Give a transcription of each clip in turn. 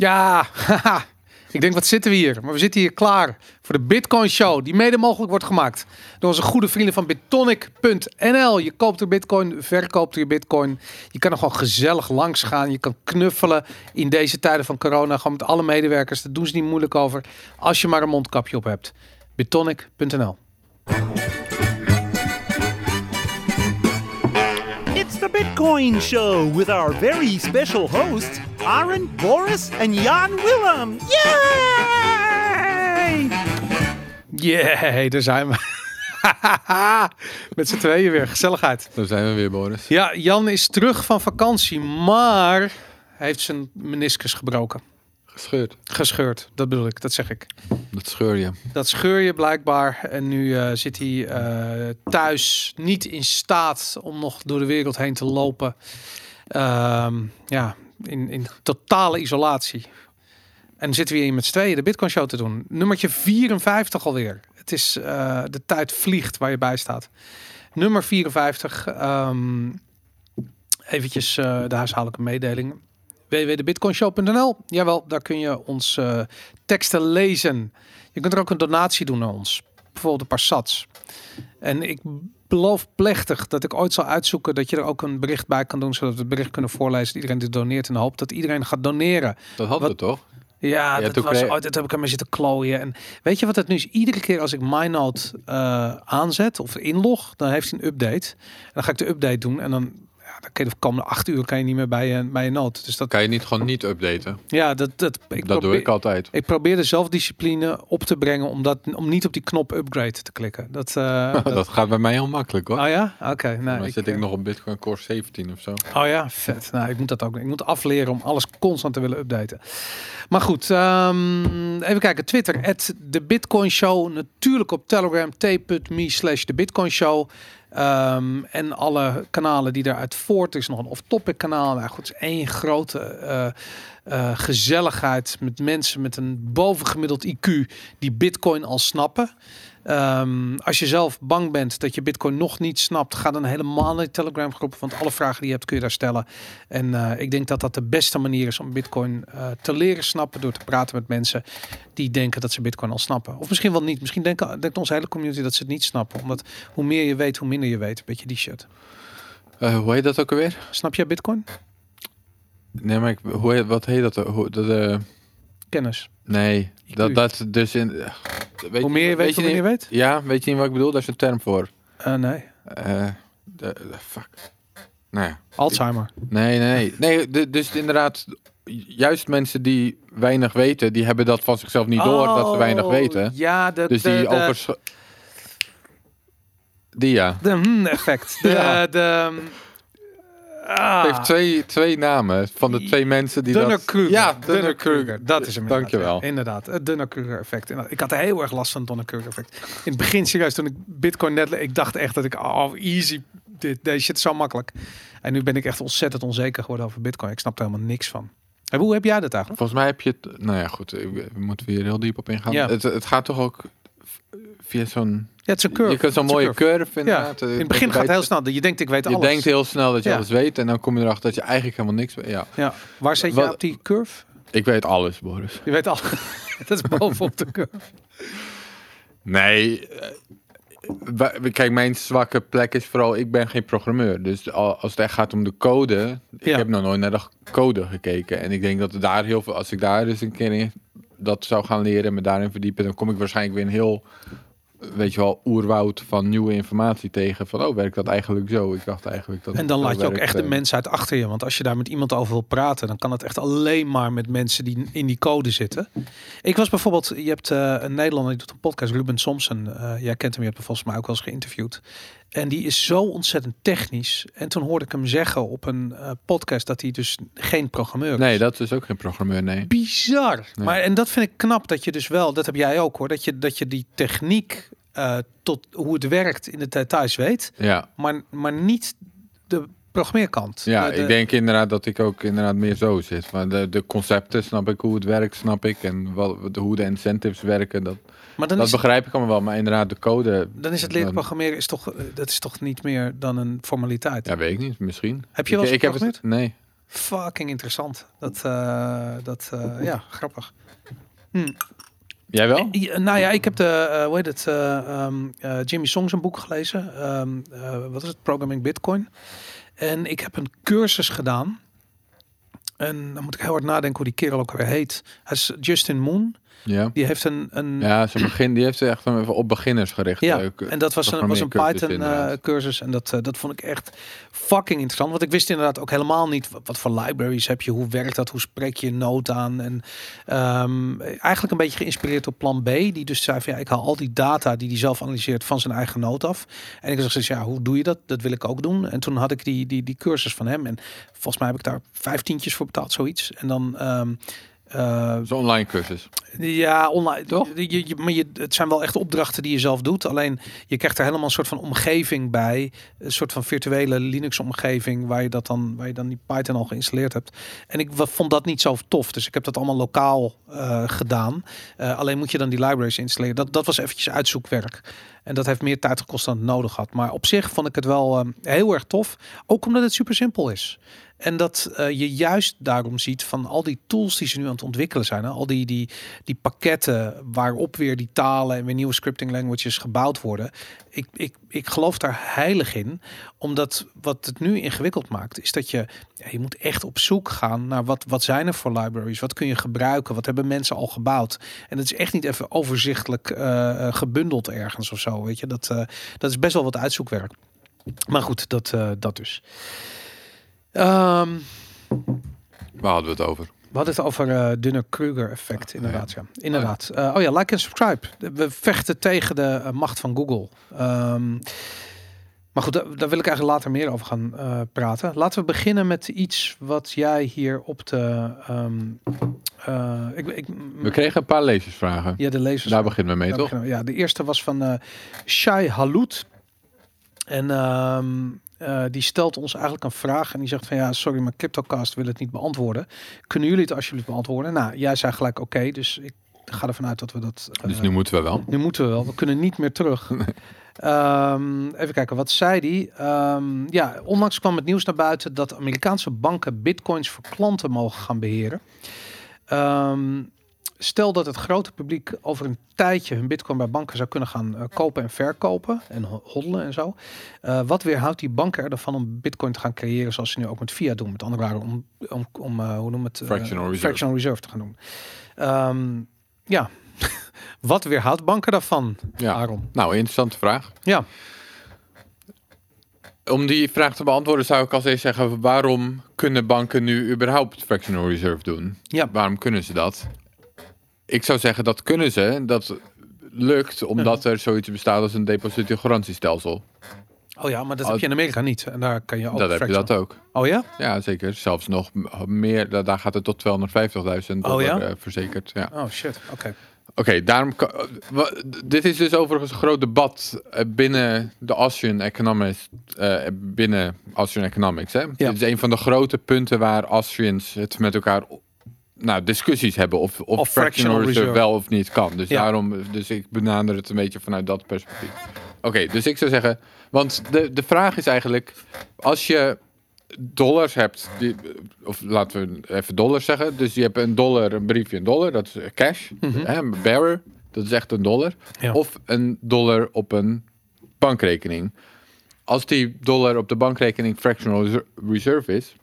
Ja, ik denk wat zitten we hier? Maar we zitten hier klaar voor de Bitcoin Show, die mede mogelijk wordt gemaakt door onze goede vrienden van Bitonic.nl. Je koopt er Bitcoin, verkoopt er je Bitcoin. Je kan er gewoon gezellig langs gaan. Je kan knuffelen in deze tijden van corona, gewoon met alle medewerkers. Daar doen ze niet moeilijk over, als je maar een mondkapje op hebt. Bitonic.nl. It's the Bitcoin Show with our very special hosts, Aaron, Boris, and Jan Willem. Yay! Yeah, daar zijn we. met z'n tweeën weer, gezelligheid. Daar zijn we weer, Boris. Ja, Jan is terug van vakantie, maar hij heeft zijn meniscus gebroken. Gescheurd. Gescheurd, dat bedoel ik, dat zeg ik. Dat scheur je. Dat scheur je blijkbaar. En nu eh, zit hij eh, thuis niet in staat om nog door de wereld heen te lopen. Ehm, ja, in, in totale isolatie. En zitten we hier met z'n tweeën de Bitcoin Show te doen. Nummertje 54 alweer. Het is eh, de tijd vliegt waar je bij staat. Nummer 54. ehm eventjes eh, de huishoudelijke mededelingen www.bitcoinshow.nl. Jawel, daar kun je ons eh, teksten lezen. Je kunt er ook een donatie doen naar ons. Bijvoorbeeld een paar sats. En ik beloof plechtig dat ik ooit zal uitzoeken dat je er ook een bericht bij kan doen, zodat we het bericht kunnen voorlezen. Iedereen die doneert de hoop dat iedereen gaat doneren. Dat hadden we toch? Ja, Ja, dat was kreeg- dat heb ik aan me zitten klooien. En weet je wat het nu is? Iedere keer als ik MyNote eh aanzet of inlog, dan heeft hij een update. En dan ga ik de update doen en dan, dan kan je de komende acht uur kan je niet meer bij je, bij je note. Dus dat, Kan je niet gewoon niet updaten? ja, dat, dat, ik dat doe ik altijd. ik probeer de zelfdiscipline op te brengen om, dat, om niet op die knop upgrade te klikken. Dat, eh, Dat, dat- gaat bij mij heel makkelijk hoor. Oh ja? Oké. nou, dan ik, zit ik eh, nog op Bitcoin Core 17 of zo. Oh ja, vet. Nou, ik moet dat ook. Ik moet afleren om alles constant te willen updaten. Maar goed, ehm, even kijken. Twitter, at de Bitcoin Show. Natuurlijk op Telegram, t.me slash de Bitcoin Show. Ehm, en alle kanalen die daaruit voort. Is nog een off-topic kanaal. Nou goed, is één grote eh, eh, gezelligheid met mensen met een bovengemiddeld IQ die Bitcoin al snappen. Ehm, als je zelf bang bent dat je Bitcoin nog niet snapt, ga dan helemaal naar de Telegram groep. Want alle vragen die je hebt kun je daar stellen. En eh, ik denk dat dat de beste manier is om Bitcoin eh, te leren snappen door te praten met mensen die denken dat ze Bitcoin al snappen. Of misschien wel niet. Misschien denken, denkt onze hele community dat ze het niet snappen. Omdat hoe meer je weet, hoe minder je weet. Een beetje die shit. Eh, hoe heet dat ook alweer? Snap jij Bitcoin? Nee, maar ik, hoe heet, wat heet dat? Hoe, dat Kennis. nee, IQ. dat, dat dus in... eh, Weet hoe meer je weet, hoe niet- minder je weet? Ja, weet je niet wat ik bedoel? Daar is een term voor. Eh, nee. Eh, de, de- fuck. Nou ja. Alzheimer. Nee, nee, nee. nee de- dus inderdaad, juist mensen die weinig weten, die hebben dat van zichzelf niet door dat ze weinig Oh, weten. Ja, de, Dus die de, overs... Die ja. de hmm effect. De, Ja. de, ah. Het heeft twee, twee namen van de twee mensen die Dunner dat... Kruger. Ja, Dunner Kruger. Dat is hem. Dankjewel. ja. Inderdaad, het Dunner Kruger effect. Ik had heel erg last van het Dunner Kruger effect. In het begin serieus, toen ik Bitcoin net... Ik dacht echt dat ik, oh easy, dit, deze shit is zo makkelijk. En nu ben ik echt ontzettend onzeker geworden over Bitcoin. Ik snap er helemaal niks van. En hoe heb jij dat eigenlijk? Volgens mij heb je het... Nou ja, goed. We moeten hier heel diep op ingaan. Ja. Het, het gaat toch ook via zo'n... Het is een curve. Je kunt zo'n mooie curve. curve Ja, inderdaad. in het begin gaat het heel snel. Je denkt, ik weet Je alles. denkt heel snel dat je Ja. alles weet en dan kom je erachter dat je eigenlijk helemaal niks weet. Ja, Ja. Waar zit je op die curve? ik weet alles, Boris. Je weet al. dat is bovenop de curve. Nee, eh, kijk, mijn zwakke plek is vooral, ik ben geen programmeur. Dus al- als het echt gaat om de code, ik heb nog nooit naar de code gekeken. En ik denk dat daar heel veel, als ik daar dus een keer in dat zou gaan leren en me daarin verdiepen, dan kom ik waarschijnlijk weer een heel, weet je wel, oerwoud van nieuwe informatie tegen. Van, oh, werkt dat eigenlijk zo? Ik dacht eigenlijk dat En dan laat je ook echt de eh. mensheid achter je. Want als je daar met iemand over wil praten, dan kan het echt alleen maar met mensen die in die code zitten. Ik was bijvoorbeeld, je hebt eh, een Nederlander die doet een podcast, Ruben Somsen. Eh, jij kent hem, je hebt hem volgens mij ook wel eens geïnterviewd. En die is zo ontzettend technisch. En toen hoorde ik hem zeggen op een eh, podcast dat hij dus geen programmeur is. Nee, dat is ook geen programmeur, nee. Bizar. Nee. Maar en dat vind ik knap dat je dus wel, dat heb jij ook hoor, dat je, dat je die techniek eh, tot hoe het werkt in de details weet, Ja, maar, maar niet de programmeerkant. ja De- de- ik denk inderdaad dat ik ook inderdaad meer zo zit. Maar de, de concepten snap ik, hoe het werkt snap ik. En wat, hoe de incentives werken, dat, maar dan dat is, begrijp ik allemaal wel. Maar inderdaad, de code... dan is het leren programmeren is toch, eh, dat is toch niet meer dan een formaliteit. Ja, weet ik niet. Misschien. Heb je wel ik, eens ik heb het? Nee. Fucking interessant. Dat, eh, dat eh, ja, grappig. Hm. Jij wel? Nou ja, ik heb de, hoe heet het, eh, ehm, eh, Jimmy Song zijn boek gelezen. Ehm, eh, wat is het? Programming Bitcoin. En ik heb een cursus gedaan. En dan moet ik heel hard nadenken hoe die kerel ook weer heet. Hij is Justin Moon. Ja. Die heeft een, een Ja, ze begin, die heeft ze echt even op beginners gericht. ja, eh, en dat was een, was een programmeercursus Python inderdaad. eh, cursus. En dat, eh, dat vond ik echt fucking interessant. Want ik wist inderdaad ook helemaal niet wat, wat voor libraries heb je. Hoe werkt dat? Hoe spreek je een nood aan? En ehm, eigenlijk een beetje geïnspireerd op plan B. Die dus zei van ja, ik haal al die data die hij zelf analyseert van zijn eigen nood af. En ik dacht, ja, hoe doe je dat? Dat wil ik ook doen. En toen had ik die, die, die cursus van hem. En volgens mij heb ik daar vijftientjes voor betaald, zoiets. En dan... ehm, is een online cursus. ja, online. Toch? Je, je, maar je, het zijn wel echt opdrachten die je zelf doet. Alleen je krijgt er helemaal een soort van omgeving bij. Een soort van virtuele Linux-omgeving waar je dat dan, waar je dan die Python al geïnstalleerd hebt. En ik vond dat niet zo tof. Dus ik heb dat allemaal lokaal eh, gedaan. Eh, alleen moet je dan die libraries installeren. Dat, dat was eventjes uitzoekwerk. En dat heeft meer tijd gekost dan het nodig had. Maar op zich vond ik het wel eh, heel erg tof. Ook omdat het super simpel is. En dat eh, je juist daarom ziet van al die tools die ze nu aan het ontwikkelen zijn. Al die, die, die pakketten waarop weer die talen en weer nieuwe scripting languages gebouwd worden. Ik, ik, ik geloof daar heilig in. Omdat wat het nu ingewikkeld maakt, is dat je, je moet echt op zoek gaan naar wat, wat zijn er voor libraries? Wat kun je gebruiken? Wat hebben mensen al gebouwd? En het is echt niet even overzichtelijk eh, eh, gebundeld ergens of zo. Weet je, dat, dat is best wel wat uitzoekwerk. Maar goed, dat, dat dus. Ehm, Waar hadden we het over? we hadden het over eh dunne Kruger effect, inderdaad. Ja. Inderdaad. Eh, oh ja, like en subscribe. We vechten tegen de eh, macht van Google. Ehm, maar goed, daar, daar wil ik eigenlijk later meer over gaan eh, praten. Laten we beginnen met iets wat jij hier op de... ehm, eh, ik, ik, We kregen een paar lezersvragen. ja, de lezers. Daar beginnen we mee, Daar toch? we. Ja, de eerste was van eh Shai Halout. En eh, die stelt ons eigenlijk een vraag. En die zegt van ja, sorry, maar CryptoCast wil het niet beantwoorden. Kunnen jullie het alsjeblieft beantwoorden? Nou, jij zei gelijk oké, dus ik ga ervan uit dat we dat... eh, Dus nu moeten we wel. nu moeten we wel. We kunnen niet meer terug. Ehm, even kijken, wat zei die? Ehm, ja, onlangs kwam het nieuws naar buiten dat Amerikaanse banken bitcoins voor klanten mogen gaan beheren. Ehm, stel dat het grote publiek over een tijdje hun bitcoin bij banken zou kunnen gaan eh, kopen en verkopen en ho- hoddelen en zo. Eh, wat weerhoudt die banken ervan om bitcoin te gaan creëren zoals ze nu ook met fiat doen? Met andere woorden, om, om, om eh, hoe noem het? Fractional reserve. fractional reserve te gaan doen. Ehm, ja, wat weerhoudt banken daarvan, Ja. Aaron? Nou, interessante vraag. Ja, Om die vraag te beantwoorden zou ik als eerst zeggen... waarom kunnen banken nu überhaupt fractional reserve doen? ja, Waarom kunnen ze dat? Ik zou zeggen dat kunnen ze. Dat lukt omdat er zoiets bestaat als een depositogarantiestelsel. oh ja, maar dat heb je in Amerika niet. En daar kan je ook. dat heb je dat ook. Oh ja? Ja, zeker. Zelfs nog meer. da- Daar gaat het tot 250.000 dollar Oh ja? eh, verzekerd. Ja. Oh shit. Oké. Oké, daarom. kan- eh, dit is dus overigens een groot debat eh, binnen de Austrian Economics. binnen Austrian Economics. Hè? Dit is een van de grote punten waar Austrians het met elkaar. Nou, discussies hebben of, of, Of fractional reserve reserve. wel of niet kan. Dus Ja. daarom, dus ik benader het een beetje vanuit dat perspectief. Oké, dus ik zou zeggen, want de, de vraag is eigenlijk, als je dollars hebt, die, of laten we even dollars zeggen, dus je hebt een dollar, een briefje, een dollar, dat is cash, hè, een bearer, dat is echt een dollar, Mhm. Ja. of een dollar op een bankrekening. Als die dollar op de bankrekening fractional reser- reserve is,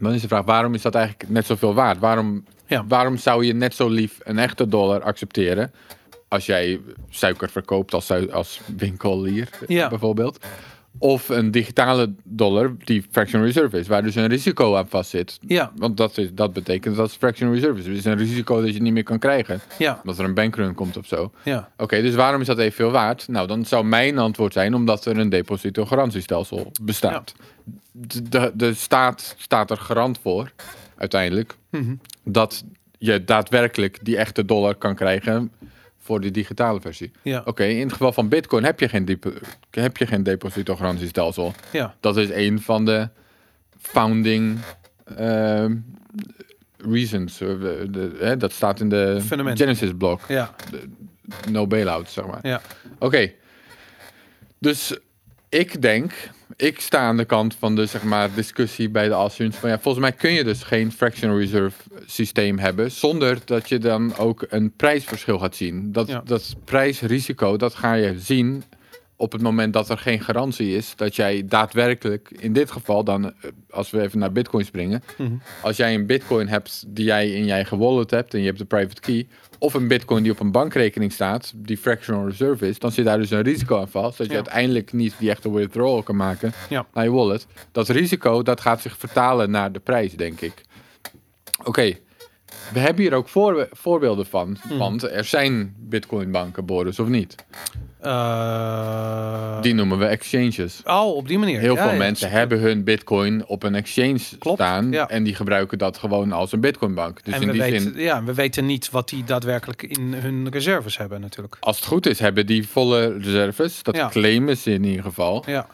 dan is de vraag, waarom is dat eigenlijk net zoveel waard? Waarom, Ja. waarom zou je net zo lief een echte dollar accepteren als jij suiker verkoopt als, als winkelier Ja. bijvoorbeeld? Of een digitale dollar die fractional reserve is, waar dus een risico aan vastzit. Ja. Want dat, is, dat betekent dat het fractional reserve is. Er is een risico dat je niet meer kan krijgen. Ja. Dat er een bankrun komt of zo. Ja. Oké, dus waarom is dat evenveel waard? Nou, dan zou mijn antwoord zijn omdat er een depositogarantiestelsel bestaat. De, de, de staat staat er garant voor, uiteindelijk, Mhm. dat je daadwerkelijk die echte dollar kan krijgen voor die digitale versie. Ja. Oké, in het geval van Bitcoin heb je geen, depo- heb je geen depositogarantiestelsel. Ja. Dat is een van de founding ehm, reasons. eh, de- de- hè, dat staat in de Fundament. Genesis blok. Ja. No bailout, zeg maar. Ja. Oké. Dus ik denk, ik sta aan de kant van de zeg maar, discussie bij de assurance. Van, ja, volgens mij kun je dus geen fractional reserve systeem hebben zonder dat je dan ook een prijsverschil gaat zien. Dat, Ja. dat prijsrisico, dat ga je zien op het moment dat er geen garantie is. Dat jij daadwerkelijk, in dit geval dan, eh, als we even naar bitcoin springen. Mhm. Als jij een bitcoin hebt die jij in je eigen wallet hebt en je hebt de private key. Of een bitcoin die op een bankrekening staat, die fractional reserve is. Dan zit daar dus een risico aan vast. Dat je Ja. uiteindelijk niet die echte withdrawal kan maken Ja. naar je wallet. Dat risico, dat gaat zich vertalen naar de prijs, denk ik. Oké, we hebben hier ook voor, voorbeelden van. Hmm. Want er zijn bitcoinbanken, Boris, of niet? Eh, Die noemen we exchanges. Oh, op die manier. Heel Ja, veel ja. mensen hebben hun bitcoin op een exchange Klopt, staan. ja. En die gebruiken dat gewoon als een bitcoinbank. Dus en in we die weten, zin, ja, we weten niet wat die daadwerkelijk in hun reserves hebben natuurlijk. als het goed is, hebben die volle reserves. Dat Ja. claimen ze in ieder geval. Ja,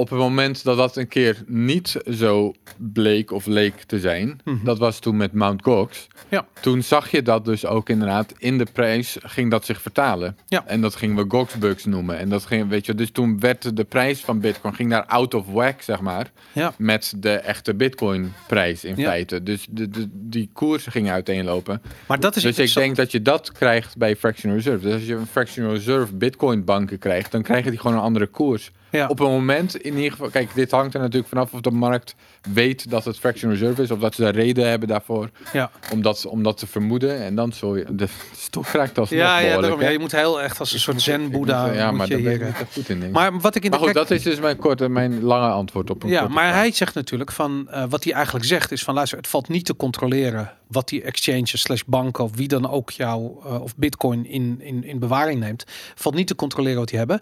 Op het moment dat dat een keer niet zo bleek of leek te zijn, Mhm. dat was toen met Mount Gox. ja, Toen zag je dat dus ook inderdaad in de prijs ging dat zich vertalen. Ja. En dat gingen we Gox-bugs noemen. En dat ging, weet je, dus toen werd de prijs van Bitcoin ging daar out of whack, zeg maar, ja. met de echte Bitcoin-prijs in feite. Dus de, de, die koersen gingen uiteenlopen. Maar dat is Dus ik denk dat je dat krijgt bij fractional reserve. Dus als je een fractional reserve Bitcoin banken krijgt, dan krijgen die gewoon een andere koers. Ja. Op een moment, in ieder geval, kijk, dit hangt er natuurlijk vanaf of de markt weet dat het fractional reserve is, of dat ze daar reden hebben daarvoor Ja, om dat, om dat te vermoeden. En dan zul je. De stok raakt als ja, ja, daarom, ja, je moet heel echt als een soort zen-boeddha. Ja, moet maar je daar ben ik hier, niet echt goed in. Maar wat ik in de Maar goed, kijk- dat is dus mijn korte, mijn lange antwoord op een Ja, maar vraag. hij zegt natuurlijk van eh, wat hij eigenlijk zegt is van luister, het valt niet te controleren wat die exchanges slash banken of wie dan ook jou eh, of bitcoin in, in, in bewaring neemt, valt niet te controleren wat die hebben.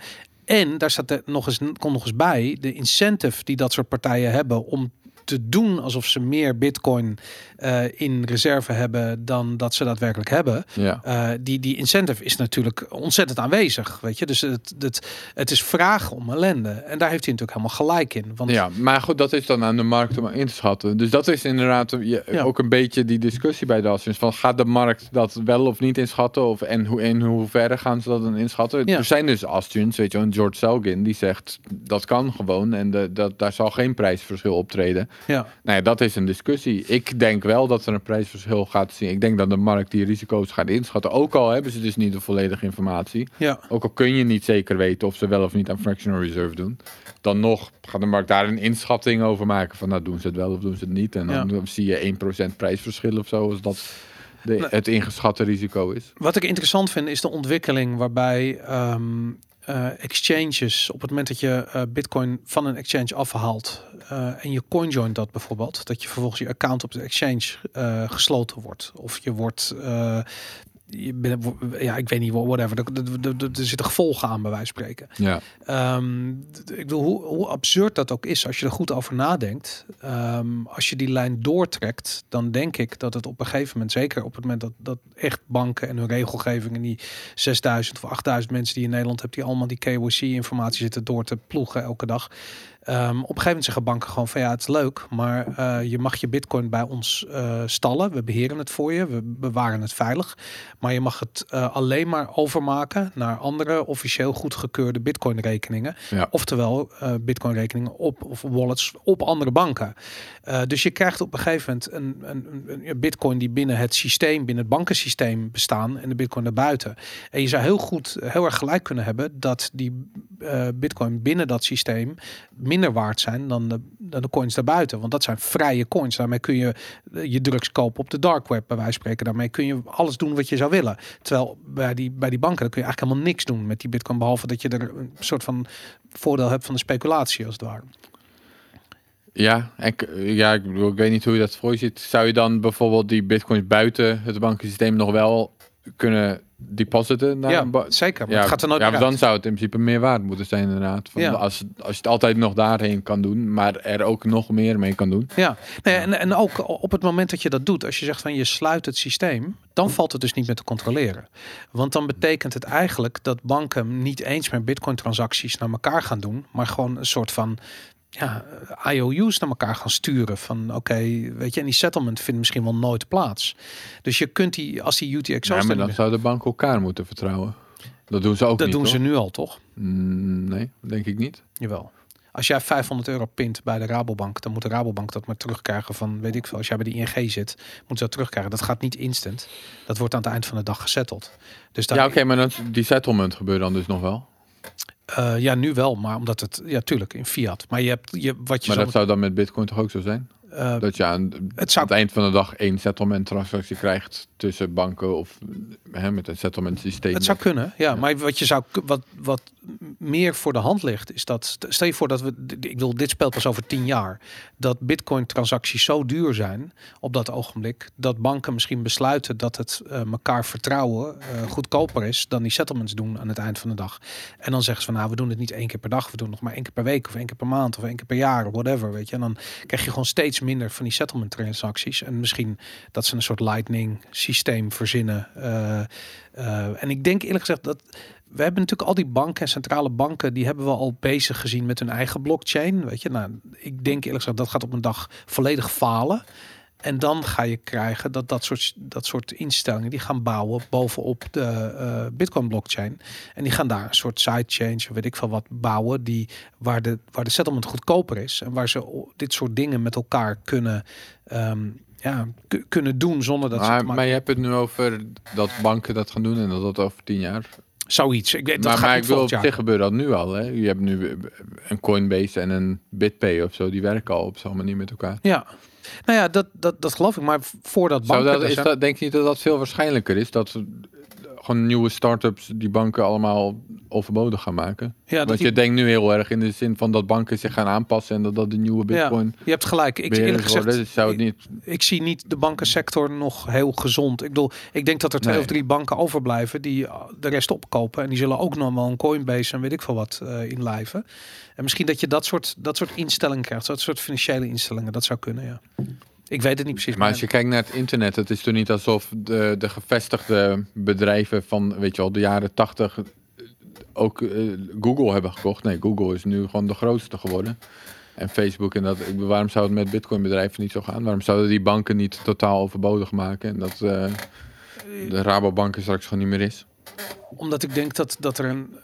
En daar staat er nog eens, komt nog eens bij de incentive die dat soort partijen hebben om te doen alsof ze meer bitcoin eh, in reserve hebben dan dat ze daadwerkelijk hebben. Ja. Eh, die, die incentive is natuurlijk ontzettend aanwezig, weet je. Dus het, het, het is vragen om ellende. En daar heeft hij natuurlijk helemaal gelijk in. Want Ja, maar goed, dat is dan aan de markt om in te schatten. Dus dat is inderdaad Ja. ook een beetje die discussie bij de Assurance. Van gaat de markt dat wel of niet inschatten? Of, en hoe, in hoeverre gaan ze dat dan inschatten? Ja. Er zijn dus Assurance, weet je een George Selgin, die zegt dat kan gewoon. En de, dat, daar zal geen prijsverschil optreden. Ja. Nou ja, dat is een discussie. Ik denk wel dat er een prijsverschil gaat zien. Ik denk dat de markt die risico's gaat inschatten. Ook al hebben ze dus niet de volledige informatie. Ja, Ook al kun je niet zeker weten of ze wel of niet aan fractional reserve doen. Dan nog gaat de markt daar een inschatting over maken. Van nou doen ze het wel of doen ze het niet. En dan zie je 1% prijsverschil of zo. Als dat de, Nee. het ingeschatte risico is. Wat ik interessant vind is de ontwikkeling waarbij ehm, eh, exchanges op het moment dat je eh, bitcoin van een exchange afhaalt eh, en je coinjoint dat bijvoorbeeld, dat je vervolgens je account op de exchange gesloten wordt. Of je wordt je bent, ja, ik weet niet, whatever. Er, zitten gevolgen aan, bij wijze van spreken. Ja. Ehm, ik bedoel, hoe, hoe absurd dat ook is, als je er goed over nadenkt. ehm, als je die lijn doortrekt, dan denk ik dat het op een gegeven moment, zeker op het moment dat, dat echt banken en hun regelgeving en die 6000 of 8000 mensen die je in Nederland hebt, die allemaal die KYC-informatie zitten door te ploegen elke dag. Ehm, op een gegeven moment zeggen banken gewoon van ja, het is leuk, maar eh, je mag je bitcoin bij ons eh, stallen. We beheren het voor je, we bewaren het veilig. Maar je mag het eh, alleen maar overmaken naar andere officieel goedgekeurde bitcoin rekeningen. Ja. Oftewel bitcoin rekeningen op of wallets op andere banken. Dus je krijgt op een gegeven moment een, een, een, een bitcoin die binnen het systeem, binnen het bankensysteem bestaan en de bitcoin daarbuiten. En je zou heel goed, heel erg gelijk kunnen hebben dat die bitcoin binnen dat systeem minder waard zijn dan de, de coins daarbuiten. Want dat zijn vrije coins. Daarmee kun je eh, je drugs kopen op de dark web, bij wijze spreken. Daarmee kun je alles doen wat je zou willen. Terwijl bij die, bij die banken dan kun je eigenlijk helemaal niks doen met die bitcoin. Behalve dat je er een soort van voordeel hebt van de speculatie, als het ware. Ja, ik, ja ik, bedoel, ik weet niet hoe je dat voor je ziet. Zou je dan bijvoorbeeld die bitcoins buiten het bankensysteem nog wel kunnen depositen? Naar ja, een zeker. Maar ja, het gaat er nooit ja, maar dan zou het in principe meer waard moeten zijn inderdaad. Van Ja. als, als je het altijd nog daarheen kan doen, maar er ook nog meer mee kan doen. Ja, nee, en, en ook op het moment dat je dat doet, als je zegt van je sluit het systeem, dan valt het dus niet meer te controleren. Want dan betekent het eigenlijk dat banken niet eens meer bitcoin-transacties naar elkaar gaan doen, maar gewoon een soort van ja, IOU's naar elkaar gaan sturen. Van oké, weet je, en die settlement vindt misschien wel nooit plaats. Dus je kunt die, als die UTXO's... Ja, maar dan zou de bank elkaar moeten vertrouwen. Dat doen ze ook dat niet, doen ze nu al, toch? Mm, nee, denk ik niet. Jawel. Als jij 500 euro pint bij de Rabobank, dan moet de Rabobank dat maar terugkrijgen van, weet ik veel. Als jij bij de ING zit, moet ze dat terugkrijgen. Dat gaat niet instant. Dat wordt aan het eind van de dag gesetteld. Dus daar, Ja, oké, maar dat, die settlement gebeurt dan dus nog wel. Eh, ja, nu wel, maar omdat het, ja, tuurlijk, in fiat. Maar je hebt, je, wat je Maar dat zou dan met bitcoin toch ook zo zijn? Eh, Dat je aan het zou aan het eind van de dag één settlement transactie krijgt tussen banken of hè, met een settlement systeem. Het zou kunnen, ja. Ja. Maar wat je zou wat, wat meer voor de hand ligt, is dat stel je voor dat we, ik bedoel, dit speelt pas over tien jaar, dat Bitcoin-transacties zo duur zijn op dat ogenblik dat banken misschien besluiten dat het eh, elkaar vertrouwen eh, goedkoper is dan die settlements doen aan het eind van de dag. En dan zeggen ze van, nou, we doen het niet één keer per dag, we doen het nog maar één keer per week of één keer per maand of één keer per jaar of whatever, weet je. En dan krijg je gewoon steeds minder van die settlement transacties en misschien dat ze een soort lightning systeem verzinnen. eh, eh, en ik denk eerlijk gezegd dat we hebben natuurlijk al die banken en centrale banken, die hebben we al bezig gezien met hun eigen blockchain. Weet je, nou, ik denk eerlijk gezegd dat gaat op een dag volledig falen. En dan ga je krijgen dat dat soort, dat soort instellingen die gaan bouwen bovenop de eh, Bitcoin blockchain. En die gaan daar een soort sidechain, of weet ik veel wat, bouwen die, waar, de, waar de settlement goedkoper is. En waar ze dit soort dingen met elkaar kunnen, ehm, ja, kunnen doen zonder dat ze maar, maken- maar je hebt het nu over dat banken dat gaan doen en dat dat over tien jaar. zoiets. Ik weet, dat maar maar ik wil op zich gebeurt dat nu al. Hè? Je hebt nu een Coinbase en een BitPay of zo. Die werken al op zo'n manier met elkaar. Ja, nou ja, dat, dat, dat geloof ik. Maar voordat banken dat, is zijn- dat, denk je niet dat dat veel waarschijnlijker is? Dat gewoon nieuwe start-ups die banken allemaal overbodig gaan maken? ja, Want die- je denkt nu heel erg in de zin van dat banken zich gaan aanpassen en dat dat de nieuwe Bitcoin je hebt gelijk. Ik, eerlijk gezegd. Dus zou het niet... ik zie niet de bankensector nog heel gezond. Ik bedoel, ik denk dat er twee Nee. of drie banken overblijven die uh, de rest opkopen. En die zullen ook nog wel een Coinbase en weet ik veel wat uh, inlijven. En misschien dat je dat soort, dat soort instellingen krijgt. Dat soort financiële instellingen. Dat zou kunnen, ja. Ik weet het niet precies. Maar als je kijkt naar het internet, het is toch niet alsof de, de gevestigde bedrijven van, weet je wel, de jaren tachtig ook eh, Google hebben gekocht. Nee, Google is nu gewoon de grootste geworden. En Facebook en dat. ik Waarom zou het met Bitcoin bedrijven niet zo gaan? Waarom zouden die banken niet totaal overbodig maken en dat eh, de Rabobank er straks gewoon niet meer is? Omdat ik denk dat, dat er een.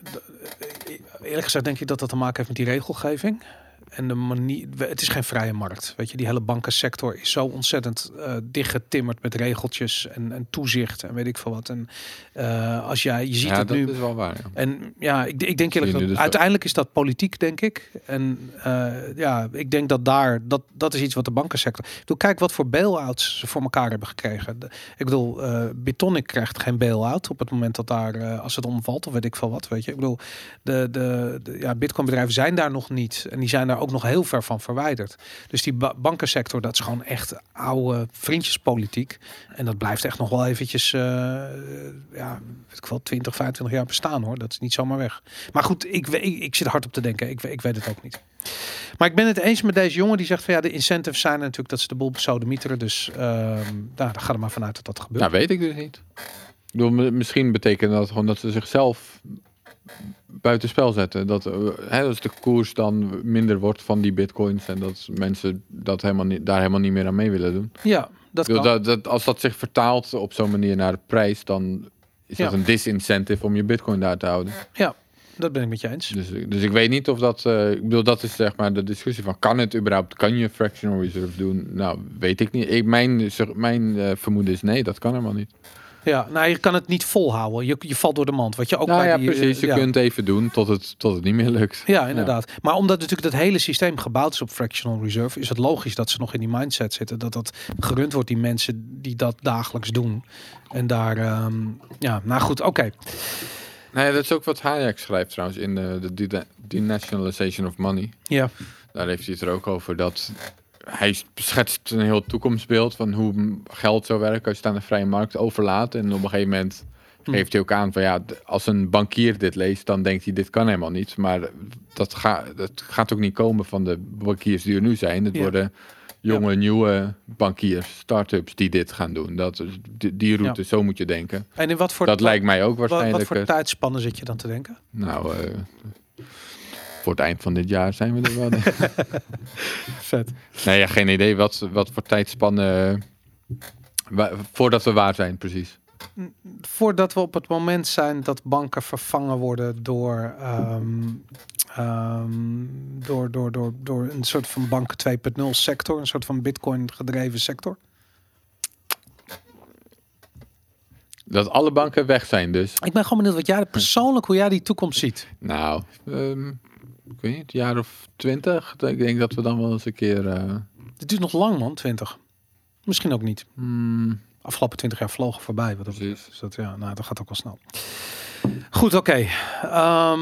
Eerlijk gezegd denk ik dat dat te maken heeft met die regelgeving. En de manier, het is geen vrije markt. Weet je, die hele bankensector is zo ontzettend uh, dichtgetimmerd met regeltjes en, en toezicht en weet ik veel wat. En uh, als jij, je ziet ja, het dat nu. is wel waar. Ja. En ja, ik, ik denk eerlijk dat nu dus uiteindelijk is dat politiek, denk ik. En uh, ja, ik denk dat daar, dat, dat is iets wat de bankensector. Ik bedoel, kijk wat voor bail-outs ze voor elkaar hebben gekregen. De, ik bedoel, Bitonic krijgt geen bail-out op het moment dat daar, als het omvalt, of weet ik veel wat, weet je. Ik bedoel, de, de, de ja, Bitcoin-bedrijven zijn daar nog niet. En die zijn daar ook nog heel ver van verwijderd. Dus die ba bankensector, dat is gewoon echt oude vriendjespolitiek. En dat blijft echt nog wel eventjes, uh, ja, weet ik wel, 20, 25 jaar bestaan hoor. Dat is niet zomaar weg. Maar goed, ik, ik, ik zit hard op te denken. Ik, ik weet het ook niet. Maar ik ben het eens met deze jongen die zegt van ja, de incentives zijn natuurlijk dat ze de boel besodemieteren. Dus uh, nou, daar gaat er maar vanuit dat dat gebeurt. Nou, weet ik dus niet. Ik bedoel, misschien betekent dat gewoon dat ze zichzelf buitenspel zetten. Dat, uh, hè, dat de koers dan minder wordt van die bitcoins en dat mensen dat helemaal niet, daar helemaal niet meer aan mee willen doen. Ja, dat kan. Dat, dat, als dat zich vertaalt op zo'n manier naar de prijs, dan is Ja. dat een disincentive om je bitcoin daar te houden. Ja, dat ben ik met je eens. Dus, dus ik weet niet of dat, uh, ik bedoel, dat is zeg maar de discussie van, kan het überhaupt, kan je fractional reserve doen? Nou, weet ik niet. Ik, mijn mijn uh, vermoeden is nee, dat kan helemaal niet. Ja, nou, je kan het niet volhouden. Je, je valt door de mand. Wat je ook nou, bij ja, die, precies. Je ja. kunt even doen tot het, tot het niet meer lukt. Ja, inderdaad. Ja. Maar omdat natuurlijk dat hele systeem gebouwd is op fractional reserve, is het logisch dat ze nog in die mindset zitten. Dat dat gerund wordt, die mensen die dat dagelijks doen. En daar, um, ja, nou goed, oké. Okay. Nee, dat is ook wat Hayek schrijft trouwens in de, de denationalization of money. Ja. Daar heeft hij het er ook over dat hij schetst een heel toekomstbeeld van hoe geld zou werken als je het aan de vrije markt overlaat. En op een gegeven moment hm. geeft hij ook aan van ja, als een bankier dit leest, dan denkt hij dit kan helemaal niet. Maar dat, ga, dat gaat ook niet komen van de bankiers die er nu zijn. Het ja. worden jonge, ja. nieuwe bankiers, start-ups die dit gaan doen. Dat, die, die route, ja. zo moet je denken. En in wat voor dat lijkt mij ook waarschijnlijk. Wat, wat voor tijdspannen zit je dan te denken? Nou, uh, voor het eind van dit jaar zijn we er wel. Vet. Nee, ja, geen idee wat, wat voor tijdspannen. Uh, voordat we waar zijn, precies. voordat we op het moment zijn dat banken vervangen worden door, ehm, ehm, door, door, door, door een soort van banken 2.0 sector, een soort van bitcoin gedreven sector. Dat alle banken weg zijn dus. Ik ben gewoon benieuwd wat jij persoonlijk, hoe jij die toekomst ziet. Nou, ehm, ik weet niet, een jaar of twintig. Ik denk dat we dan wel eens een keer... eh, Het duurt nog lang man, 20. Misschien ook niet. hmm, Afgelopen 20 jaar vlogen voorbij. Wat dat Precies. Dus dat, ja, nou, dat gaat ook wel snel. Goed, oké. Ehm,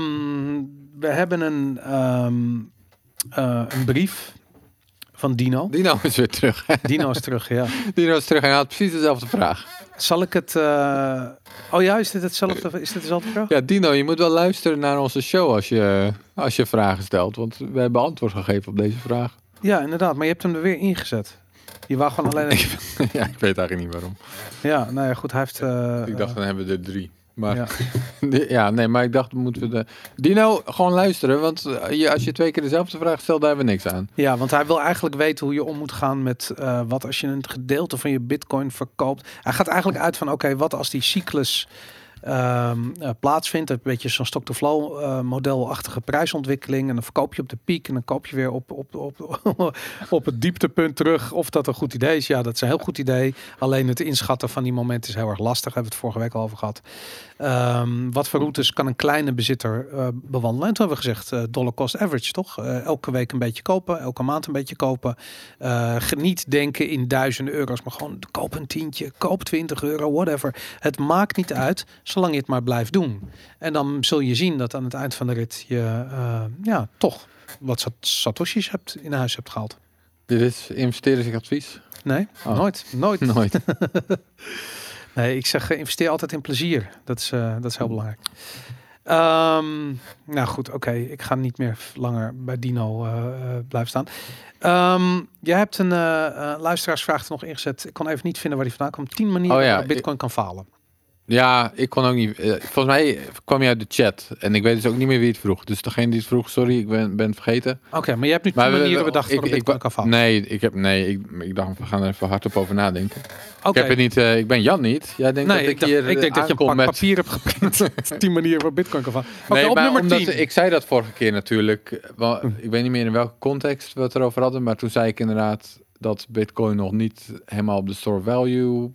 we hebben een, ehm, eh, een brief van Dino. Dino is weer terug. Dino is terug, ja. Dino is terug en hij had precies dezelfde vraag. Zal ik het... eh, Oh ja, is dit hetzelfde? Is dit dezelfde vraag? Ja, Dino, je moet wel luisteren naar onze show als je, als je vragen stelt. Want we hebben antwoord gegeven op deze vraag. Ja, inderdaad. Maar je hebt hem er weer ingezet. Je wou gewoon alleen... ja, ik weet eigenlijk niet waarom. Ja, nou ja, goed. Hij heeft... eh, Ik dacht, dan hebben we er drie. Maar ja. ja. nee, maar ik dacht, moeten we de... Dino, gewoon luisteren. Want eh, je, als je twee keer dezelfde vraag stelt, daar hebben we niks aan. Ja, want hij wil eigenlijk weten hoe je om moet gaan met eh, wat als je een gedeelte van je bitcoin verkoopt. Hij gaat eigenlijk uit van oké, wat als die cyclus ehm, eh, plaatsvindt. Een beetje zo'n stock-to-flow eh, modelachtige prijsontwikkeling. En dan verkoop je op de piek en dan koop je weer op, op, op, op het dieptepunt terug. Of dat een goed idee is. Ja, dat is een heel goed idee. Alleen het inschatten van die momenten is heel erg lastig. Hebben we het vorige week al over gehad. Ehm, wat voor routes kan een kleine bezitter eh, bewandelen? En toen hebben we gezegd, dollar cost average, toch? Elke week een beetje kopen, elke maand een beetje kopen. Niet denken in duizenden euro's, maar gewoon koop een tientje, koop 20 euro, whatever. Het maakt niet uit, zolang je het maar blijft doen. En dan zul je zien dat aan het eind van de rit je eh, ja, toch wat sat- satoshis hebt, in huis hebt gehaald. Dit is investeringsadvies. Nee, Oh. nooit. Nooit. Nooit. Nee, ik zeg eh, investeer altijd in plezier. Dat is, eh, dat is heel belangrijk. Ehm, nou goed, oké. Ik ga niet meer langer bij Dino blijven staan. Ehm, jij hebt een luisteraarsvraag er nog ingezet. Ik kon even niet vinden waar die vandaan komt. 10 manieren Oh ja, waarop Bitcoin kan falen. Ja, ik kon ook niet. eh, volgens mij kwam je uit de chat. En ik weet dus ook niet meer wie het vroeg. Dus degene die het vroeg, sorry, ik ben, ben het vergeten. Oké, maar je hebt nu 10 we- manieren bedacht ik- waarop ik- falen. Nee, ik heb nee, ik, ik dacht we gaan er even hardop over nadenken. Oké. Ik heb het niet. eh, ik ben Jan niet. Jij denkt Nee, dat ik, ik, dacht- hier ik denk dat je een aankom pak met papier hebt geprint. 10 manieren waarop Bitcoin kan. Oké, Nee, op maar nummer omdat 10. ik zei dat vorige keer natuurlijk. Wel, ik weet niet meer in welke context we het erover hadden, maar toen zei ik inderdaad dat Bitcoin nog niet helemaal op de store value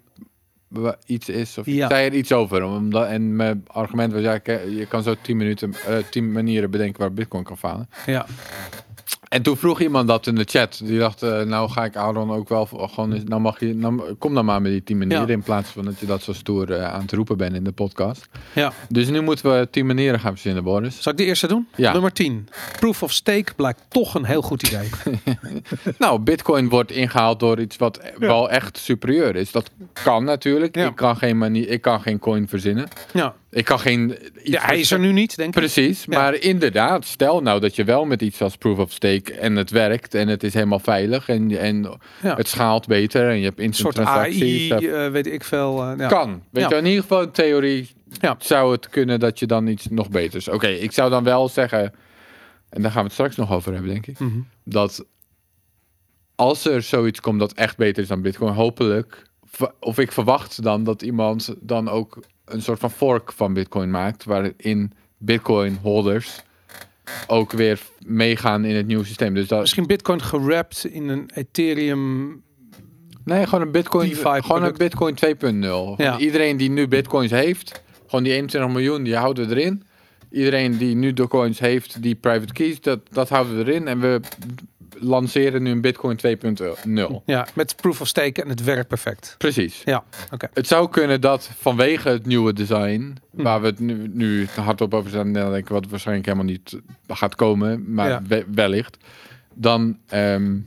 iets is. Of Ja. ik zei er iets over. Omdat, en mijn argument was ja, je kan zo 10 minuten, eh 10 manieren bedenken waar Bitcoin kan falen. Ja. En toen vroeg iemand dat in de chat. Die dacht, eh, nou ga ik Aaron ook wel gewoon, nou mag je, nou, kom dan maar met die 10 manieren Ja. in plaats van dat je dat zo stoer eh, aan het roepen bent in de podcast. ja. Dus nu moeten we 10 manieren gaan verzinnen, Boris. Zal ik de eerste doen? Ja. Nummer 10. Proof of stake blijkt toch een heel goed idee. Nou, Bitcoin wordt ingehaald door iets wat wel echt superieur is. Dat kan natuurlijk. Ja. Ik, kan geen manier, ik kan geen coin verzinnen. ja. Ik kan geen. Iets ja, hij is er nu niet, denk ik. Precies, maar inderdaad, stel nou dat je wel met iets als proof of stake en het werkt en het is helemaal veilig en, en Ja. het schaalt beter en je hebt Een instant soort transacties. AI, eh, weet ik veel. eh, ja. kan. Weet je, in ieder geval in theorie Ja. zou het kunnen dat je dan iets nog beters. Oké, ik zou dan wel zeggen, en daar gaan we het straks nog over hebben, denk ik Mhm. dat als er zoiets komt dat echt beter is dan Bitcoin, hopelijk, of ik verwacht dan dat iemand dan ook een soort van fork van Bitcoin maakt, waarin Bitcoin holders ook weer meegaan in het nieuwe systeem. Dus dat, Misschien Bitcoin gerapt in een Ethereum. nee, gewoon een Bitcoin, gewoon een. Bitcoin 2.0. Ja. Iedereen die nu Bitcoins heeft, gewoon die 21 miljoen, die houden we erin. Iedereen die nu de coins heeft, die private keys, dat, dat houden we erin. En we lanceren nu een Bitcoin 2.0. Ja, met proof of stake en het werkt perfect. Precies. Ja, oké. Het zou kunnen dat vanwege het nieuwe design, Hm. waar we het nu, nu hardop over zijn nadenken, wat waarschijnlijk helemaal niet gaat komen, maar Ja. we- wellicht, dan ehm,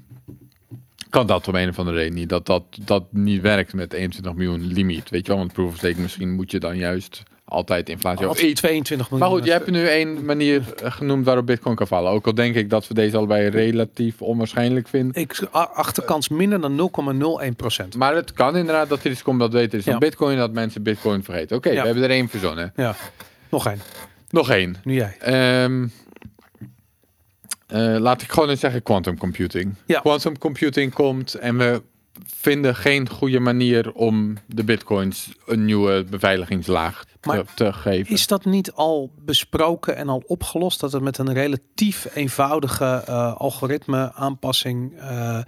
kan dat om een of andere reden niet. Dat dat, dat niet werkt met 21 miljoen limiet. Weet je wel, want proof of stake misschien moet je dan juist altijd inflatie Of of iets. 22 miljoen. Maar goed, je hebt nu één manier genoemd waarop Bitcoin kan vallen. Ook al denk ik dat we deze allebei relatief onwaarschijnlijk vinden. Ik achterkans minder dan 0,01 procent. Maar het kan inderdaad dat er iets komt dat beter is dan Ja. Bitcoin, dat mensen Bitcoin vergeten. Oké, Ja. we hebben er één verzonnen. Ja, nog één. Nog één. Nu jij. Ehm, eh, laat ik gewoon eens zeggen quantum computing. Ja. Quantum computing komt en we vinden geen goede manier om de bitcoins een nieuwe beveiligingslaag Maar te, te geven. Is dat niet al besproken en al opgelost? Dat het met een relatief eenvoudige eh, algoritme aanpassing eh, eh,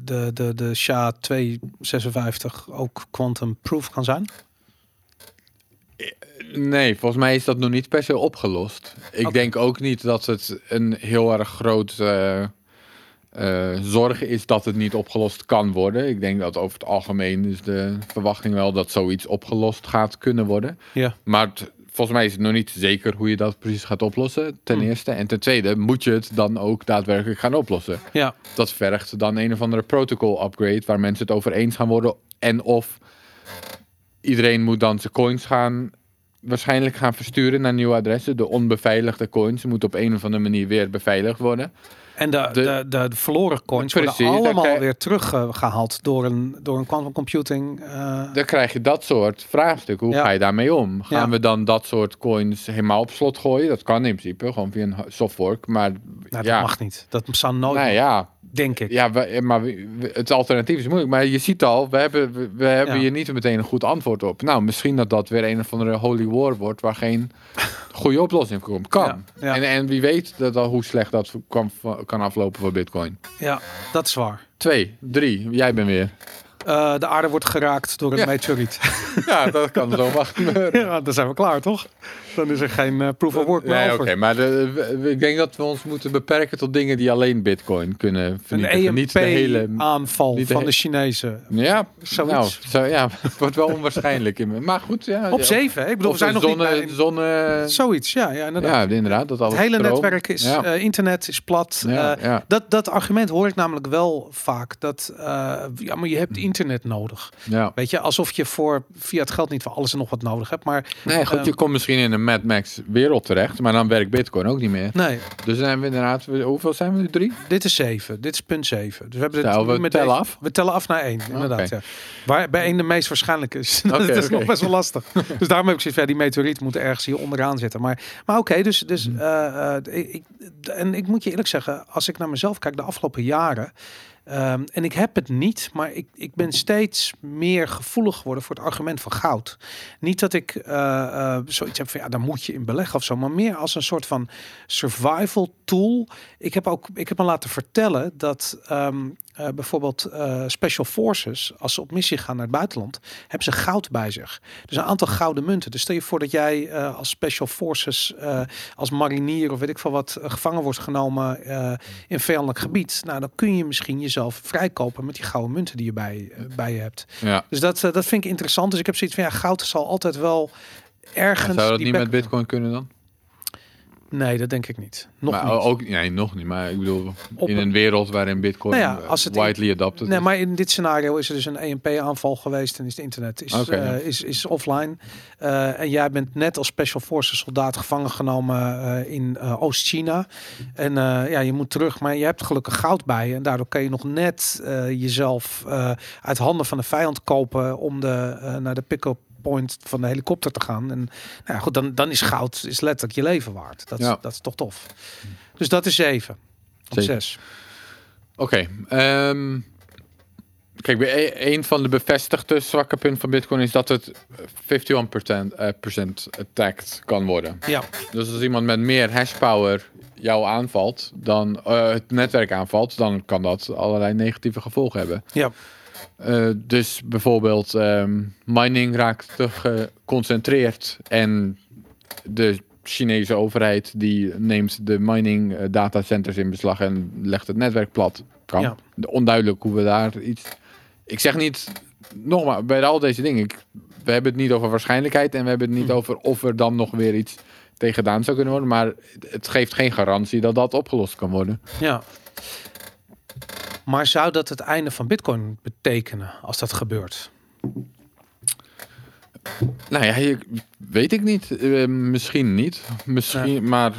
de, de, de SHA-256 ook quantum proof kan zijn? Nee, volgens mij is dat nog niet per se opgelost. Ik denk ook niet dat het een heel erg groot eh, eh, zorg is dat het niet opgelost kan worden. Ik denk dat over het algemeen is de verwachting wel dat zoiets opgelost gaat kunnen worden. Ja. Maar het- volgens mij is het nog niet zeker hoe je dat precies gaat oplossen, ten Hmm. eerste. En ten tweede moet je het dan ook daadwerkelijk gaan oplossen. Ja, Dat vergt dan een of andere protocol upgrade waar mensen het over eens gaan worden. En of iedereen moet dan zijn coins gaan waarschijnlijk gaan versturen naar nieuwe adressen. De onbeveiligde coins moeten op een of andere manier weer beveiligd worden. En de, de, De- verloren coins Precies, worden allemaal krijg- weer teruggehaald door een, door een quantum computing. eh, Dan krijg je dat soort vraagstukken. Hoe Ja. ga je daarmee om? Gaan Ja. we dan dat soort coins helemaal op slot gooien? Dat kan in principe, gewoon via een soft fork. Maar nou, dat ja, mag niet. Dat zou nooit, nou ja, denk ik. Ja, we- maar we- het alternatief is moeilijk. Maar je ziet al, we hebben, we, we hebben hier niet meteen een goed antwoord op. Nou, misschien dat dat weer een of andere holy war wordt... waar geen goede oplossing voor. Kan. Ja, ja. En, en wie weet dat al hoe slecht dat kan, kan aflopen voor bitcoin. Ja, dat is waar. Twee, drie, jij bent weer. Eh, de aarde wordt geraakt door een Ja. meteoriet. Ja, dat kan zomaar gebeuren. ja, dan zijn we klaar, toch? Dan is er geen eh, proof of work meer Nee, oké, maar de, ik denk dat we ons moeten beperken tot dingen die alleen bitcoin kunnen Een vernietigen. Niet de hele... De van he- de Chinezen. Ja, Zoiets. nou, zo, ja, het wordt wel onwaarschijnlijk. in. Maar goed, ja. Op zeven? Ik bedoel, we zijn nog zonne, niet bij... zonne, Zoiets, ja, ja inderdaad. ja, inderdaad. Dat alles het hele stroom. netwerk is, Ja. eh, internet is plat. Ja, Eh, ja. dat, dat argument hoor ik namelijk wel vaak. Dat, ja, maar je hebt internet nodig. ja. Weet je, alsof je voor via het geld niet voor alles en nog wat nodig hebt. Maar Nee, goed, je komt misschien in een Mad Max wereld terecht, maar dan werkt Bitcoin ook niet meer. nee, Dus dan hebben we inderdaad, hoeveel zijn we nu? Drie? dit is 7. Dit is punt 7. Dus we hebben Stel, het we met tellen deze- af? We tellen af naar 1, inderdaad. Ja. Waar bij 1 de meest waarschijnlijk is. dat is nog best wel lastig. dus daarom heb ik zoiets van, ja, die meteoriet moet ergens hier onderaan zitten. Maar, maar oké, dus, dus Mhm. eh, eh, ik, en ik moet je eerlijk zeggen, als ik naar mezelf kijk de afgelopen jaren. Ehm, en ik heb het niet, maar ik, ik ben steeds meer gevoelig geworden voor het argument van goud. Niet dat ik eh, eh, zoiets heb van ja, daar moet je in beleggen of zo, maar meer als een soort van survival tool. Ik heb ook, ik heb me laten vertellen dat ehm, eh, bijvoorbeeld eh, special forces, als ze op missie gaan naar het buitenland, hebben ze goud bij zich. Dus een aantal gouden munten. Dus stel je voor dat jij eh, als special forces, als marinier of weet ik veel wat, gevangen wordt genomen in vijandelijk gebied. Nou, dan kun je misschien jezelf vrijkopen met die gouden munten die je bij, bij je hebt. Ja. Dus dat, dat vind ik interessant. Dus ik heb zoiets van ja, goud zal altijd wel ergens. Zou dat niet met Bitcoin kunnen dan? Nee, dat denk ik niet. Nog maar niet. ook, nee, nog niet. Maar ik bedoel, Op in een- wereld waarin Bitcoin Nou ja, als het widely adopted Nee, is. maar in dit scenario is er dus een EMP-aanval geweest en is het internet is, eh, ja. is, is offline. Eh, en jij bent net als Special Forces soldaat gevangen genomen eh, in Oost-China. En ja, je moet terug, maar je hebt gelukkig goud bij je. En daardoor kan je nog net jezelf uit handen van de vijand kopen om de, naar de pick-up point van de helikopter te gaan. En nou ja, goed, dan, dan is goud is letterlijk je leven waard. Dat, is- Ja. dat is toch tof. Dus dat is zeven. Op Zeven. zes. Oké. ehm, kijk, bij e- een van de bevestigde zwakke punten van Bitcoin is dat het 51% eh, percent attacked kan worden. Ja, Dus als iemand met meer hashpower jou aanvalt, dan eh, het netwerk aanvalt, dan kan dat allerlei negatieve gevolgen hebben. ja, Eh, dus bijvoorbeeld ehm, mining raakt te geconcentreerd en de Chinese overheid die neemt de mining eh, datacenters in beslag en legt het netwerk plat. Kan. Ja. Onduidelijk hoe we daar iets. Ik zeg niet, nogmaals, bij al deze dingen, ik, we hebben het niet over waarschijnlijkheid en we hebben het niet Hm. over of er dan nog weer iets tegen gedaan zou kunnen worden, maar het geeft geen garantie dat dat opgelost kan worden. Ja. Maar zou dat het einde van Bitcoin betekenen als dat gebeurt? Nou ja, je- weet ik niet. Eh, misschien niet. Misschien, maar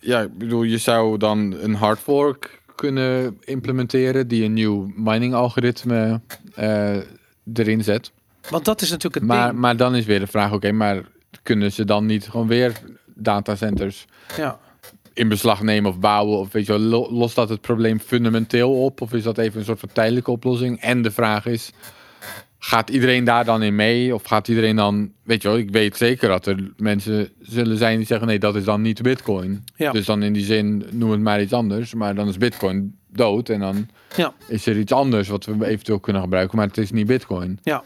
ja, ik bedoel, je zou dan een hard fork kunnen implementeren die een nieuw mining algoritme eh, erin zet. Want dat is natuurlijk het Maar, ding. maar dan is weer de vraag, oké, maar kunnen ze dan niet gewoon weer datacenters Ja. In beslag nemen of bouwen? Of weet je lost dat het probleem fundamenteel op? Of is dat even een soort van tijdelijke oplossing? En de vraag is, gaat iedereen daar dan in mee? Of gaat iedereen dan, weet je wel, ik weet zeker dat er mensen zullen zijn die zeggen, nee, dat is dan niet bitcoin. Ja. Dus dan in die zin, noem het maar iets anders. Maar dan is bitcoin dood en dan Ja. is er iets anders wat we eventueel kunnen gebruiken. Maar het is niet bitcoin. Ja.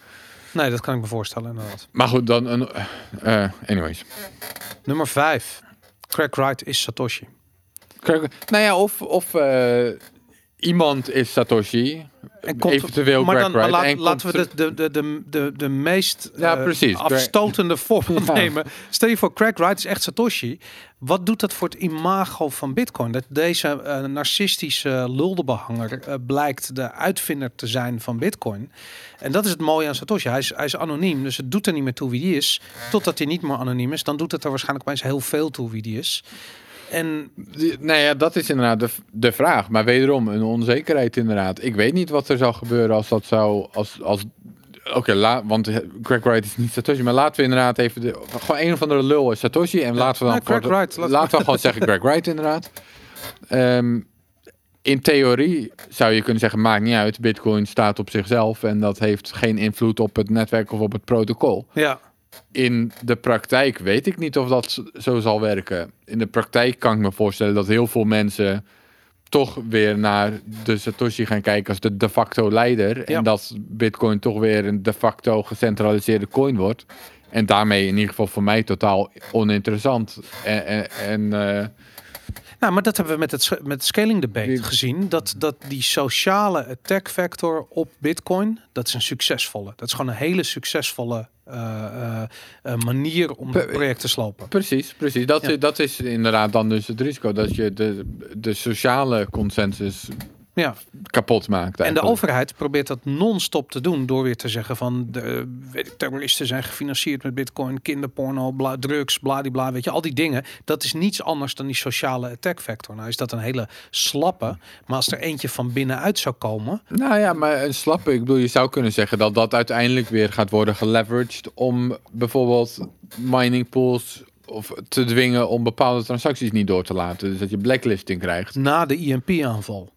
Nee, dat kan ik me voorstellen inderdaad. Maar goed, dan, een, eh, anyways. Nummer 5. Craig Wright is Satoshi. Kijk, Nou ja, of, of eh, iemand is Satoshi. En komt- eventueel maar dan laat- laten we de, de, de, de, de, meest Ja, eh, afstotende voorbeeld Ja. nemen. Stel je voor, Craig Wright is echt Satoshi. Wat doet dat voor het imago van Bitcoin? Dat deze eh, narcistische luldebehanger eh, blijkt de uitvinder te zijn van Bitcoin. En dat is het mooie aan Satoshi. Hij is, hij is anoniem, dus het doet er niet meer toe wie die is. Totdat hij niet meer anoniem is. Dan doet het er waarschijnlijk opeens heel veel toe wie die is. En Nou ja, dat is inderdaad de, de vraag. Maar wederom, een onzekerheid inderdaad. Ik weet niet wat er zou gebeuren als dat zou... Als, als, Oké, la- want Greg Wright is niet Satoshi. Maar laten we inderdaad even... De, gewoon een of andere lul is Satoshi. En laten we dan... de- laten laten we gewoon zeggen Greg Wright inderdaad. Ehm, in theorie zou je kunnen zeggen, maakt niet uit. Bitcoin staat op zichzelf. En dat heeft geen invloed op het netwerk of op het protocol. ja, In de praktijk weet ik niet of dat zo zal werken. In de praktijk kan ik me voorstellen dat heel veel mensen toch weer naar de Satoshi gaan kijken als de de facto leider. Ja. En dat Bitcoin toch weer een de facto gecentraliseerde coin wordt. En daarmee in ieder geval voor mij totaal oninteressant. En, en, en eh, Nou, maar dat hebben we met het, met scaling debate Die- gezien. Dat, dat die sociale attack factor op Bitcoin, dat is een succesvolle. Dat is gewoon een hele succesvolle manier om het project te slopen. precies, precies. Dat, Ja. dat is inderdaad dan dus het risico. Dat je de, de sociale consensus Ja. kapot maakt. En de overheid probeert dat non-stop te doen door weer te zeggen van de eh, weet ik, terroristen zijn gefinancierd met bitcoin, kinderporno, bla, drugs, bladibla, weet je, al die dingen. Dat is niets anders dan die sociale attack factor. Nou is dat een hele slappe, maar als er eentje van binnenuit zou komen, Nou ja, maar een slappe. Ik bedoel, je zou kunnen zeggen dat dat uiteindelijk weer gaat worden geleveraged om bijvoorbeeld mining pools of te dwingen om bepaalde transacties niet door te laten. Dus dat je blacklisting krijgt. na de IMP-aanval.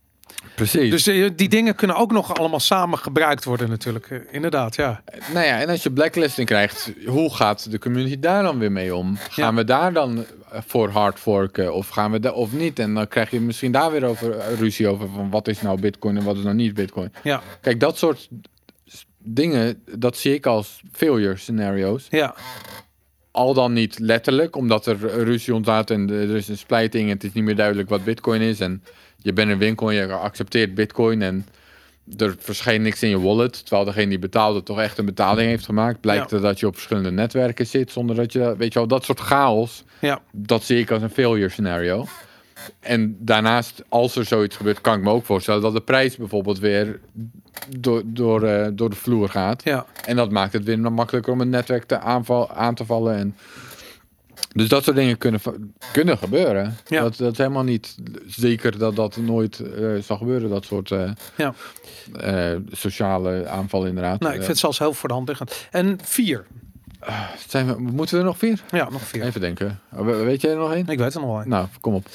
Precies. Dus eh, die dingen kunnen ook nog allemaal samen gebruikt worden natuurlijk. Eh, Inderdaad, ja. nou ja, en als je blacklisting krijgt, hoe gaat de community daar dan weer mee om? Gaan Ja. we daar dan eh, voor hard forken of gaan we daar of niet? En dan krijg je misschien daar weer over ruzie over van wat is nou bitcoin en wat is nou niet bitcoin. Ja, Kijk, dat soort dingen, dat zie ik als failure scenario's. ja, Al dan niet letterlijk, omdat er ruzie ontstaat en er is een splijting en het is niet meer duidelijk wat bitcoin is. En je bent een winkel en je accepteert bitcoin en er verschijnt niks in je wallet. Terwijl degene die betaalde toch echt een betaling heeft gemaakt. Blijkt Ja. er dat je op verschillende netwerken zit zonder dat je, weet je wel, dat soort chaos. ja. Dat zie ik als een failure scenario. En daarnaast, als er zoiets gebeurt, kan ik me ook voorstellen dat de prijs bijvoorbeeld weer door, door, eh, door de vloer gaat. ja. En dat maakt het weer makkelijker om een netwerk te aanval, aan te vallen. En dus dat soort dingen kunnen, kunnen gebeuren. Ja. Dat, dat is helemaal niet zeker dat dat nooit eh, zal gebeuren. Dat soort eh, Ja. eh, sociale aanvallen inderdaad. Nou, ik vind het zelfs heel voor de hand liggend. En vier. Eh, zijn we, moeten we er nog vier? Ja, nog vier. Even denken. Oh, we- Weet jij er nog één? Ik weet er nog wel. een. Nou, kom op.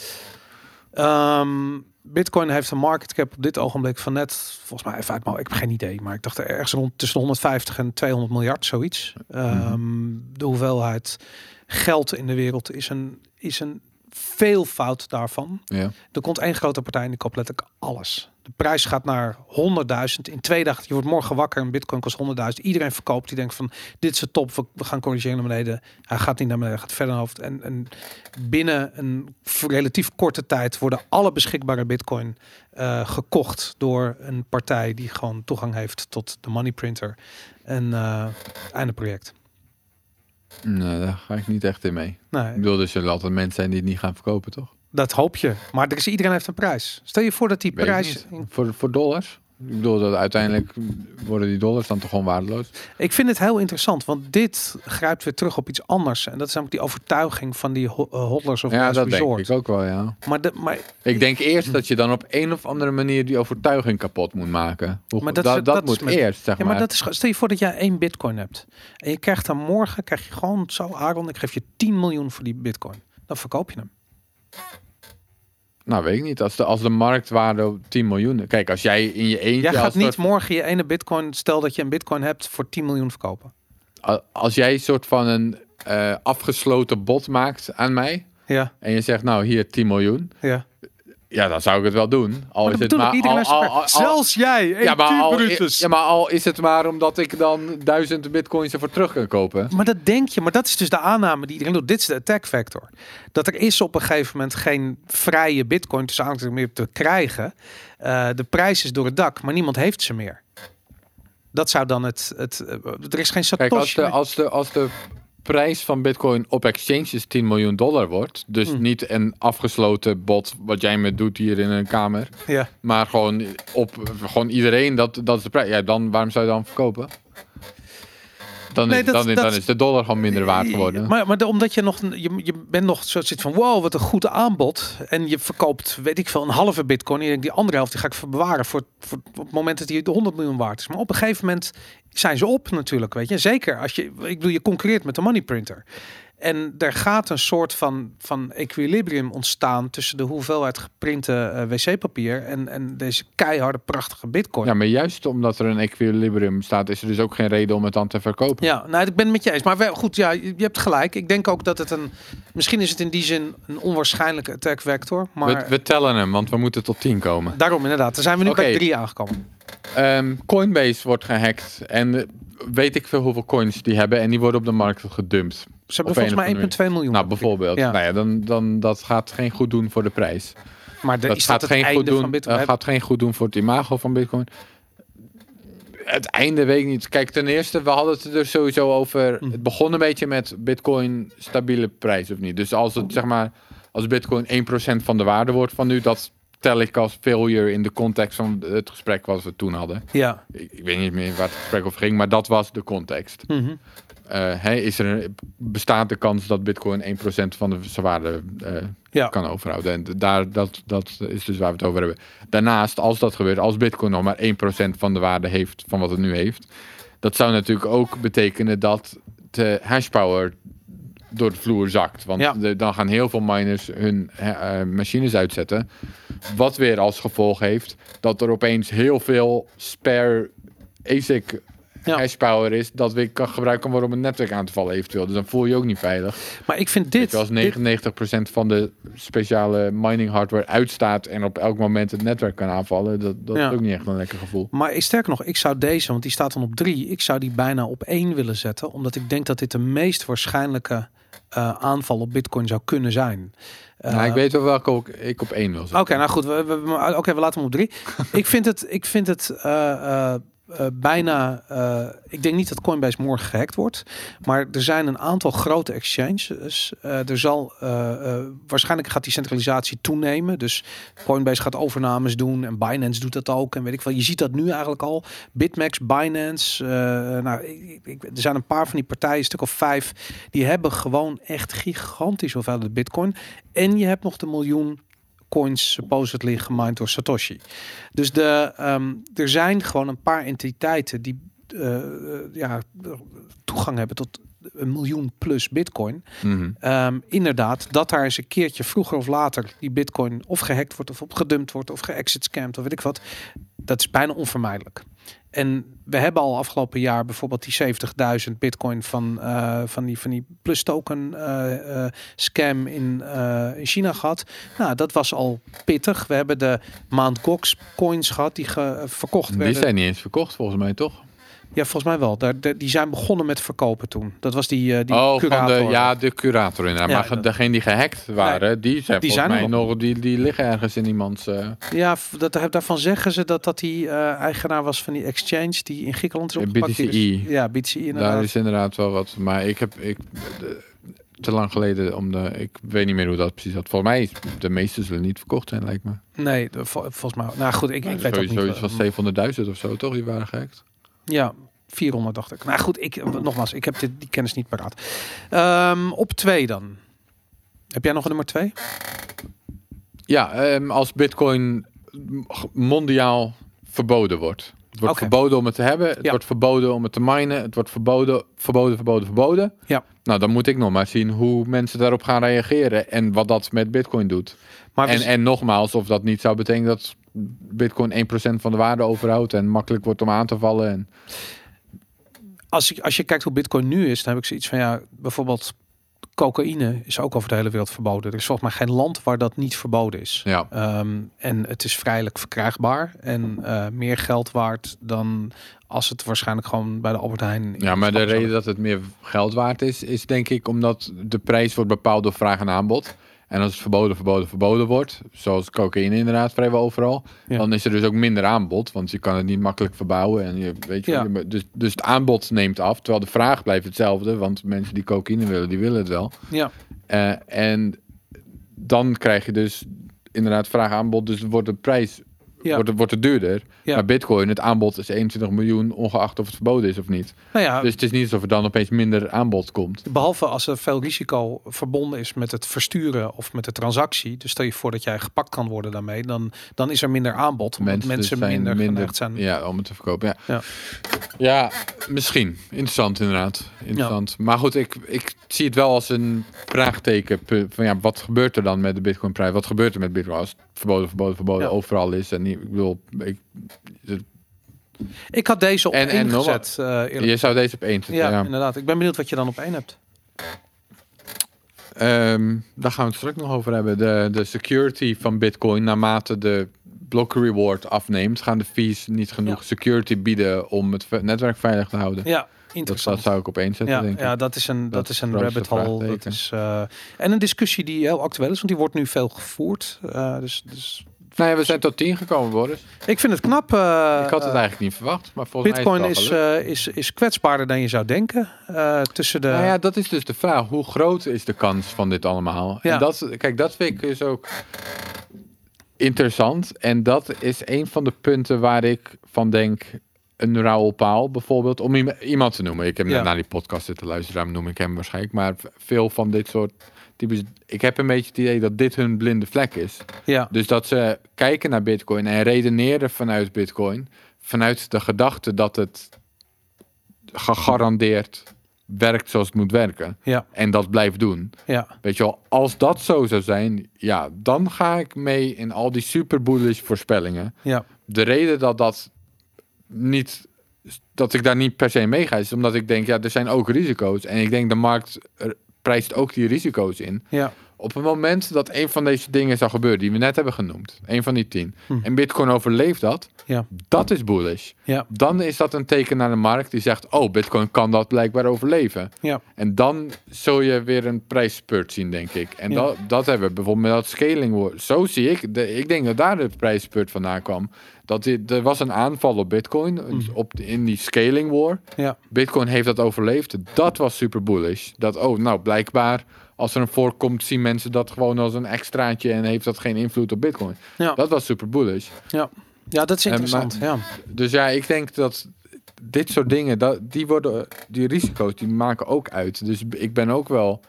Ehm, Bitcoin heeft een market cap op dit ogenblik van net, volgens mij even uit mijn- ik heb geen idee, maar ik dacht ergens rond tussen de 150 en 200 miljard, zoiets. Ehm, De hoeveelheid geld in de wereld is een, is een veelvoud daarvan. Ja. Er komt één grote partij en die koopt letterlijk alles. De prijs gaat naar 100.000. In twee dagen, je wordt morgen wakker en bitcoin kost 100.000. Iedereen verkoopt, die denkt van dit is het top, we, gaan corrigeren naar beneden. Hij gaat niet naar beneden, hij gaat verder naar hoofd. En, en binnen een relatief korte tijd worden alle beschikbare bitcoin eh, gekocht door een partij die gewoon toegang heeft tot de money printer. En eh einde project. Nee, daar ga ik niet echt in mee. Ik Nee, bedoel, er zullen altijd mensen zijn die het niet gaan verkopen, toch? dat hoop je. Maar er is, iedereen heeft een prijs. Stel je voor dat die Weet ik prijs... Voor, voor dollars? Ik bedoel, dat uiteindelijk worden die dollars dan toch gewoon waardeloos. Ik vind het heel interessant, want dit grijpt weer terug op iets anders. En dat is namelijk die overtuiging van die eh, hodlers of Ja, dat resort. denk ik ook wel, ja. Maar, de, maar, Ik denk eerst dat je dan op een of andere manier die overtuiging kapot moet maken. Hoe- Maar dat dat dat, moet met- eerst, zeg ja, maar. maar dat is, stel je voor dat jij één bitcoin hebt. En je krijgt dan morgen, krijg je gewoon zo, Aaron, ik geef je 10 miljoen voor die bitcoin. Dan verkoop je hem. Nou, weet ik niet. Als de, als de marktwaarde op 10 miljoen... Kijk, als jij in je eentje... Jij gaat niet soort- morgen je ene bitcoin, stel dat je een bitcoin hebt, voor 10 miljoen verkopen. als jij een soort van een eh, afgesloten bod maakt aan mij... Ja, en je zegt, nou, hier 10 miljoen... ja. Ja, dan zou ik het wel doen. Al Maar is het maar... al- al- al- Zelfs jij, ja, maar al, ja, maar al is het maar omdat ik dan duizend bitcoins ervoor terug kan kopen. Maar dat denk je, maar dat is dus de aanname die iedereen doet. Dit is de attack factor. Dat er is op een gegeven moment geen vrije bitcoin tussen aanhalingstekens meer te krijgen. Eh, de prijs is door het dak, maar niemand heeft ze meer. Dat zou dan het... het eh, er is geen Kijk, als satoshi de, als, de, als de prijs van bitcoin op exchanges 10 miljoen dollar wordt... dus Hmm. niet een afgesloten bod wat jij me doet hier in een kamer... Ja. maar gewoon op gewoon iedereen, dat, dat is de prijs. Ja, dan, waarom zou je dan verkopen? Dan, Nee, dat- dan, dat- dan is de dollar gewoon minder waard geworden. Maar, maar de- omdat je nog, je, je bent nog zo zit van wow, wat een goed aanbod. En je verkoopt, weet ik veel, een halve bitcoin. En je denkt, die andere helft die ga ik bewaren voor, voor op het moment dat die de 100 miljoen waard is. Maar op een gegeven moment zijn ze op natuurlijk, weet je. Zeker als je, ik bedoel, je concurreert met de money printer. En er gaat een soort van, van equilibrium ontstaan tussen de hoeveelheid geprinte eh, wc-papier en, en deze keiharde prachtige bitcoin. Ja, maar juist omdat er een equilibrium staat... is er dus ook geen reden om het dan te verkopen. Ja, nou, ik ben het met je eens. Maar goed, ja, je je hebt gelijk. Ik denk ook dat het een... Misschien is het in die zin een onwaarschijnlijke attack vector. Maar We, we tellen hem, want we moeten tot 10 komen. daarom inderdaad. Dan zijn we nu bij Oké. drie aangekomen. Ehm, Coinbase wordt gehackt en eh, weet ik veel hoeveel coins die hebben en die worden op de markt gedumpt. Ze hebben volgens mij of andere 1,2 miljoen. Nou, bijvoorbeeld. Ja. Nou ja, dan, dan dat gaat geen goed doen voor de prijs. maar de, dat is gaat dat geen goed doen. Dat gaat geen goed doen voor het imago van Bitcoin. Het einde weet ik niet. Kijk, ten eerste, we hadden het er sowieso over. Hm. Het begon een beetje met Bitcoin stabiele prijs of niet. Dus als het zeg maar, als Bitcoin 1% van de waarde wordt van nu, dat tel ik als failure in de context van het gesprek wat we toen hadden. Ja. Ik, ik weet niet meer waar het gesprek over ging, maar dat was de context. Mhm. Eh, hè, is er een, bestaat de kans dat Bitcoin 1% van de zijn waarde eh, Ja. kan overhouden? En daar, dat, dat is dus waar we het over hebben. Daarnaast, als dat gebeurt, als Bitcoin nog maar 1% van de waarde heeft van wat het nu heeft, dat zou natuurlijk ook betekenen dat de hashpower door de vloer zakt. Want Ja. de- dan gaan heel veel miners hun eh, eh, machines uitzetten. Wat weer als gevolg heeft dat er opeens heel veel spare ASIC. Hashpower is dat weer kan gebruikt kan worden om een netwerk aan te vallen eventueel. Dus dan voel je je ook niet veilig. Maar ik vind Dit, als dit 99% van de speciale mining hardware uitstaat en op elk moment het netwerk kan aanvallen, dat, dat Ja. is ook niet echt een lekker gevoel. maar ik- sterker nog, ik zou deze, want die staat dan op drie. Ik zou die bijna op één willen zetten. Omdat ik denk dat dit de meest waarschijnlijke eh, aanval op bitcoin zou kunnen zijn. nou, Eh, ik weet wel welke ik op één wil zetten. Oké, nou goed. We, we, we- oké, we laten hem op drie. ik vind het, ik vind het eh, eh, bijna. eh, ik denk niet dat Coinbase morgen gehackt wordt. Maar er zijn een aantal grote exchanges. Eh, er zal waarschijnlijk gaat die centralisatie toenemen. Dus Coinbase gaat overnames doen en Binance doet dat ook. En weet ik wel. Je ziet dat nu eigenlijk al. Bitmax, Binance. nou, ik, ik- er zijn een paar van die partijen, een stuk of vijf, die hebben gewoon echt gigantisch hoeveelheid Bitcoin. En je hebt nog de miljoen coins supposedly gemined door Satoshi. Dus de, ehm, er zijn gewoon een paar entiteiten die eh, eh, ja, toegang hebben tot een miljoen plus bitcoin. Mhm. Ehm, inderdaad, dat daar eens een keertje vroeger of later die bitcoin of gehackt wordt of opgedumpt wordt of geëxit scammed of weet ik wat. Dat is bijna onvermijdelijk. En we hebben al afgelopen jaar bijvoorbeeld die 70.000 bitcoin van, eh, van, die, van die plus token eh, eh, scam in, in China gehad. Nou, dat was al pittig. We hebben de Mt. Gox coins gehad die ge, verkocht Die werden. zijn niet eens verkocht volgens mij, toch? Ja, volgens mij wel. Daar, die zijn begonnen met verkopen toen. Dat was die, eh die oh, van curator. de, ja, de curator inderdaad. Ja, maar dat- degene die gehackt waren, die zijn Die volgens zijn mij nog. nog, die, die liggen ergens in iemands... eh, Ja, dat, daarvan zeggen ze dat dat die eh, eigenaar was van die exchange die in Griekenland is Ja, opgepakt. BTCI. dus- ja, BTCI inderdaad. Daar is inderdaad wel wat. Maar ik heb ik, de- te lang geleden om de. Ik weet niet meer hoe dat precies zat. Volgens mij de meeste zullen niet verkocht zijn, lijkt me. Nee, vol- volgens mij. Nou goed, ik, ik weet Sowieso niet. iets eh, van 700.000 of zo, toch? Die waren gehackt. Ja, 400 dacht ik. Nou goed, ik, nogmaals, ik heb dit, die kennis niet paraat. Ehm, op twee dan. Heb jij nog een nummer twee? Ja, ehm, als Bitcoin mondiaal verboden wordt. Het wordt verboden om het te hebben. Het Ja. wordt verboden om het te minen. Het wordt verboden, verboden, verboden, verboden. Ja. Nou, dan moet ik nog maar zien hoe mensen daarop gaan reageren. En wat dat met bitcoin doet. Maar En, en nogmaals, of dat niet zou betekenen dat bitcoin 1% van de waarde overhoudt. En makkelijk wordt om aan te vallen. En, als, ik, als je kijkt hoe Bitcoin nu is, dan heb ik zoiets van ja, bijvoorbeeld cocaïne is ook over de hele wereld verboden. Er is volgens mij geen land waar dat niet verboden is. ja. Ehm, en het is vrijelijk verkrijgbaar en eh, meer geld waard dan als het waarschijnlijk gewoon bij de Albert Heijn. ja, maar de reden dat het meer geld waard is, is denk ik omdat de prijs wordt bepaald door vraag en aanbod. En als het verboden, verboden, verboden wordt, zoals cocaïne inderdaad vrijwel overal, Ja. dan is er dus ook minder aanbod, want je kan het niet makkelijk verbouwen. En je, weet je, Ja. dus, dus het aanbod neemt af, terwijl de vraag blijft hetzelfde, want mensen die cocaïne willen, die willen het wel. Ja, Eh, en dan krijg je dus inderdaad vraag aanbod, dus wordt de prijs ja. wordt, het- wordt het duurder. Ja. Maar bitcoin, het aanbod is 21 miljoen, ongeacht of het verboden is of niet. nou ja, Dus het is niet alsof er dan opeens minder aanbod komt. behalve als er veel risico verbonden is met het versturen of met de transactie. Dus stel je voor dat jij gepakt kan worden daarmee, dan, dan is er minder aanbod. Mensen, dus zijn minder, geneigd zijn. Ja, om het te verkopen. Ja, Ja. misschien. Interessant inderdaad. Interessant. Maar goed, ik, ik zie het wel als een vraagteken. Van ja, wat gebeurt er dan met de bitcoin prijs? Wat gebeurt er met bitcoin als verboden, verboden, verboden Ja. overal is? En niet- ik bedoel, ik, Ik had deze op En- één en nog gezet. eh, eerlijk. je zou deze op één zetten. ja, Ja, inderdaad. Ik ben benieuwd wat je dan op één hebt. Ehm, daar gaan we het straks nog over hebben. De, de security van bitcoin, naarmate de block reward afneemt, gaan de fees niet genoeg Ja. security bieden om het netwerk veilig te houden. Ja, dat, zou ik op één zetten, ja, denk ik. ja, dat is een, dat Dat is een rabbit hole. Dat is, eh, en een discussie die heel actueel is, want die wordt nu veel gevoerd. Eh, dus, dus Nou ja, we zijn tot 10 gekomen, Boris. ik vind het knap. eh, ik had het eigenlijk niet verwacht, maar volgens Bitcoin mij is is, is, is kwetsbaarder dan je zou denken. Tussen de. Nou ja, dat is dus de vraag. Hoe groot is de kans van dit allemaal? Ja. En dat, kijk, dat vind ik dus ook interessant. En dat is een van de punten waar ik van denk... Een Raoul Paal bijvoorbeeld, om iem- iemand te noemen. Ik heb Ja. naar die podcast zitten luisteren, daarom noem ik hem waarschijnlijk. Maar veel van dit soort types... Ik heb een beetje het idee dat dit hun blinde vlek is. ja, Dus dat ze kijken naar Bitcoin en redeneren vanuit Bitcoin, vanuit de gedachte dat het gegarandeerd werkt zoals het moet werken. ja, En dat blijft doen. ja, Weet je wel, als dat zo zou zijn, ja, dan ga ik mee in al die super bullish voorspellingen. ja, De reden dat dat niet, dat ik daar niet per se mee ga, is omdat ik denk, ja, er zijn ook risico's. En ik denk de markt prijst ook die risico's in. ja, Op het moment dat een van deze dingen zou gebeuren, die we net hebben genoemd, een van die tien, Hm. en Bitcoin overleeft dat, ja, dat is bullish. ja, Dan is dat een teken naar de markt die zegt, oh, Bitcoin kan dat blijkbaar overleven. ja, En dan zul je weer een prijsspurt zien, denk ik. En Ja. dat, dat hebben we bijvoorbeeld met dat scaling. Zo zie ik, de, ik denk dat daar de prijsspurt vandaan kwam. Dat dit, er was een aanval op Bitcoin Mhm. op, in die scaling war. ja, Bitcoin heeft dat overleefd. Dat was super bullish. Dat, oh, nou, blijkbaar als er een voorkomt, zien mensen dat gewoon als een extraatje en heeft dat geen invloed op Bitcoin. ja, Dat was super bullish. ja. Ja, dat is En interessant. ja. Dus ja, ik denk dat dit soort dingen, dat, die worden, die risico's, die maken ook uit. Dus ik ben ook wel,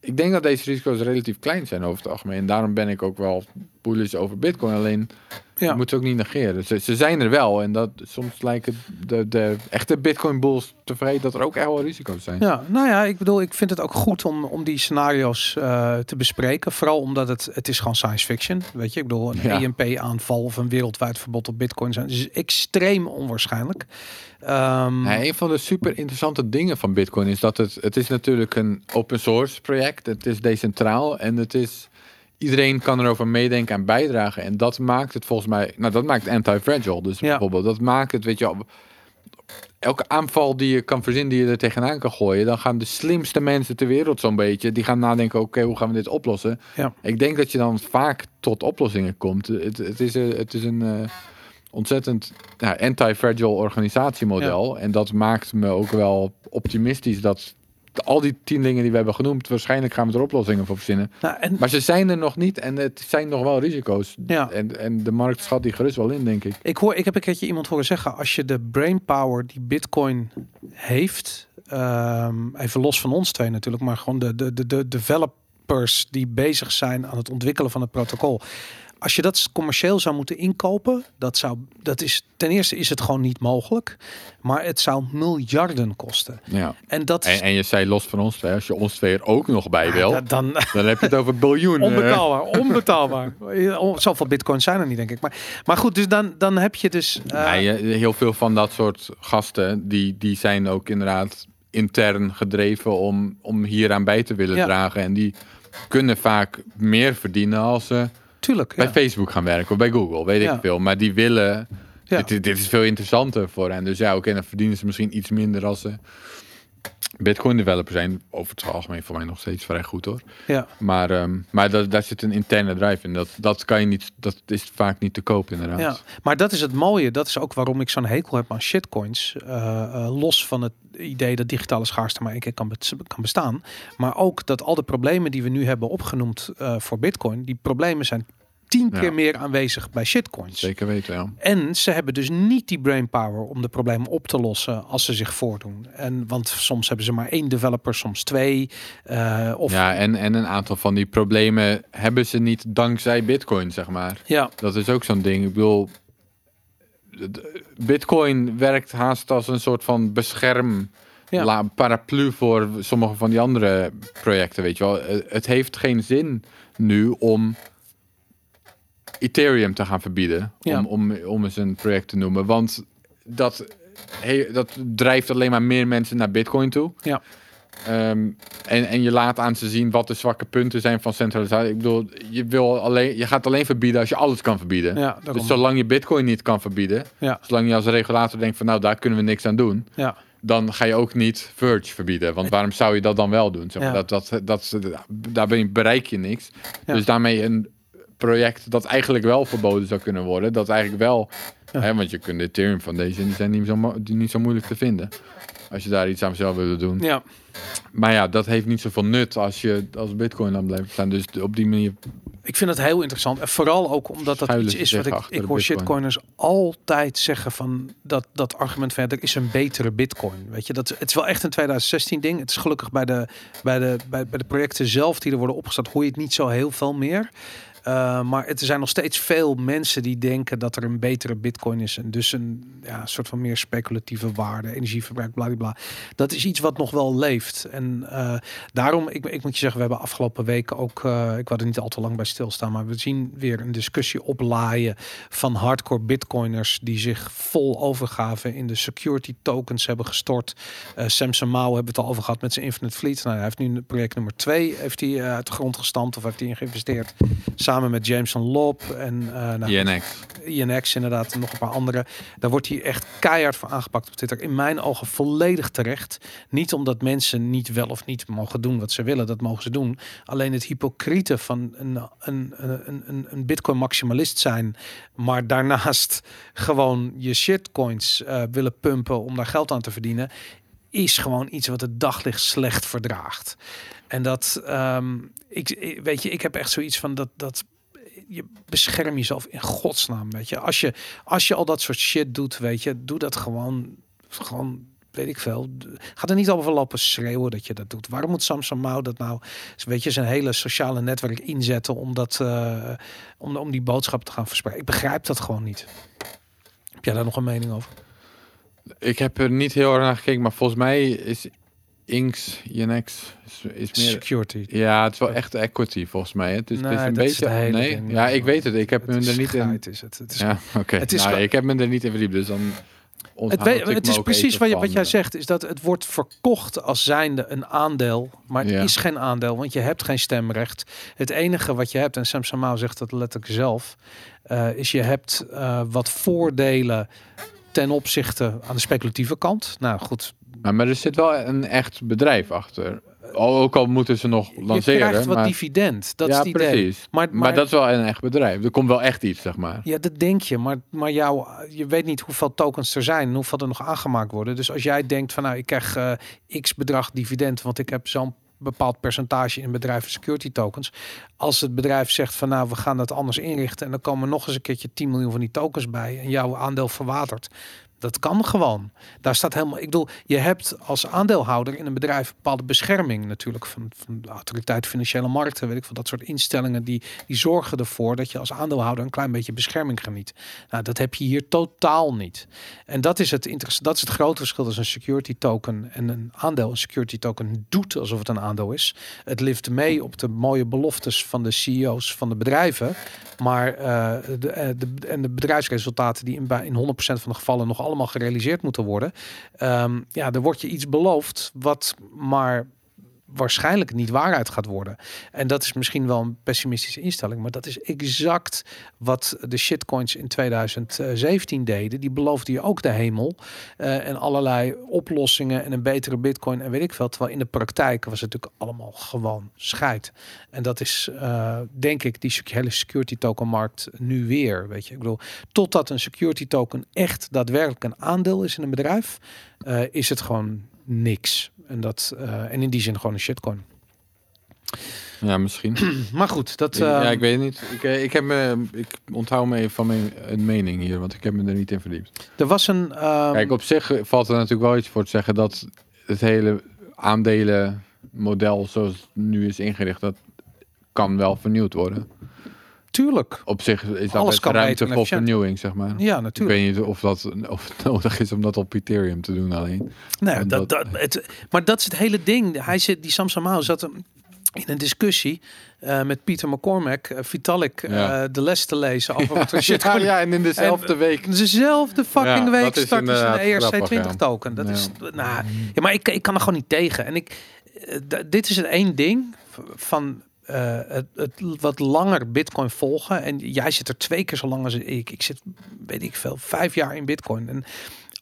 ik denk dat deze risico's relatief klein zijn over het algemeen. En daarom ben ik ook wel bullish over Bitcoin. Alleen, Ja. je moet ze ook niet negeren. Ze, ze zijn er wel. En dat soms lijken de, de echte Bitcoin bulls te vergeten dat er ook echt wel risico's zijn. Ja, nou ja, ik bedoel, ik vind het ook goed om, om die scenario's eh, te bespreken. Vooral omdat het, het is gewoon science fiction. Weet je, ik bedoel, een Ja. EMP-aanval of een wereldwijd verbod op bitcoin zijn is extreem onwaarschijnlijk. Ja, een van de super interessante dingen van Bitcoin is dat het, het is natuurlijk een open source project. Het is decentraal en het is, iedereen kan erover meedenken en bijdragen. En dat maakt het volgens mij, nou dat maakt anti-fragile. Dus Ja. bijvoorbeeld, dat maakt het, weet je elke aanval die je kan verzinnen, die je er tegenaan kan gooien, dan gaan de slimste mensen ter wereld zo'n beetje, die gaan nadenken, oké, hoe gaan we dit oplossen? Ja. Ik denk dat je dan vaak tot oplossingen komt. Het, het is, een- het is een eh, ontzettend ja, anti-fragile organisatiemodel. En dat maakt me ook wel optimistisch dat al die tien dingen die we hebben genoemd, waarschijnlijk gaan we er oplossingen voor verzinnen. nou, en, Maar ze zijn er nog niet en het zijn nog wel risico's. Ja. En, en de markt schat die gerust wel in, denk ik. ik, hoor, ik heb een keertje iemand horen zeggen, als je de brainpower die bitcoin heeft, ehm, even los van ons twee natuurlijk, maar gewoon de, de, de, de developers die bezig zijn aan het ontwikkelen van het protocol. Als je dat commercieel zou moeten inkopen, dat zou, dat is ten eerste is het gewoon niet mogelijk, maar het zou miljarden kosten. Ja. En dat En, je zei los van ons twee, als je ons twee er ook nog bij wil, Ja, dan dan heb je het over biljoenen. onbetaalbaar, onbetaalbaar. Zoveel bitcoins zijn er niet, denk ik. Maar, maar goed, dus dan, dan heb je dus. eh, Ja, je- heel veel van dat soort gasten, die, die zijn ook inderdaad intern gedreven om, om hieraan bij te willen Ja. dragen. En die kunnen vaak meer verdienen als ze tuurlijk. bij. Facebook gaan werken of bij Google, weet ik veel. Maar die willen, dit, dit is veel interessanter voor hen. Dus ja, oké, dan verdienen ze misschien iets minder als ze Bitcoin developer zijn. Over het algemeen voor mij nog steeds vrij goed hoor. Ja. Maar, ehm, maar dat, daar zit een interne drive in. Dat, dat kan je niet, dat is vaak niet te koop inderdaad. Ja, maar dat is het mooie. Dat is ook waarom ik zo'n hekel heb aan shitcoins. Eh, eh, los van het idee dat digitale schaarste maar één keer kan, kan bestaan. Maar ook dat al de problemen die we nu hebben opgenoemd eh, voor bitcoin, die problemen zijn tien Ja. keer meer aanwezig bij shitcoins. Zeker weten, ja. En ze hebben dus niet die brainpower om de problemen op te lossen als ze zich voordoen. En want soms hebben ze maar één developer, soms twee. eh, of Ja, en, en een aantal van die problemen hebben ze niet dankzij Bitcoin, zeg maar. ja, Dat is ook zo'n ding. Ik bedoel, Bitcoin werkt haast als een soort van bescherm Ja. la- paraplu voor sommige van die andere projecten, weet je wel. Eh, Het heeft geen zin nu om Ethereum te gaan verbieden, Ja. om, om, om eens een project te noemen. Want dat, he- dat drijft alleen maar meer mensen naar Bitcoin toe. Ja. Ehm, en, en je laat aan ze zien wat de zwakke punten zijn van centralisatie. Ik bedoel, je, wil alleen, je gaat alleen verbieden als je alles kan verbieden. ja. Dus zolang je Bitcoin niet kan verbieden, Ja. zolang je als regulator denkt van nou daar kunnen we niks aan doen, ja, dan ga je ook niet Verge verbieden. Want waarom zou je dat dan wel doen? Zeg maar, Ja. dat, dat, dat, daar ben je, bereik je niks. Ja. Dus daarmee een project dat eigenlijk wel verboden zou kunnen worden, dat eigenlijk wel, Ja. hè, want je kunt de Ethereum Foundation, die zijn niet zo, niet zo moeilijk te vinden. Als je daar iets aan zou willen doen. ja. Maar ja, dat heeft niet zoveel nut als je als Bitcoin dan blijft staan. Dus op die manier Ik vind het heel interessant. En vooral ook omdat dat iets is wat ik, ik hoor shitcoiners altijd zeggen van dat, dat argument van ja, er is een betere bitcoin. Weet je, dat, het is wel echt een 2016 ding. Het is gelukkig bij de, bij, de, bij, bij de projecten zelf die er worden opgestart, hoor je het niet zo heel veel meer. Uh, maar er zijn nog steeds veel mensen die denken dat er een betere bitcoin is. En dus een ja, soort van meer speculatieve waarde, energieverbruik, bla. Dat is iets wat nog wel leeft. En uh, daarom, ik, ik moet je zeggen, we hebben afgelopen weken ook, uh, ik wou er niet al te lang bij stilstaan, maar we zien weer een discussie oplaaien van hardcore bitcoiners die zich vol overgaven in de security tokens hebben gestort. Samson Mao hebben we het al over gehad met zijn Infinite Fleet. Nou, hij heeft nu project nummer twee heeft hij uit de grond gestampt of heeft hij in geïnvesteerd. Met Jameson Lob en uh, nou, INX. INX inderdaad en nog een paar andere. Daar wordt hij echt keihard voor aangepakt op Twitter. In mijn ogen volledig terecht. Niet omdat mensen niet wel of niet mogen doen wat ze willen. Dat mogen ze doen. Alleen het hypocriete van een, een, een, een, een bitcoin maximalist zijn. Maar daarnaast gewoon je shitcoins uh, willen pumpen om daar geld aan te verdienen. Is gewoon iets wat het daglicht slecht verdraagt. En dat, um, ik, weet je, ik heb echt zoiets van dat, dat je bescherm jezelf in godsnaam, weet je. Als je, als je al dat soort shit doet, weet je, doe dat gewoon, gewoon weet ik veel. Ga er niet over lopen schreeuwen dat je dat doet. Waarom moet Samson Mao dat nou, weet je, zijn hele sociale netwerk inzetten om dat, uh, om, om die boodschap te gaan verspreiden? Ik begrijp dat gewoon niet. Heb jij daar nog een mening over? Ik heb er niet heel erg naar gekeken, maar volgens mij is Inks, INX, is, is meer... Security. Ja, het is wel echt equity volgens mij. Het is, nee, het is een beetje... Is nee, ding. ja, ik weet het. Ik heb het me er niet in... Is het. het is ja, oké. Okay. Het nou, ik heb me er niet in verdiept, dus dan... Het, we- het is precies wat, je, wat jij zegt, is dat het wordt verkocht als zijnde een aandeel, maar het Ja. is geen aandeel, want je hebt geen stemrecht. Het enige wat je hebt, en Sam Samao zegt dat letterlijk zelf, eh, is je hebt eh, wat voordelen ten opzichte aan de speculatieve kant. Nou goed, Maar, maar er zit wel een echt bedrijf achter. Ook al moeten ze nog je lanceren. krijgt wat maar, dividend, dat ja, is het idee. precies. Maar, Maar, dat is wel een echt bedrijf. Er komt wel echt iets, zeg maar. Ja, dat denk je. Maar, maar jou, je weet niet hoeveel tokens er zijn en hoeveel er nog aangemaakt worden. Dus als jij denkt van nou, ik krijg eh, x bedrag dividend, want ik heb zo'n bepaald percentage in bedrijven security tokens. Als het bedrijf zegt van nou, we gaan dat anders inrichten en dan komen nog eens een keertje 10 miljoen van die tokens bij en jouw aandeel verwatert. Dat kan gewoon. Daar staat helemaal. Ik bedoel, je hebt als aandeelhouder in een bedrijf bepaalde bescherming natuurlijk van, van de autoriteit financiële markten, weet ik van dat soort instellingen die, die zorgen ervoor dat je als aandeelhouder een klein beetje bescherming geniet. Nou, dat heb je hier totaal niet. En dat is het interessant. Dat is het grote verschil tussen een security token en een aandeel. Een security token doet alsof het een aandeel is. Het lift mee op de mooie beloftes van de CEO's van de bedrijven, maar eh, de, eh, de, en de bedrijfsresultaten die in, in 100% van de gevallen nog allemaal gerealiseerd moeten worden. Ehm, ja, er wordt je iets beloofd wat maar waarschijnlijk niet waarheid gaat worden. En dat is misschien wel een pessimistische instelling, maar dat is exact wat de shitcoins in 2017 deden. Die beloofden je ook de hemel eh, en allerlei oplossingen en een betere bitcoin en weet ik veel. Terwijl in de praktijk was het natuurlijk allemaal gewoon scheid. En dat is, eh, denk ik, die hele security token markt nu weer. Weet je, ik bedoel, totdat een security token echt daadwerkelijk een aandeel is in een bedrijf, eh, is het gewoon niks. En, dat, eh, en in die zin gewoon een shitcoin. Ja, misschien. Maar goed, dat. Ik- ja, eh, ik weet het niet. Ik, eh, ik, heb me, ik onthoud me even van mijn een mening hier, want ik heb me er niet in verdiept. er was een. ehm, Kijk, op zich valt er natuurlijk wel iets voor te zeggen dat het hele aandelenmodel zoals het nu is ingericht, dat kan wel vernieuwd worden. Tuurlijk. Op zich is dat Alles kan ruimte voor vernieuwing, zeg maar. Ja, Ik natuurlijk. weet niet of, dat, of het nodig is om dat op Ethereum te doen alleen. Nee, En dat, dat- het, maar dat is het hele ding. Hij zit, die Samson Mao zat in een discussie eh, met Pieter McCormack, eh, Vitalik, eh, de les te lezen over wat er shit ja, ja, en in dezelfde En- week. Dezelfde fucking Ja, week starten ze een inderdaad ERC20 grappig, ja. token. Dat is, nou, ja, maar ik, ik kan er gewoon niet tegen. En ik, dit is het één ding van eh, het, het wat langer Bitcoin volgen. En jij zit er twee keer zo lang als ik. Ik zit, weet ik veel, vijf jaar in Bitcoin. En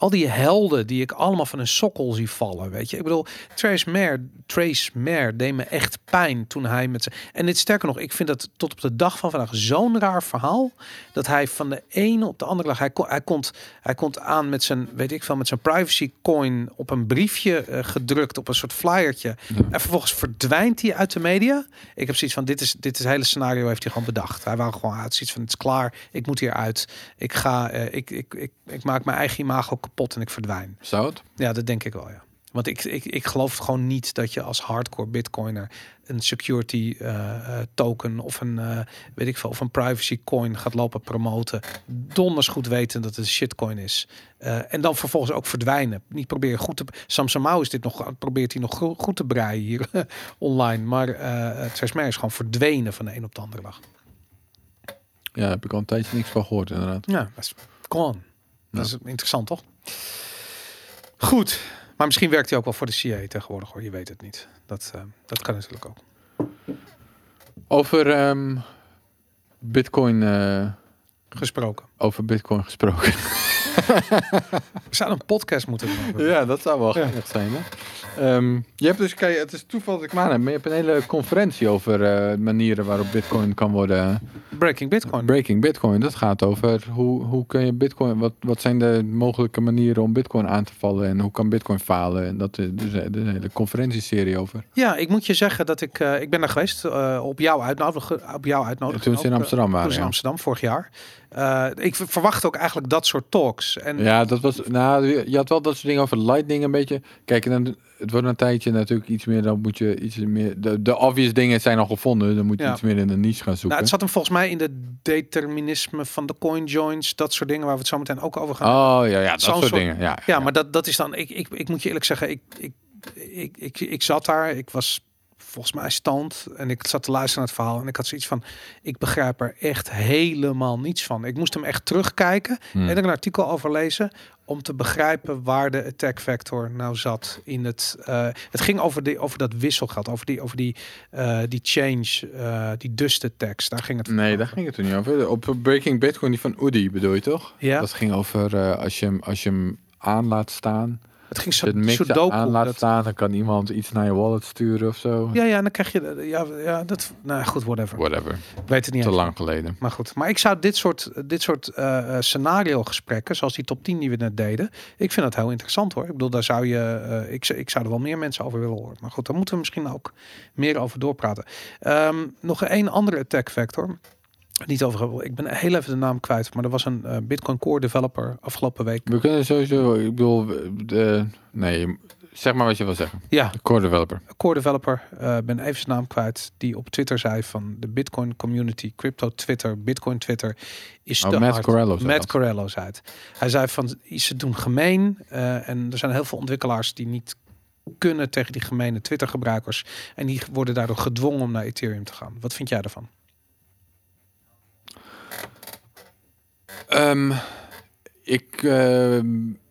al die helden die ik allemaal van een sokkel zie vallen, weet je. Ik bedoel, Trace Mayer, Trace Mayer deed me echt pijn toen hij met zijn... En dit sterker nog, ik vind dat tot op de dag van vandaag zo'n raar verhaal, dat hij van de ene op de andere dag, hij, kon, hij, komt, hij komt aan met zijn, weet ik veel, met zijn privacy coin op een briefje eh, gedrukt, op een soort flyertje. En vervolgens verdwijnt hij uit de media. Ik heb zoiets van, dit is, dit is het hele scenario heeft hij gewoon bedacht. Hij wou gewoon uit, zoiets van, het is klaar, ik moet hier uit. Ik ga, eh, ik, ik, ik, ik maak mijn eigen imago kapot en ik verdwijn. Zou het? Ja, dat denk ik wel, ja. Want ik, ik, ik geloof gewoon niet dat je als hardcore bitcoiner een security eh, eh, token of een, eh, weet ik veel, of een privacy coin gaat lopen promoten. Donders goed weten dat het een shitcoin is. En dan vervolgens ook verdwijnen. Niet proberen goed te... Samsung Mao is dit nog, probeert hij nog go- goed te breien hier online. Maar het Trezmer is gewoon verdwenen van de een op de andere dag. Ja, heb ik al een tijdje niks van gehoord, inderdaad. Ja, is. Dat is interessant, toch? Goed. Maar misschien werkt hij ook wel voor de CIA tegenwoordig, hoor. Je weet het niet. Dat, eh, dat kan natuurlijk ook. Over ehm, Bitcoin, eh, Gesproken. over Bitcoin gesproken. We zouden een podcast moeten doen. Ja, dat zou wel Ja. zijn, hè? Ehm, je hebt dus, kijk, het is toeval dat ik maar heb, maar je hebt een hele conferentie over eh, manieren waarop Bitcoin kan worden. Breaking Bitcoin. Breaking Bitcoin, dat gaat over hoe, hoe kun je Bitcoin, wat, wat zijn de mogelijke manieren om Bitcoin aan te vallen en hoe kan Bitcoin falen? En dat is dus er is een hele conferentieserie over. Ja, ik moet je zeggen dat ik... eh, ik ben daar geweest eh, op jouw uitnodiging. Op jouw uitnodiging Toen ze in eh, Amsterdam waren. Toen ze in. Amsterdam vorig jaar. Eh, ik ver- verwacht ook eigenlijk dat soort talks. En Ja, dat was. Nou, je had wel dat soort dingen over Lightning een beetje. Kijk, dan, het wordt een tijdje natuurlijk iets meer. Dan moet je iets meer. De, de obvious dingen zijn al gevonden. Dan moet je Ja. iets meer in de niche gaan zoeken. nou, het zat hem volgens mij in de determinisme van de coin joins. Dat soort dingen waar we het zo meteen ook over gaan Oh ja, ja, dat soort soort- dingen. Ja, Ja, maar dat, dat is dan. Ik, ik, ik moet je eerlijk zeggen, ik, ik, ik, ik, ik zat daar. Ik was volgens mij stand en ik zat te luisteren naar het verhaal en ik had zoiets van: ik begrijp er echt helemaal niets van. Ik moest hem echt terugkijken Hmm. en er een artikel over lezen om te begrijpen waar de attack vector nou zat in het. eh, het ging over, die, over dat wisselgeld, over die, over die, eh, die change, eh, die dust attacks. Daar ging het. Nee, over. daar ging het er niet over. Op Breaking Bitcoin, die van Udi bedoel je toch? Ja, Dat ging over als, je hem, als je hem aan laat staan. Het ging zo, het Sudoku, aan laat dat- staan, dan kan iemand iets naar je wallet sturen of zo. Ja, ja, en dan krijg je. Ja, ja, dat. Nou goed, whatever. Whatever. Weet het niet Te lang geleden. Maar goed, maar ik zou dit soort, dit soort eh, eh, scenario gesprekken, zoals die top 10 die we net deden, ik vind dat heel interessant hoor. Ik bedoel, daar zou je, eh, ik, zou- ik zou er wel meer mensen over willen horen. Maar goed, daar moeten we misschien ook meer over doorpraten. Ehm, nog een andere attack vector. Niet over. Ik ben heel even de naam kwijt, maar er was een eh, Bitcoin Core developer afgelopen week. We kunnen sowieso, ik bedoel, de, nee, zeg maar wat je wil zeggen. Ja, Core developer. core developer, eh ben even zijn naam kwijt, die op Twitter zei van de Bitcoin community, crypto Twitter, Bitcoin Twitter is Oh, te Matt. Corello zei Matt. Corello zei het. Hij zei van ze doen gemeen eh, en er zijn heel veel ontwikkelaars die niet kunnen tegen die gemene Twitter gebruikers en die worden daardoor gedwongen om naar Ethereum te gaan. Wat vind jij daarvan? Ehm, ik ehm,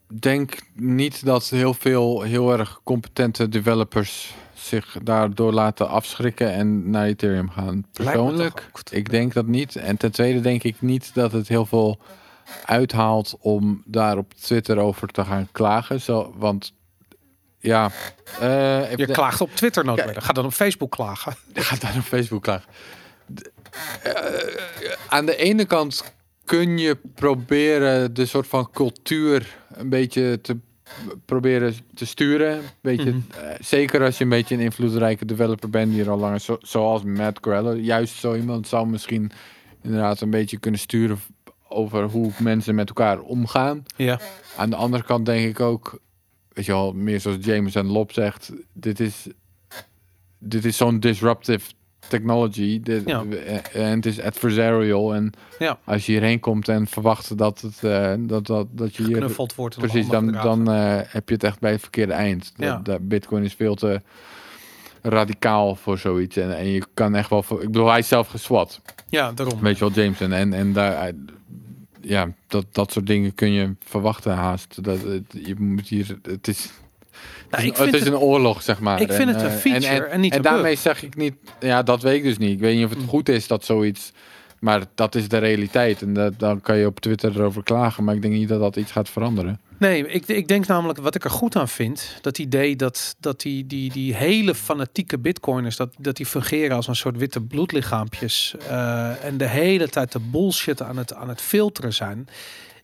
denk niet dat heel veel heel erg competente developers zich daardoor laten afschrikken en naar Ethereum gaan. Persoonlijk, ik denk dat niet. En ten tweede denk ik niet dat het heel veel uithaalt om daar op Twitter over te gaan klagen. Zo, want ja, eh, Je klaagt op Twitter meer. Ga dan op Facebook klagen. gaat daar op Facebook klagen. Eh, aan de ene kant kun je proberen de soort van cultuur een beetje te proberen te sturen. Beetje, Mhm. eh, zeker als je een beetje een invloedrijke developer bent die er al langer, zo, zoals Matt Corello. Juist zo iemand zou misschien inderdaad een beetje kunnen sturen over hoe mensen met elkaar omgaan. Ja, Aan de andere kant denk ik ook, weet je wel, meer zoals James en Lob zegt, dit is, dit is zo'n disruptive technology. Dit, Ja. eh, En het is adversarial. En ja. als je hierheen komt en verwacht dat, het, eh, dat, dat, dat je hier... Wordt. Precies, dan, dan eh, heb je het echt bij het verkeerde eind. Ja. Dat, dat Bitcoin is veel te radicaal voor zoiets. En, en je kan echt wel... Voor, ik bedoel, hij is zelf geswat. Ja, daarom. Weet je wel, James. En, en, daar, ja, dat, dat soort dingen kun je verwachten haast. Dat, je moet hier, het is, Nou, het, ik is, vind het is het, een oorlog, zeg maar. ik vind het een eh, feature en niet En een daarmee bug. zeg ik niet, ja, dat weet ik dus niet. Ik weet niet of het Mm. goed is dat zoiets, maar dat is de realiteit. En dat, dan kan je op Twitter erover klagen, maar ik denk niet dat dat iets gaat veranderen. nee, ik, ik denk namelijk wat ik er goed aan vind, dat idee dat, dat die, die, die hele fanatieke bitcoiners, dat, dat die fungeren als een soort witte bloedlichaampjes eh, en de hele tijd de bullshit aan het, aan het filteren zijn.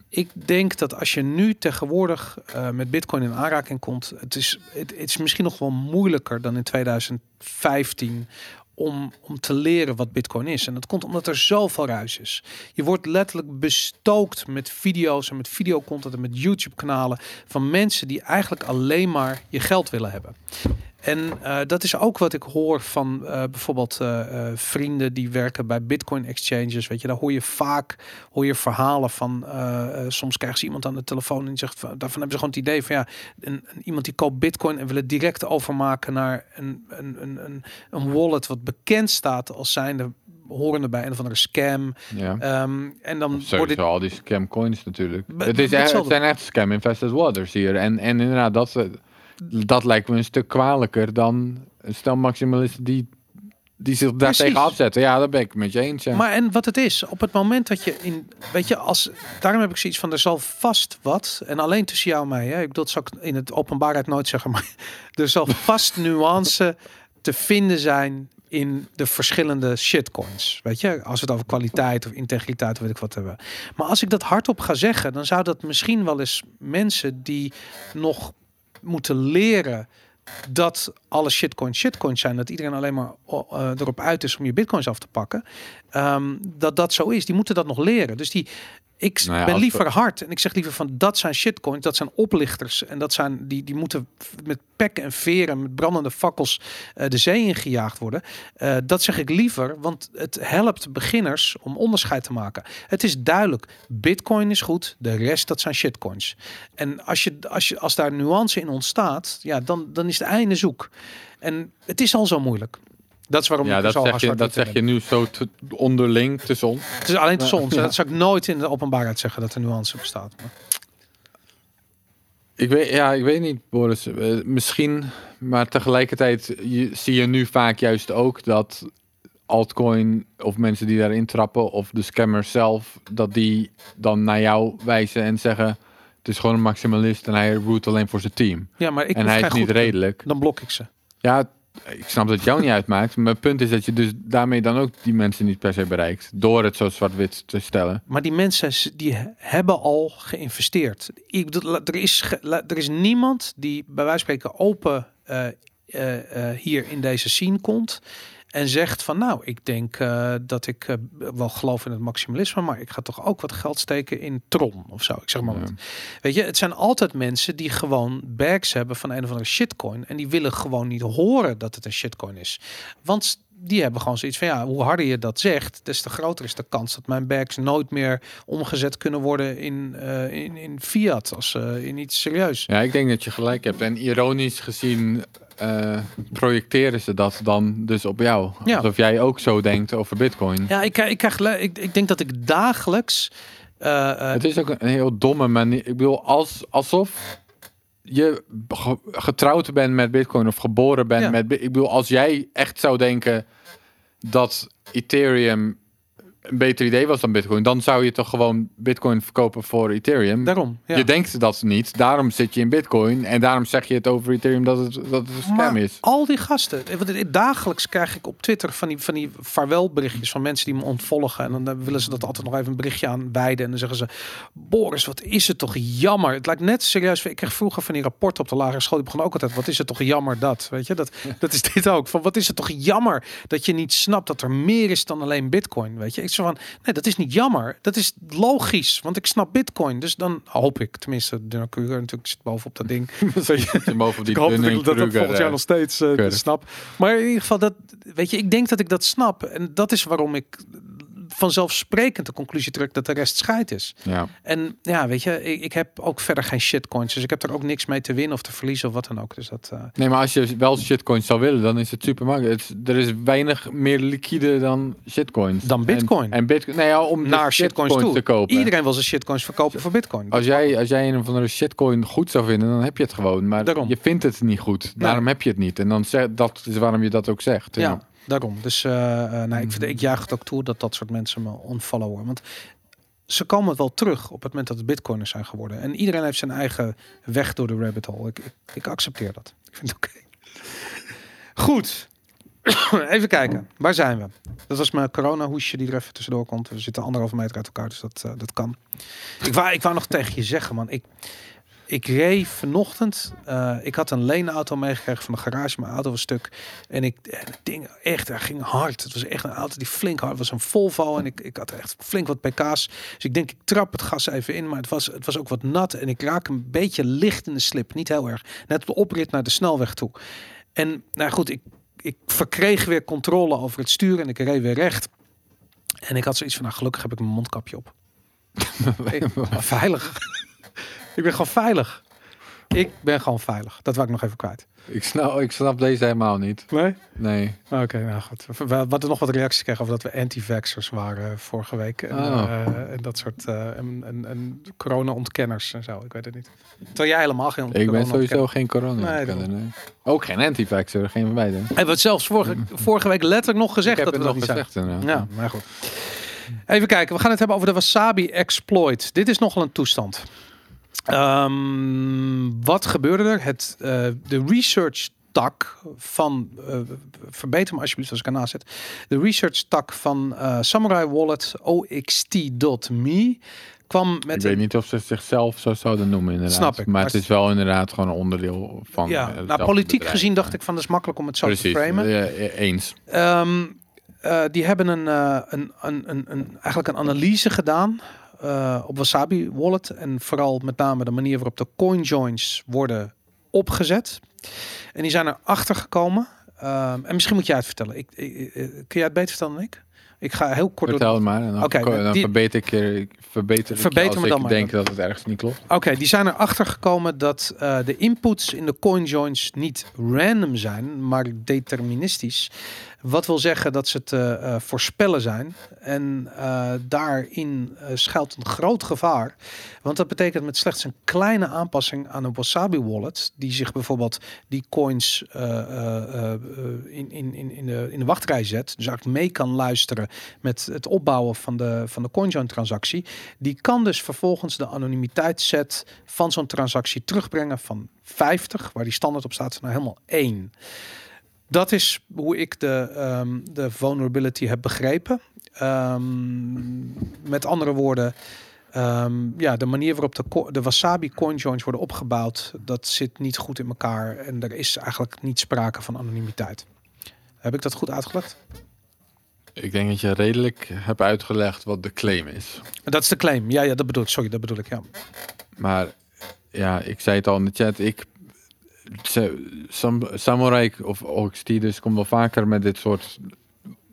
Ik denk dat als je nu tegenwoordig eh, met bitcoin in aanraking komt, het is, het, is misschien nog wel moeilijker dan in 2015 om, om te leren wat bitcoin is. En dat komt omdat er zoveel ruis is. Je wordt letterlijk bestookt met video's en met videocontent en met YouTube kanalen van mensen die eigenlijk alleen maar je geld willen hebben. En eh, dat is ook wat ik hoor van eh, bijvoorbeeld eh, vrienden die werken bij Bitcoin exchanges. Weet je, daar hoor je vaak hoor je verhalen van. soms krijgen ze iemand aan de telefoon en die zegt van, daarvan hebben ze gewoon het idee van ja, een, een- iemand die koopt Bitcoin en wil het direct overmaken naar een, een, een, een, een wallet wat bekend staat als zijnde horende bij een of andere scam. Ja. Ehm, en dan wordt al die scam coins natuurlijk. Het, is echt, het hetzelfde. zijn echt scam infested waters hier. En, en inderdaad, dat, eh, dat lijkt me een stuk kwalijker dan een stel maximalisten die, die zich daar tegen afzetten. Ja, dat ben ik het met je eens. Ja. Maar en wat het is, op het moment dat je in, weet je, als daarom heb ik zoiets van, er zal vast wat, en alleen tussen jou en mij, hè, ik bedoel, dat zou ik in het openbaarheid nooit zeggen, maar er zal vast nuance te vinden zijn in de verschillende shitcoins. Weet je, als we het over kwaliteit of integriteit of weet ik wat hebben. Maar als ik dat hardop ga zeggen, dan zou dat misschien wel eens mensen die nog moeten leren dat alle shitcoins shitcoins zijn, dat iedereen alleen maar eh, erop uit is om je bitcoins af te pakken, ehm, dat dat zo is. Die moeten dat nog leren. Dus die, ik Nou ja, ben liever we- hard en ik zeg liever van dat zijn shitcoins, dat zijn oplichters en dat zijn die die moeten met pek en veren, met brandende fakkels eh, de zee ingejaagd worden. Eh, dat zeg ik liever, want het helpt beginners om onderscheid te maken. Het is duidelijk, Bitcoin is goed, de rest dat zijn shitcoins. En als, je, als, je, als daar nuance in ontstaat, ja, dan, dan is het einde zoek. En het is al zo moeilijk. Dat is waarom ja, ik dat zo zeg, hard je, dat zeg je nu zo te- onderling tussen ons. Het is alleen tussen ons. Ja. Dat zou ik nooit in de openbaarheid zeggen dat er nuance bestaat. Maar- Ik weet, ja, ik weet niet, Boris. Eh, misschien, maar tegelijkertijd je, zie je nu vaak juist ook dat altcoin of mensen die daarin trappen of de scammers zelf, dat die dan naar jou wijzen en zeggen: het is gewoon een maximalist en hij root alleen voor zijn team. Ja, maar ik en hij is niet redelijk. Dan blok ik ze. Ja, ik snap dat het jou niet uitmaakt. Maar het punt is dat je dus daarmee dan ook die mensen niet per se bereikt. Door het zo zwart-wit te stellen. Maar die mensen die he- hebben al geïnvesteerd. Ik bedoel, er, is er is niemand die bij wijze van spreken open eh, eh, eh, hier in deze scene komt. En zegt van nou, ik denk eh, dat ik eh, wel geloof in het maximalisme, maar ik ga toch ook wat geld steken in Tron of zo. Ik zeg maar Ja. wat. Weet je, het zijn altijd mensen die gewoon bags hebben van een of andere shitcoin. En die willen gewoon niet horen dat het een shitcoin is. Want die hebben gewoon zoiets van ja, hoe harder je dat zegt, des te groter is de kans dat mijn bags nooit meer omgezet kunnen worden in, eh, in, in fiat als eh, in iets serieus. Ja, ik denk dat je gelijk hebt. En ironisch gezien eh, projecteren ze dat dan dus op jou. Ja. Alsof jij ook zo denkt over bitcoin. Ja, ik, ik, krijg, ik, ik denk dat ik dagelijks. eh, eh, Het is ook een heel domme manier. Ik bedoel, als, alsof je ge- getrouwd bent met bitcoin of geboren bent Ja. met Ik bedoel, als jij echt zou denken dat Ethereum een beter idee was dan bitcoin, dan zou je toch gewoon bitcoin verkopen voor Ethereum. daarom. Ja. Je denkt dat niet, daarom zit je in bitcoin en daarom zeg je het over Ethereum dat het, dat het een scam Maar is. al die gasten, eh, want het- dagelijks krijg ik op Twitter van die, van die vaarwelberichtjes van mensen die me ontvolgen. En dan eh, willen ze dat altijd nog even een berichtje aan wijden. En dan zeggen ze, Boris, wat is het toch jammer. Het lijkt net serieus, ik kreeg vroeger van die rapporten op de lagere school. Die begonnen ook altijd, wat is het toch jammer dat. Weet je, dat, dat is dit ook. Van, wat is het toch jammer dat je niet snapt dat er meer is dan alleen bitcoin. Weet je, van, nee, dat is niet jammer. Dat is logisch, want ik snap bitcoin. Dus dan hoop ik, tenminste, de Kruger natuurlijk zit bovenop dat ding. Je boven die Ik hoop dat ik dat, dat Kruger, volgend jaar eh, nog steeds eh, snap. Maar in ieder geval, dat, weet je, ik denk dat ik dat snap. En dat is waarom ik vanzelfsprekend de conclusie trek dat de rest scheid is. Ja. En ja, weet je, ik, ik heb ook verder geen shitcoins. Dus ik heb er ook niks mee te winnen of te verliezen of wat dan ook. Dus dat... eh, Nee, maar als je wel shitcoins zou willen, dan is het super makkelijk. Het, er is weinig meer liquide dan shitcoins. Dan bitcoin. En, en bitcoin, nee, ja, om de naar shitcoins toe. te kopen. Iedereen wil zijn shitcoins verkopen voor bitcoin. Als jij, als jij een of andere shitcoin goed zou vinden, dan heb je het gewoon. Maar Daarom. je vindt het niet goed. Daarom heb je het niet. En dan zeg, dat is waarom je dat ook zegt. Ja, daarom. Dus eh eh, nou, ik, vind, Mhm. ik juich het ook toe dat dat soort mensen me onfollowen. Want ze komen wel terug op het moment dat het bitcoiners zijn geworden. En iedereen heeft zijn eigen weg door de rabbit hole. Ik, ik, ik accepteer dat. Ik vind het oké. Goed. even kijken. Waar zijn we? Dat was mijn corona hoesje die er even tussendoor komt. We zitten anderhalve meter uit elkaar, dus dat, eh, dat kan. Ik wou, ik wou nog tegen je zeggen, man. Ik, ik reed vanochtend. eh, ik had een leenauto meegekregen van de garage. Mijn auto was stuk. En ik, het ding echt, hij ging hard. Het was echt een auto die flink hard was. Een Volvo. En ik, ik had echt flink wat pk's. Dus ik denk, ik trap het gas even in. Maar het was, het was ook wat nat. En ik raak een beetje licht in de slip. Niet heel erg. Net op de oprit naar de snelweg toe. En nou goed, ik, ik verkreeg weer controle over het stuur. En ik reed weer recht. En ik had zoiets van, nou gelukkig heb ik mijn mondkapje op. Veilig. Ik ben gewoon veilig. Ik ben gewoon veilig. Dat wou ik nog even kwijt. Ik, snap, ik snap deze helemaal niet. Nee? Nee. Oké, nou goed. We hadden nog wat reacties gekregen over dat we anti-vaxxers waren vorige week. En, Oh. eh, en dat soort eh, en, en, en corona-ontkenners en zo. Ik weet het niet. Terwijl jij helemaal geen Ik ben corona-ontkenner- sowieso geen corona. Nee. Ook geen anti-vaxxer, geen van beiden. Hebben we het zelfs vorige, vorige week letterlijk nog gezegd dat we nog dat niet zijn. gezegd inderdaad. Ja, maar goed. Even kijken, we gaan het hebben over de Wasabi exploit. Dit is nogal een toestand. Ehm, wat gebeurde er? Het, eh, de research tak van, eh, verbeter me alsjeblieft als ik ernaast zet. De research tak van eh, Samurai Wallet oxt.me kwam met ik weet niet of ze zichzelf zo zouden noemen inderdaad. Snap ik, Maar het is wel inderdaad gewoon een onderdeel van ja, nou, politiek bedrijf. gezien dacht ik van dat is makkelijk om het zo Precies, te framen. eens. Ehm, eh, die hebben een, een, een, een, een, eigenlijk een analyse gedaan eh, op Wasabi Wallet. En vooral met name de manier waarop de coinjoins worden opgezet. En die zijn erachter gekomen. Ehm, en misschien moet jij het vertellen. Ik, ik- kun jij het beter vertellen dan ik? Ik ga heel kort. Vertel maar. En dan, Oké, dan die- verbeter ik je, verbeter, ik me dan ik maar. denk dat het ergens niet klopt. Oké, die zijn erachter gekomen dat eh, de inputs in de coinjoins niet random zijn, maar deterministisch. Wat wil zeggen dat ze te eh, voorspellen zijn. En eh, daarin eh, schuilt een groot gevaar. Want dat betekent met slechts een kleine aanpassing aan een Wasabi wallet, die zich bijvoorbeeld die coins eh, eh, eh, in, in, in, in, de, in de wachtrij zet. Dus eigenlijk mee kan luisteren met het opbouwen van de, van de CoinJoin transactie. Die kan dus vervolgens de anonimiteitsset van zo'n transactie terugbrengen van 50, waar die standaard op staat, naar helemaal 1. Dat is hoe ik de, ehm, de vulnerability heb begrepen. Ehm, met andere woorden, ehm, ja, de manier waarop de, de Wasabi coinjoins worden opgebouwd, dat zit niet goed in elkaar. En er is eigenlijk niet sprake van anonimiteit. Heb ik dat goed uitgelegd? Ik denk dat je redelijk hebt uitgelegd wat de claim is. Dat is de claim. Ja, ja, dat bedoel ik. Sorry, dat bedoel ik. Ja. Maar ja, ik zei het al in de chat. Ik, Sam, Samurai of OXT dus komt wel vaker met dit soort...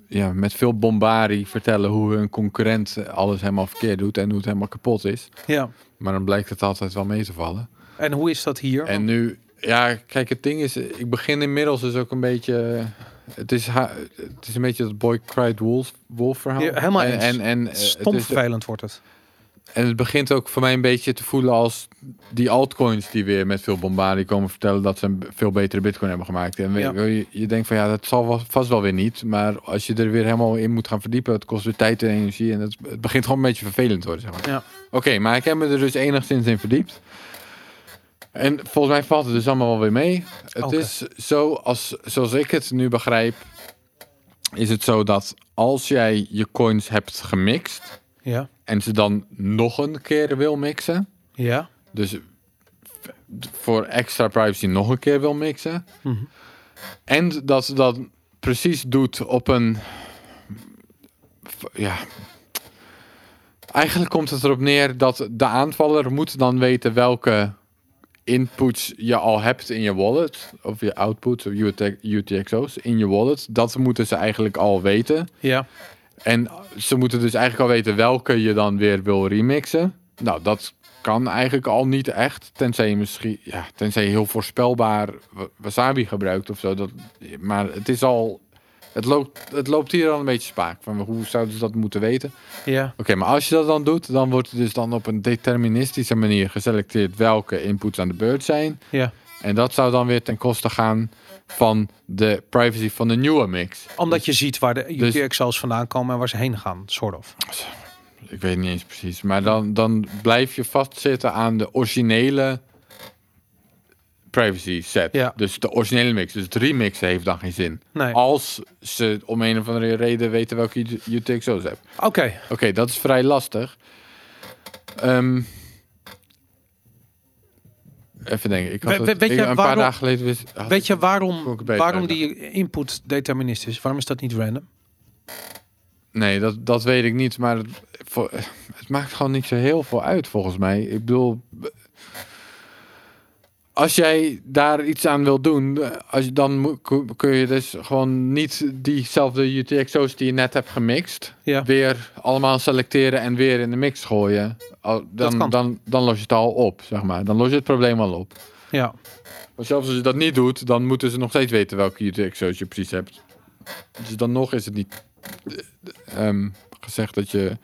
Ja, met veel bombardie vertellen hoe hun concurrent alles helemaal verkeerd doet en hoe het helemaal kapot is. ja. Maar dan blijkt het altijd wel mee te vallen. En hoe is dat hier? En nu, ja, kijk, het ding is, ik begin inmiddels dus ook een beetje. Het is, ha- het is een beetje dat Boy Cried Wolf, wolf verhaal. Ja, helemaal en, eens. en, en, eh, Stom het is, vervelend wordt het. en het begint ook voor mij een beetje te voelen als die altcoins die weer met veel bombardie komen vertellen dat ze een veel betere bitcoin hebben gemaakt. En Ja. je, je denkt van ja, dat zal vast wel weer niet. Maar als je er weer helemaal in moet gaan verdiepen, het kost weer tijd en energie. En het, het begint gewoon een beetje vervelend te worden. Zeg maar. Ja. Oké, maar ik heb me er dus enigszins in verdiept. En volgens mij valt het dus allemaal wel weer mee. Het is zo, als, zoals ik het nu begrijp, is het zo dat als jij je coins hebt gemixt Ja. en ze dan nog een keer wil mixen, Ja. dus voor extra privacy nog een keer wil mixen, Mhm. en dat ze dat precies doet op een. Ja. Eigenlijk komt het erop neer dat de aanvaller moet dan weten welke inputs je al hebt in je wallet. Of je outputs of UT- UTXO's in je wallet. Dat moeten ze eigenlijk al weten. Ja. En ze moeten dus eigenlijk al weten welke je dan weer wil remixen. Nou, dat kan eigenlijk al niet echt. Tenzij je misschien, ja, tenzij je heel voorspelbaar wa- wasabi gebruikt of zo. Dat, maar het is al. Het loopt, het loopt hier al een beetje spaak. Van hoe zouden ze dat moeten weten? Ja. Oké, maar als je dat dan doet, dan wordt het dus dan op een deterministische manier geselecteerd welke inputs aan de beurt zijn. Ja. En dat zou dan weer ten koste gaan van de privacy van de nieuwe mix. Omdat je ziet waar de Dus- UTXO's vandaan komen en waar ze heen gaan, soort of. Ik weet niet eens precies. Maar dan, dan blijf je vastzitten aan de originele privacy set. Ja. Dus de originele mix. Dus het remixen heeft dan geen zin. Nee. Als ze om een of andere reden weten welke UTXO's hebben. Oké. Oké, dat is vrij lastig. Ehm, even denken. Ik had We- het, we- weet ik- je een paar waarom- dagen geleden wist, Weet je waarom, waarom die input deterministisch is? Waarom is dat niet random? Nee, dat, dat weet ik niet. Maar het, het maakt gewoon niet zo heel veel uit, volgens mij. Ik bedoel, als jij daar iets aan wil doen, als je, dan kun- je dus gewoon niet diezelfde UTXO's die je net hebt gemixt, Ja. weer allemaal selecteren en weer in de mix gooien. Kan. Dan, dan, dan los je het al op, zeg maar. Dan los je het probleem al op. Ja. Maar zelfs als je dat niet doet, dan moeten ze nog steeds weten welke UTXO's je precies hebt. Dus dan nog is het niet eh, ehm, gezegd dat je...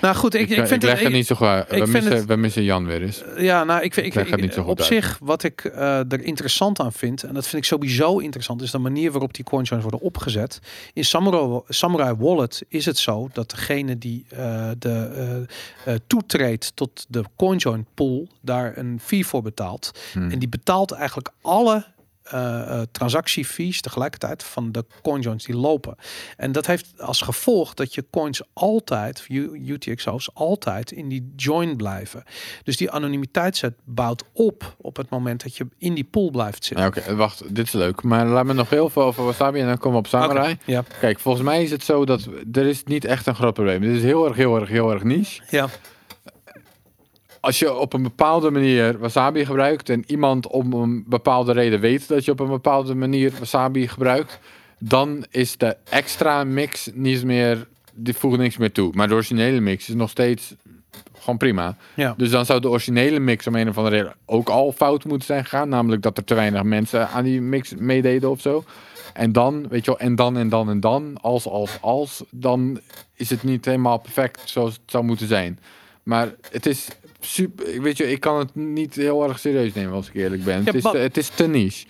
Nou goed, ik, Ik, ik, vind leg het, het niet zo goed. We missen, het- we missen Jan weer eens. Ja, nou, ik, vind- ik, niet zo goed op uit. zich, wat ik eh, er interessant aan vind, en dat vind ik sowieso interessant, is de manier waarop die coinjoins worden opgezet. In Samurai, Samurai Wallet is het zo dat degene die eh, de, eh, eh, toetreedt tot de coinjoin pool, daar een fee voor betaalt. Hmm. En die betaalt eigenlijk alle eh, transactiefees tegelijkertijd van de coinjoins die lopen. En dat heeft als gevolg dat je coins altijd, UTXO's, altijd in die join blijven. Dus die anonimiteitszet bouwt op op het moment dat je in die pool blijft zitten. Ja, Oké, wacht, dit is leuk. Maar laat me nog heel veel over Wasabi en dan komen we op Samurai. Ja, Kijk, volgens mij is het zo dat er is niet echt een groot probleem. Dit is heel erg, heel erg, heel erg niche. ja, Als je op een bepaalde manier wasabi gebruikt en iemand om een bepaalde reden weet dat je op een bepaalde manier wasabi gebruikt, dan is de extra mix niet meer, die voegt niks meer toe. Maar de originele mix is nog steeds gewoon prima. ja. Dus dan zou de originele mix om een of andere reden ook al fout moeten zijn gegaan. Namelijk dat er te weinig mensen aan die mix meededen of zo. En dan, weet je wel, en dan en dan en dan, als, als, als, dan is het niet helemaal perfect zoals het zou moeten zijn. Maar het is super, weet je, ik kan het niet heel erg serieus nemen als ik eerlijk ben. Ja, het, is te, het is te niche.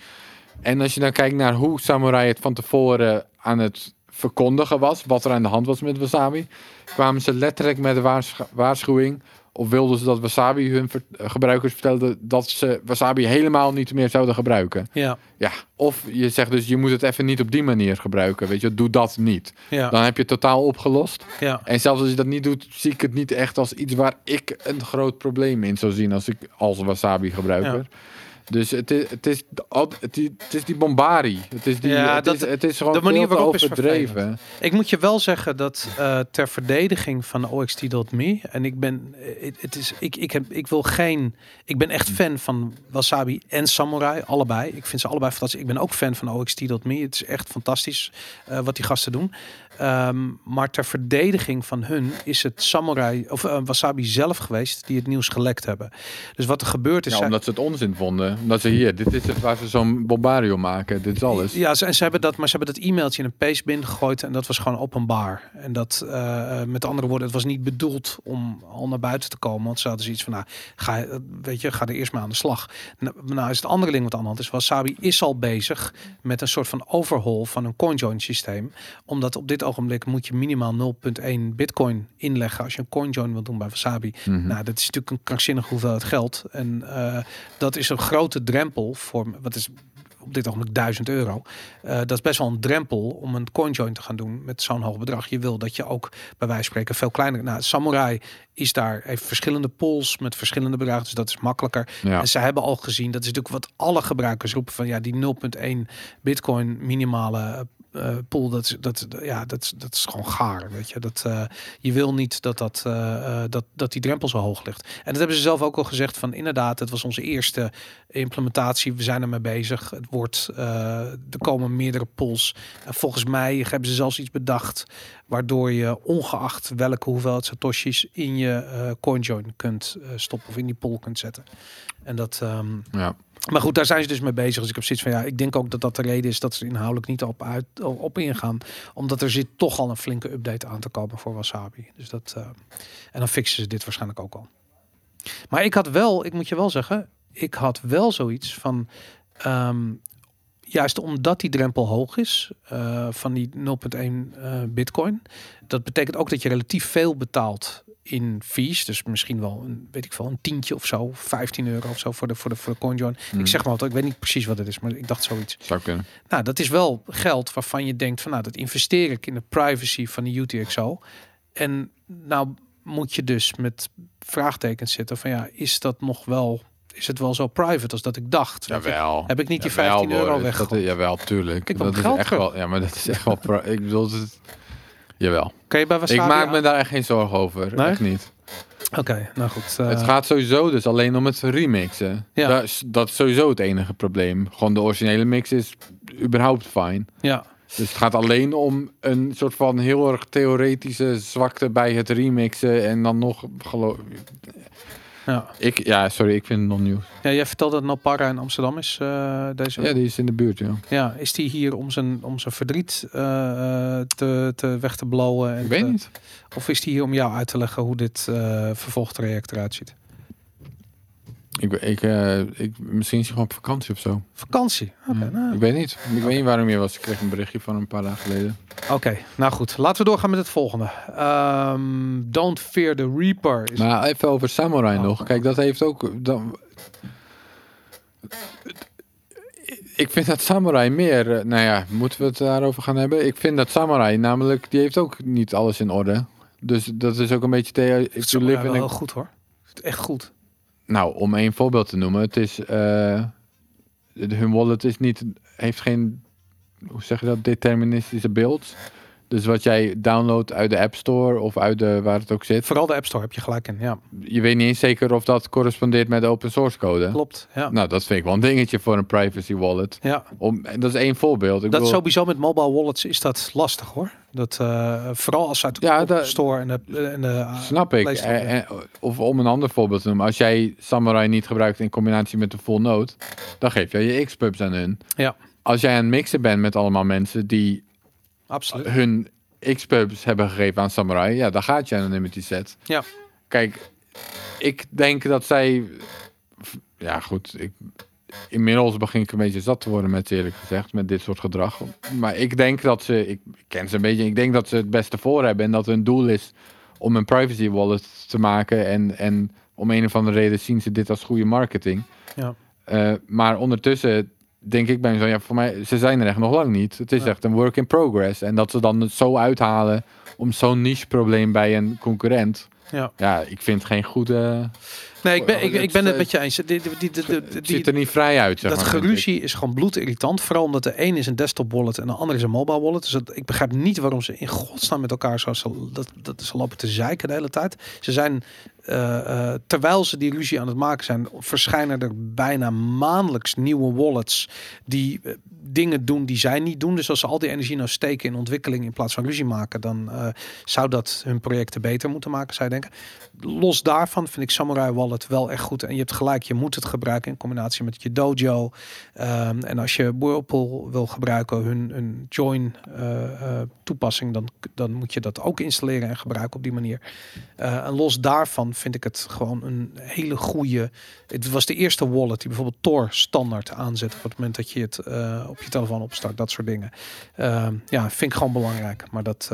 En als je dan kijkt naar hoe Samurai het van tevoren aan het verkondigen was, wat er aan de hand was met Wasabi, kwamen ze letterlijk met de waarschu- waarschuwing. Of wilden ze dat Wasabi hun ver- eh, gebruikers vertelde dat ze Wasabi helemaal niet meer zouden gebruiken. ja, Ja, of je zegt dus je moet het even niet op die manier gebruiken. Weet je, doe dat niet. ja, Dan heb je het totaal opgelost. ja. En zelfs als je dat niet doet, zie ik het niet echt als iets waar ik een groot probleem in zou zien als ik als wasabi gebruiker. Dus het is, het is, het is, het is die bombari. Het is, die, Ja, het, dat- is, het is gewoon de manier waarop is overdreven. Ik moet je wel zeggen dat eh, ter verdediging van OXT.me en ik ben, eh, het, is, ik, ik heb, ik wil geen, ik ben echt fan van Wasabi en Samurai allebei. Ik vind ze allebei fantastisch. Ik ben ook fan van OXT.me. Het is echt fantastisch eh, wat die gasten doen. Ehm, maar ter verdediging van hun is het Samurai of Wasabi zelf geweest die het nieuws gelekt hebben. Dus wat er gebeurd is, Ja, zij- omdat ze het onzin vonden. Omdat ze hier, dit is het waar ze zo'n bombario maken. Dit is alles. Ja, ze, en ze hebben dat, maar ze hebben dat e-mailtje in een pastebin gegooid en dat was gewoon openbaar. En dat, eh, met andere woorden, het was niet bedoeld om al naar buiten te komen, want ze hadden zoiets van, nou, ga, eh, weet je, ga er eerst maar aan de slag. Nou, nou is het andere ding wat aan de hand is, Wasabi is al bezig met een soort van overhaul van een CoinJoin systeem, omdat op dit ogenblik moet je minimaal 0,1 bitcoin inleggen als je een CoinJoin wilt doen bij Wasabi. Mhm. Nou, dat is natuurlijk een krankzinnig hoeveelheid geld. En eh, dat is een grote drempel voor, wat is op dit ogenblik 1000 euro. Eh, dat is best wel een drempel om een coinjoin te gaan doen met zo'n hoog bedrag. Je wil dat je ook bij wijze van spreken veel kleiner. Nou, Samurai is daar, heeft verschillende pools met verschillende bedragen, dus dat is makkelijker. Ja. En ze hebben al gezien, dat is natuurlijk wat alle gebruikers roepen van ja, die 0,1 bitcoin minimale eh, pool, dat dat, ja, dat, dat is gewoon gaar, weet je. Dat, eh, je wil niet dat, dat, eh, dat, dat die drempel zo hoog ligt. En dat hebben ze zelf ook al gezegd van inderdaad, het was onze eerste implementatie. We zijn ermee bezig. Het wordt, er komen meerdere pools. En volgens mij hebben ze zelfs iets bedacht waardoor je ongeacht welke hoeveelheid satoshis in je CoinJoin kunt stoppen of in die pool kunt zetten. En dat, ehm, Ja. Maar goed, daar zijn ze dus mee bezig. Dus ik heb zoiets van ja, ik denk ook dat dat de reden is dat ze inhoudelijk niet op, uit, op ingaan. Omdat er zit toch al een flinke update aan te komen voor Wasabi. Dus dat, eh, en dan fixen ze dit waarschijnlijk ook al. Maar ik had wel, ik moet je wel zeggen, ik had wel zoiets van. ehm, juist omdat die drempel hoog is eh, van die 0,1 eh, bitcoin. Dat betekent ook dat je relatief veel betaalt in fees. Dus misschien wel een, weet ik veel, een tientje of zo, 15 euro of zo voor de, voor de, voor de CoinJoin. Hmm. Ik zeg maar wat, ik weet niet precies wat het is, maar ik dacht zoiets. Zou kunnen. Nou, dat is wel geld waarvan je denkt van nou, dat investeer ik in de privacy van de UTXO. En nou moet je dus met vraagtekens zitten van ja, is dat nog wel, is het wel zo private als dat ik dacht? Jawel. Heb ik niet die Jawel, 15 euro weggegooid? Jawel, tuurlijk. Ik dat is geld echt wel. Ja, maar dat is echt wel. ik bedoel, het, jawel. Kan je bij Wasabi Ik maak me daar echt geen zorgen over. Nee? Echt niet. Oké, nou goed. eh, het gaat sowieso dus alleen om het remixen. Ja. Dat, is, dat is sowieso het enige probleem. Gewoon de originele mix is überhaupt fijn. ja. Dus het gaat alleen om een soort van heel erg theoretische zwakte bij het remixen. En dan nog geloof Ja. ik. Ja, sorry, ik vind het nog nieuw. ja, jij vertelde dat Nopara in Amsterdam is eh, deze Ja, die is in de buurt, ja. Ja, is die hier om zijn, om zijn verdriet eh, te, te weg te blowen? En Ik weet te- niet. Of is die hier om jou uit te leggen hoe dit eh vervolgtraject eruit ziet? Ik, ik, eh, ik, misschien is hij gewoon op vakantie of zo. Vakantie. Oké, Ja, nou, Ik weet niet. Ik weet niet waarom hij was. Ik kreeg een berichtje van een paar dagen geleden. oké, nou goed. Laten we doorgaan met het volgende. Ehm, Don't Fear the Reaper. Is... Maar even over Samurai Oh. nog. Kijk, dat heeft ook... Dan... Ik vind dat Samurai meer... eh, Nou ja, moeten we het daarover gaan hebben? Ik vind dat Samurai namelijk... Die heeft ook niet alles in orde. Dus dat is ook een beetje... Theo, wel live in a- heel goed hoor. Echt goed. Nou, om één voorbeeld te noemen. Het is... de- hun wallet is niet... Heeft geen... Hoe zeg je dat? Deterministische beeld. Dus wat jij downloadt uit de App Store of uit de... Waar het ook zit. Vooral de App Store heb je gelijk in. Ja, Je weet niet eens zeker of dat correspondeert met de open source code. klopt. Ja. Nou, dat vind ik wel een dingetje voor een privacy wallet. Ja, Om, en dat is één voorbeeld. Ik dat bedoel, sowieso met mobile wallets is dat lastig hoor. Dat, eh, vooral als ze uit de Ja, dat- Store en de, en de Snap ik. En- en- of om een ander voorbeeld te noemen. Als jij Samurai niet gebruikt in combinatie met de full node, dan geef jij je X-pubs aan hun. Ja. Als jij aan het mixen bent met allemaal mensen die Absoluut. hun X-pubs hebben gegeven aan Samurai, ja, dan gaat je anonymity set. Ja. Kijk, ik denk dat zij... Ja, goed. Ik, inmiddels begin ik een beetje zat te worden met eerlijk gezegd, met dit soort gedrag. Maar ik denk dat ze... Ik ken ze een beetje. Ik denk dat ze het beste voor hebben. En dat hun doel is om een privacy wallet te maken. En, en om een of andere reden zien ze dit als goede marketing. Ja. Eh, maar ondertussen denk ik bij zo, ja, voor mij, ze zijn er echt nog lang niet. Het is Ja. echt een work in progress. En dat ze dan het zo uithalen om zo'n niche probleem bij een concurrent. Ja. Ja, ik vind geen goede... Nee, ik ben, ik, ik ben het eh, met je eens. Die, die, die, die, Het ziet er niet vrij uit, zeg dat maar. geruzie is gewoon bloedirritant. Vooral omdat de een is een desktop wallet en de ander is een mobile wallet. Dus dat, ik begrijp niet waarom ze in godsnaam met elkaar zo dat, dat ze lopen te zeiken de hele tijd. Ze zijn, eh, eh, terwijl ze die ruzie aan het maken zijn, verschijnen er bijna maandelijks nieuwe wallets die eh, dingen doen die zij niet doen. Dus als ze al die energie nou steken in ontwikkeling in plaats van ruzie maken, dan eh, zou dat hun projecten beter moeten maken, zou je denken. Los daarvan vind ik Samurai Wallet wel echt goed. En je hebt gelijk, je moet het gebruiken in combinatie met je Dojo. Ehm, en als je Whirlpool wil gebruiken, hun, hun join eh, eh, toepassing, dan, dan moet je dat ook installeren en gebruiken op die manier. Eh, en los daarvan vind ik het gewoon een hele goede. Het was de eerste wallet die bijvoorbeeld Tor standaard aanzet op het moment dat je het op je telefoon opstart, dat soort dingen. Ehm, ja, vind ik gewoon belangrijk. Maar dat,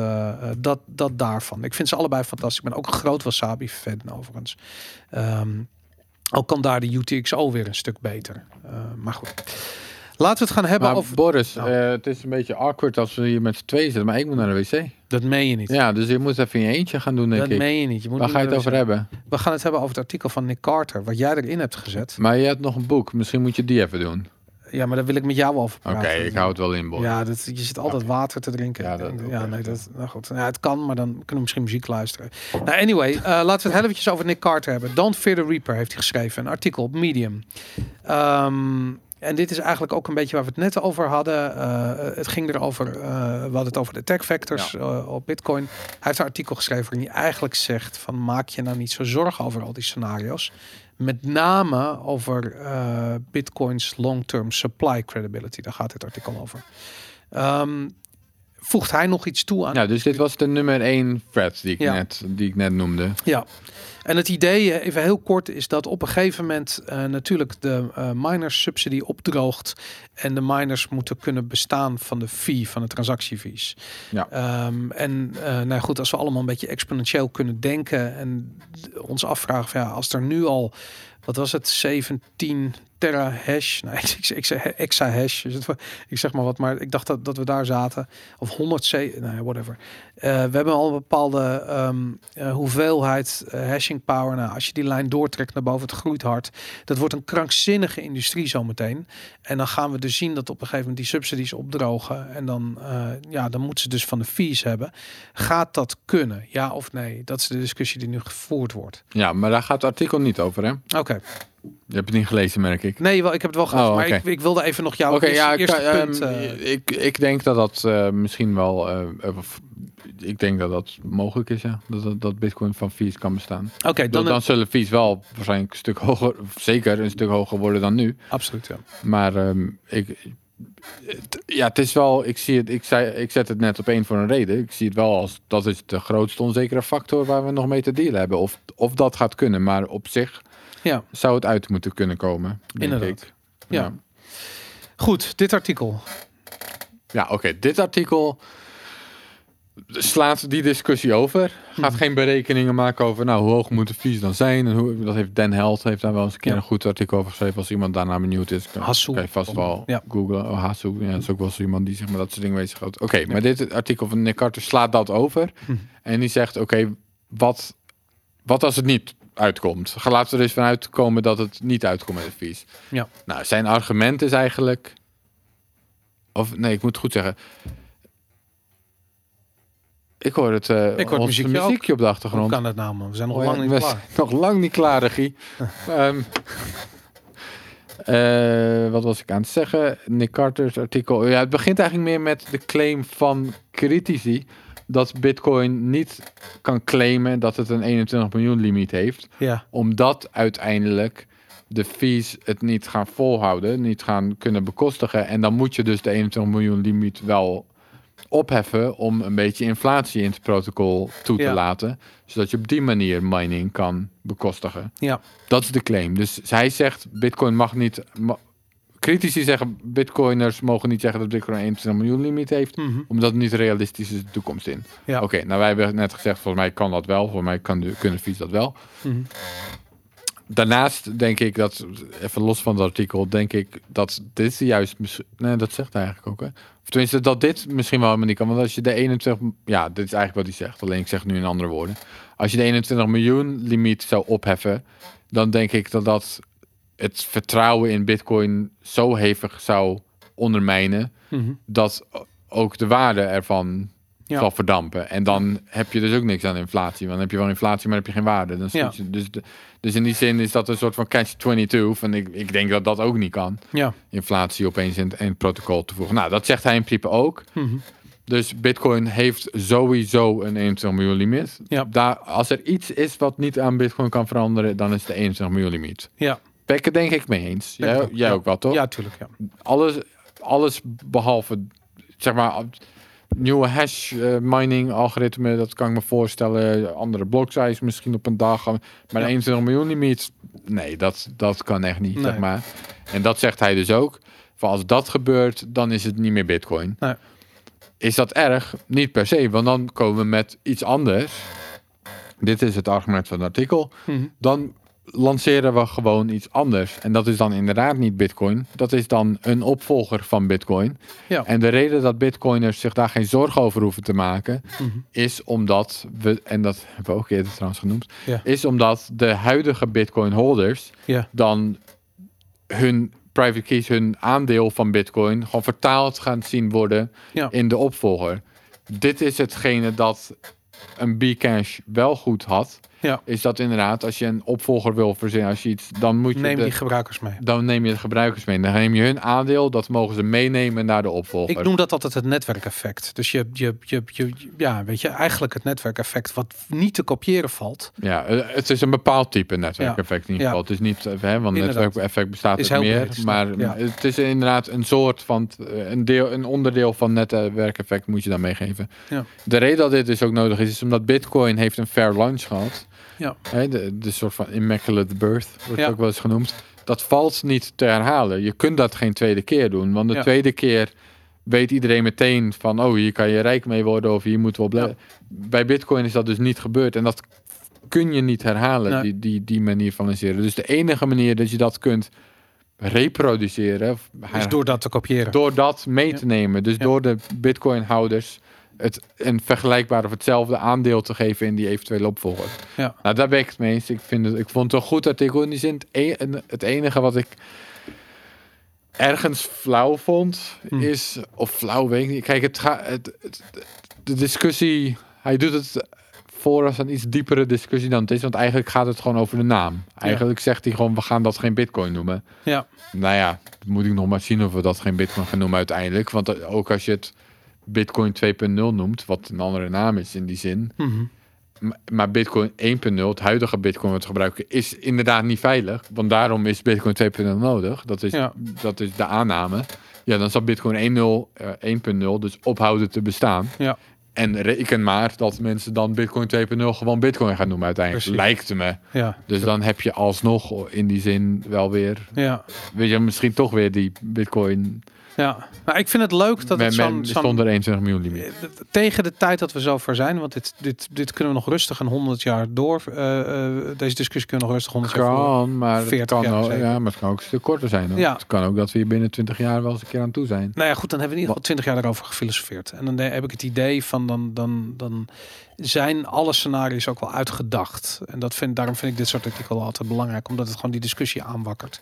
dat, dat daarvan. Ik vind ze allebei fantastisch. Ik ben ook een groot Wasabi-fan overigens. Ehm, ook kan daar de UTXO weer een stuk beter. Eh, maar goed. Laten we het gaan hebben Maar over... Boris, Nou. eh, het is een beetje awkward als we hier met z'n tweeën zitten, maar ik moet naar de wc. Dat meen je niet. Ja, dus je moet even in je eentje gaan doen, denk dat ik. meen je niet. Je moet Waar ga je het over hebben? We gaan het hebben over het artikel van Nick Carter. Wat jij erin hebt gezet. Maar je hebt nog een boek, misschien moet je die even doen. Ja, maar daar wil ik met jou over Oké, praten. ik hou het wel in. Ja, dat, je zit altijd water te drinken. Ja, dat ja nee, dat, nou goed. Ja, het kan, maar dan kunnen we misschien muziek luisteren. Nou, anyway, eh, laten we het heel eventjes over Nick Carter hebben. Don't Fear the Reaper heeft hij geschreven. Een artikel op Medium. Ehm, en dit is eigenlijk ook een beetje waar we het net over hadden. Eh, het ging erover, eh we hadden het over de tech factors op Bitcoin. Hij heeft een artikel geschreven waarin hij eigenlijk zegt van maak je nou niet zo zorgen over al die scenario's. Met name over eh, Bitcoin's long-term supply credibility. Daar gaat dit artikel over. Ehm, voegt hij nog iets toe aan? Ja, dus dit was de nummer één thread die ik, Ja. net, die ik net noemde. Ja. En het idee, eh, even heel kort, is dat op een gegeven moment eh, natuurlijk de eh, miners subsidie opdroogt. En de miners moeten kunnen bestaan van de fee, van de transactiefees. Ja. Ehm, en nou goed, als we allemaal een beetje exponentieel kunnen denken en ons afvragen van ja, als er nu al, wat was het, 17 tera hash, nou, ik, ik, zeg exa hash, ik zeg maar wat, maar ik dacht dat, dat we daar zaten, of 100 c, nou whatever. Eh, we hebben al een bepaalde ehm, eh, hoeveelheid eh, hashing power. Nou, als je die lijn doortrekt naar boven, het groeit hard. Dat wordt een krankzinnige industrie zometeen. En dan gaan we dus zien dat op een gegeven moment die subsidies opdrogen. En dan, ja, dan moeten ze dus van de fees hebben. Gaat dat kunnen? Ja of nee? Dat is de discussie die nu gevoerd wordt. Ja, maar daar gaat het artikel niet over, hè? Oké. Je hebt het niet gelezen, merk ik. Nee, wel, ik heb het wel gehad. Oh, maar oké. ik, ik wilde even nog jouw Oké, eerste, ja, eerste ehm, punt. eh, ik, ik denk dat dat misschien wel... ik denk dat dat mogelijk is, ja. Dat, dat, dat bitcoin van fees kan bestaan. Oké, Dan, dan, dan zullen fees wel waarschijnlijk een stuk hoger... zeker een stuk hoger worden dan nu. absoluut. Ja. Maar ehm, ik... ja, het is wel... Ik, zie het, ik, zei, ik zet het net op één voor een reden. Ik zie het wel als... Dat is de grootste onzekere factor waar we nog mee te dealen hebben. Of, of dat gaat kunnen. Maar op zich ja, zou het uit moeten kunnen komen, denk Inderdaad. ik. Ja. Ja. goed. Dit artikel. Ja, oké. Dit artikel slaat die discussie over. Gaat Mhm. geen berekeningen maken over, nou, hoe hoog moet de fees dan zijn? En hoe, dat heeft Dan Held heeft daar wel eens een keer Ja. een goed artikel over geschreven. Als iemand daarna benieuwd is, kan, Hasu. kan je vast wel Ja. googlen. Oh, Hasu, ja, dat is ook wel zo iemand die zeg maar dat soort dingen houdt. Oké, maar dit artikel van Nick Carter slaat dat over. Mhm. En die zegt, oké, wat, wat als het niet uitkomt? Laten we er eens vanuit komen dat het niet uitkomt met de fees. Ja. Nou, zijn argument is eigenlijk... Of nee, ik moet het goed zeggen. Ik hoor het, eh Ik hoor het muziekje op de Hoe achtergrond. kan het nou, man? We zijn nog Oh lang niet klaar. nog lang niet klaar, regie. Ehm, eh, wat was ik aan het zeggen? Nick Carter's artikel. Ja, het begint eigenlijk meer met de claim van critici dat Bitcoin niet kan claimen dat het een 21 miljoen limiet heeft, Ja, omdat uiteindelijk de fees het niet gaan volhouden, niet gaan kunnen bekostigen. En dan moet je dus de 21 miljoen limiet wel opheffen om een beetje inflatie in het protocol toe te Ja. laten, zodat je op die manier mining kan bekostigen. ja, Dat is de claim. Dus hij zegt Bitcoin mag niet. ma- critici zeggen Bitcoiners mogen niet zeggen dat Bitcoin een 21 miljoen limiet heeft, mhm. omdat het niet realistisch is de toekomst in. ja. Oké, nou wij hebben net gezegd, volgens mij kan dat wel, voor mij kan de, kunnen fees dat wel. Mhm. Daarnaast denk ik dat, even los van het artikel, denk ik dat dit juist, nee, dat zegt hij eigenlijk ook, hè? Of tenminste, dat dit misschien wel helemaal niet kan. Want als je de 21, ja, dit is eigenlijk wat hij zegt, alleen ik zeg het nu in andere woorden. Als je de 21 miljoen limiet zou opheffen, dan denk ik dat dat het vertrouwen in Bitcoin zo hevig zou ondermijnen, Mhm. dat ook de waarde ervan Ja. zal verdampen. En dan heb je dus ook niks aan inflatie. Want dan heb je wel inflatie, maar heb je geen waarde. Dan Ja. schiet je, dus, de- dus in die zin is dat een soort van catch-22. Van ik, ik denk dat dat ook niet kan. Ja. Inflatie opeens in, in het protocol te voegen. Nou, dat zegt hij in principe ook. Mhm. Dus Bitcoin heeft sowieso een 21 miljoen limiet. Ja. Daar, als er iets is wat niet aan Bitcoin kan veranderen, dan is het de 21 miljoen limiet. Ja. Pekke denk ik mee eens. Jij, jij ook wel, toch? Ja, tuurlijk. Ja. alles, alles behalve, zeg maar, nieuwe hash eh, mining algoritme, dat kan ik me voorstellen. Andere block size misschien op een dag. Maar Ja. een 21 miljoen limiet, nee, dat, dat kan echt niet, Nee. zeg maar. En dat zegt hij dus ook. Van als dat gebeurt, dan is het niet meer bitcoin. Nee. Is dat erg? Niet per se, want dan komen we met iets anders. Dit is het argument van het artikel. Mhm. Dan lanceren we gewoon iets anders. En dat is dan inderdaad niet Bitcoin. Dat is dan een opvolger van Bitcoin. Ja. En de reden dat Bitcoiners zich daar geen zorgen over hoeven te maken, Mhm. is omdat we, en dat hebben we ook eerder trouwens genoemd, Ja. is omdat de huidige Bitcoin holders Ja. dan hun private keys, hun aandeel van Bitcoin, gewoon vertaald gaan zien worden in de opvolger. Dit is hetgene dat een Bcash wel goed had. Ja. Is dat inderdaad, als je een opvolger wil verzinnen, als je iets, dan moet je Neem de- die gebruikers mee. dan neem je de gebruikers mee. Dan neem je hun aandeel, dat mogen ze meenemen naar de opvolger. Ik noem dat altijd het netwerkeffect. Dus je, je, je, je, ja, weet je, eigenlijk het netwerkeffect wat niet te kopiëren valt. Ja, eh, het is een bepaald type netwerkeffect in ieder Ja. geval. Het is niet, eh, hè, want netwerkeffect bestaat Is uit heel meer. breed, maar ja. het is inderdaad een soort van, eh, een, deel, een onderdeel van netwerkeffect moet je dan meegeven. Ja. De reden dat dit dus ook nodig is, is omdat Bitcoin heeft een fair launch gehad. Ja. Hè, de, de soort van immaculate birth, wordt Ja. ook wel eens genoemd. Dat valt niet te herhalen. Je kunt dat geen tweede keer doen. Want de Ja. tweede keer weet iedereen meteen van... oh, hier kan je rijk mee worden of hier moeten we op... Bij Bitcoin is dat dus niet gebeurd. En dat kun je niet herhalen, Nee. die, die, die manier van lanceren. Dus de enige manier dat je dat kunt reproduceren... of Dus door dat te kopiëren. door dat mee Ja. te nemen. Dus Ja. door de Bitcoin-houders het een vergelijkbaar of hetzelfde aandeel te geven in die eventuele opvolger. Ja. Nou, daar ben ik het mee eens. Ik, vind het, ik vond het een goed artikel in die zin. Het, e- enige wat ik ergens flauw vond, Hm. is... Of flauw, weet ik niet. Kijk, het. Het, het- de discussie... Hij doet het voor als een iets diepere discussie dan het is. Want eigenlijk gaat het gewoon over de naam. Eigenlijk zegt hij gewoon, we gaan dat geen bitcoin noemen. Ja. Nou ja, moet ik nog maar zien of we dat geen bitcoin gaan noemen uiteindelijk. Want ook als je het bitcoin 2.0 noemt, wat een andere naam is in die zin. Mhm. Maar bitcoin 1.0, het huidige bitcoin wat we gebruiken, is inderdaad niet veilig. Want daarom is bitcoin 2.0 nodig. Dat is, Ja. dat is de aanname. Ja, dan zal bitcoin 1.0, eh, 1.0 dus ophouden te bestaan. Ja. En reken maar dat mensen dan bitcoin 2.0 gewoon bitcoin gaan noemen uiteindelijk. Precies. Lijkt me. Ja. Dus dan heb je alsnog in die zin wel weer Ja. weet je, misschien toch weer die bitcoin Ja. Nou, ik vind het leuk dat het met, zo'n... zo'n- zonder 21 miljoen limiet. Eh, Tegen de tijd dat we zover zijn, want dit, dit, dit kunnen we nog rustig een 100 jaar door. eh, eh, deze discussie kunnen we nog rustig 100 jaar door. Kan, maar het 40 kan jaar ook, ja, maar het kan ook een stuk korter zijn. Ja. Het kan ook dat we hier binnen 20 jaar wel eens een keer aan toe zijn. Nou ja, goed, dan hebben we in ieder geval 20 jaar daarover gefilosofeerd. En dan heb ik het idee van dan, dan, dan zijn alle scenario's ook wel uitgedacht. En dat vind, daarom vind ik dit soort artikelen altijd belangrijk, omdat het gewoon die discussie aanwakkert.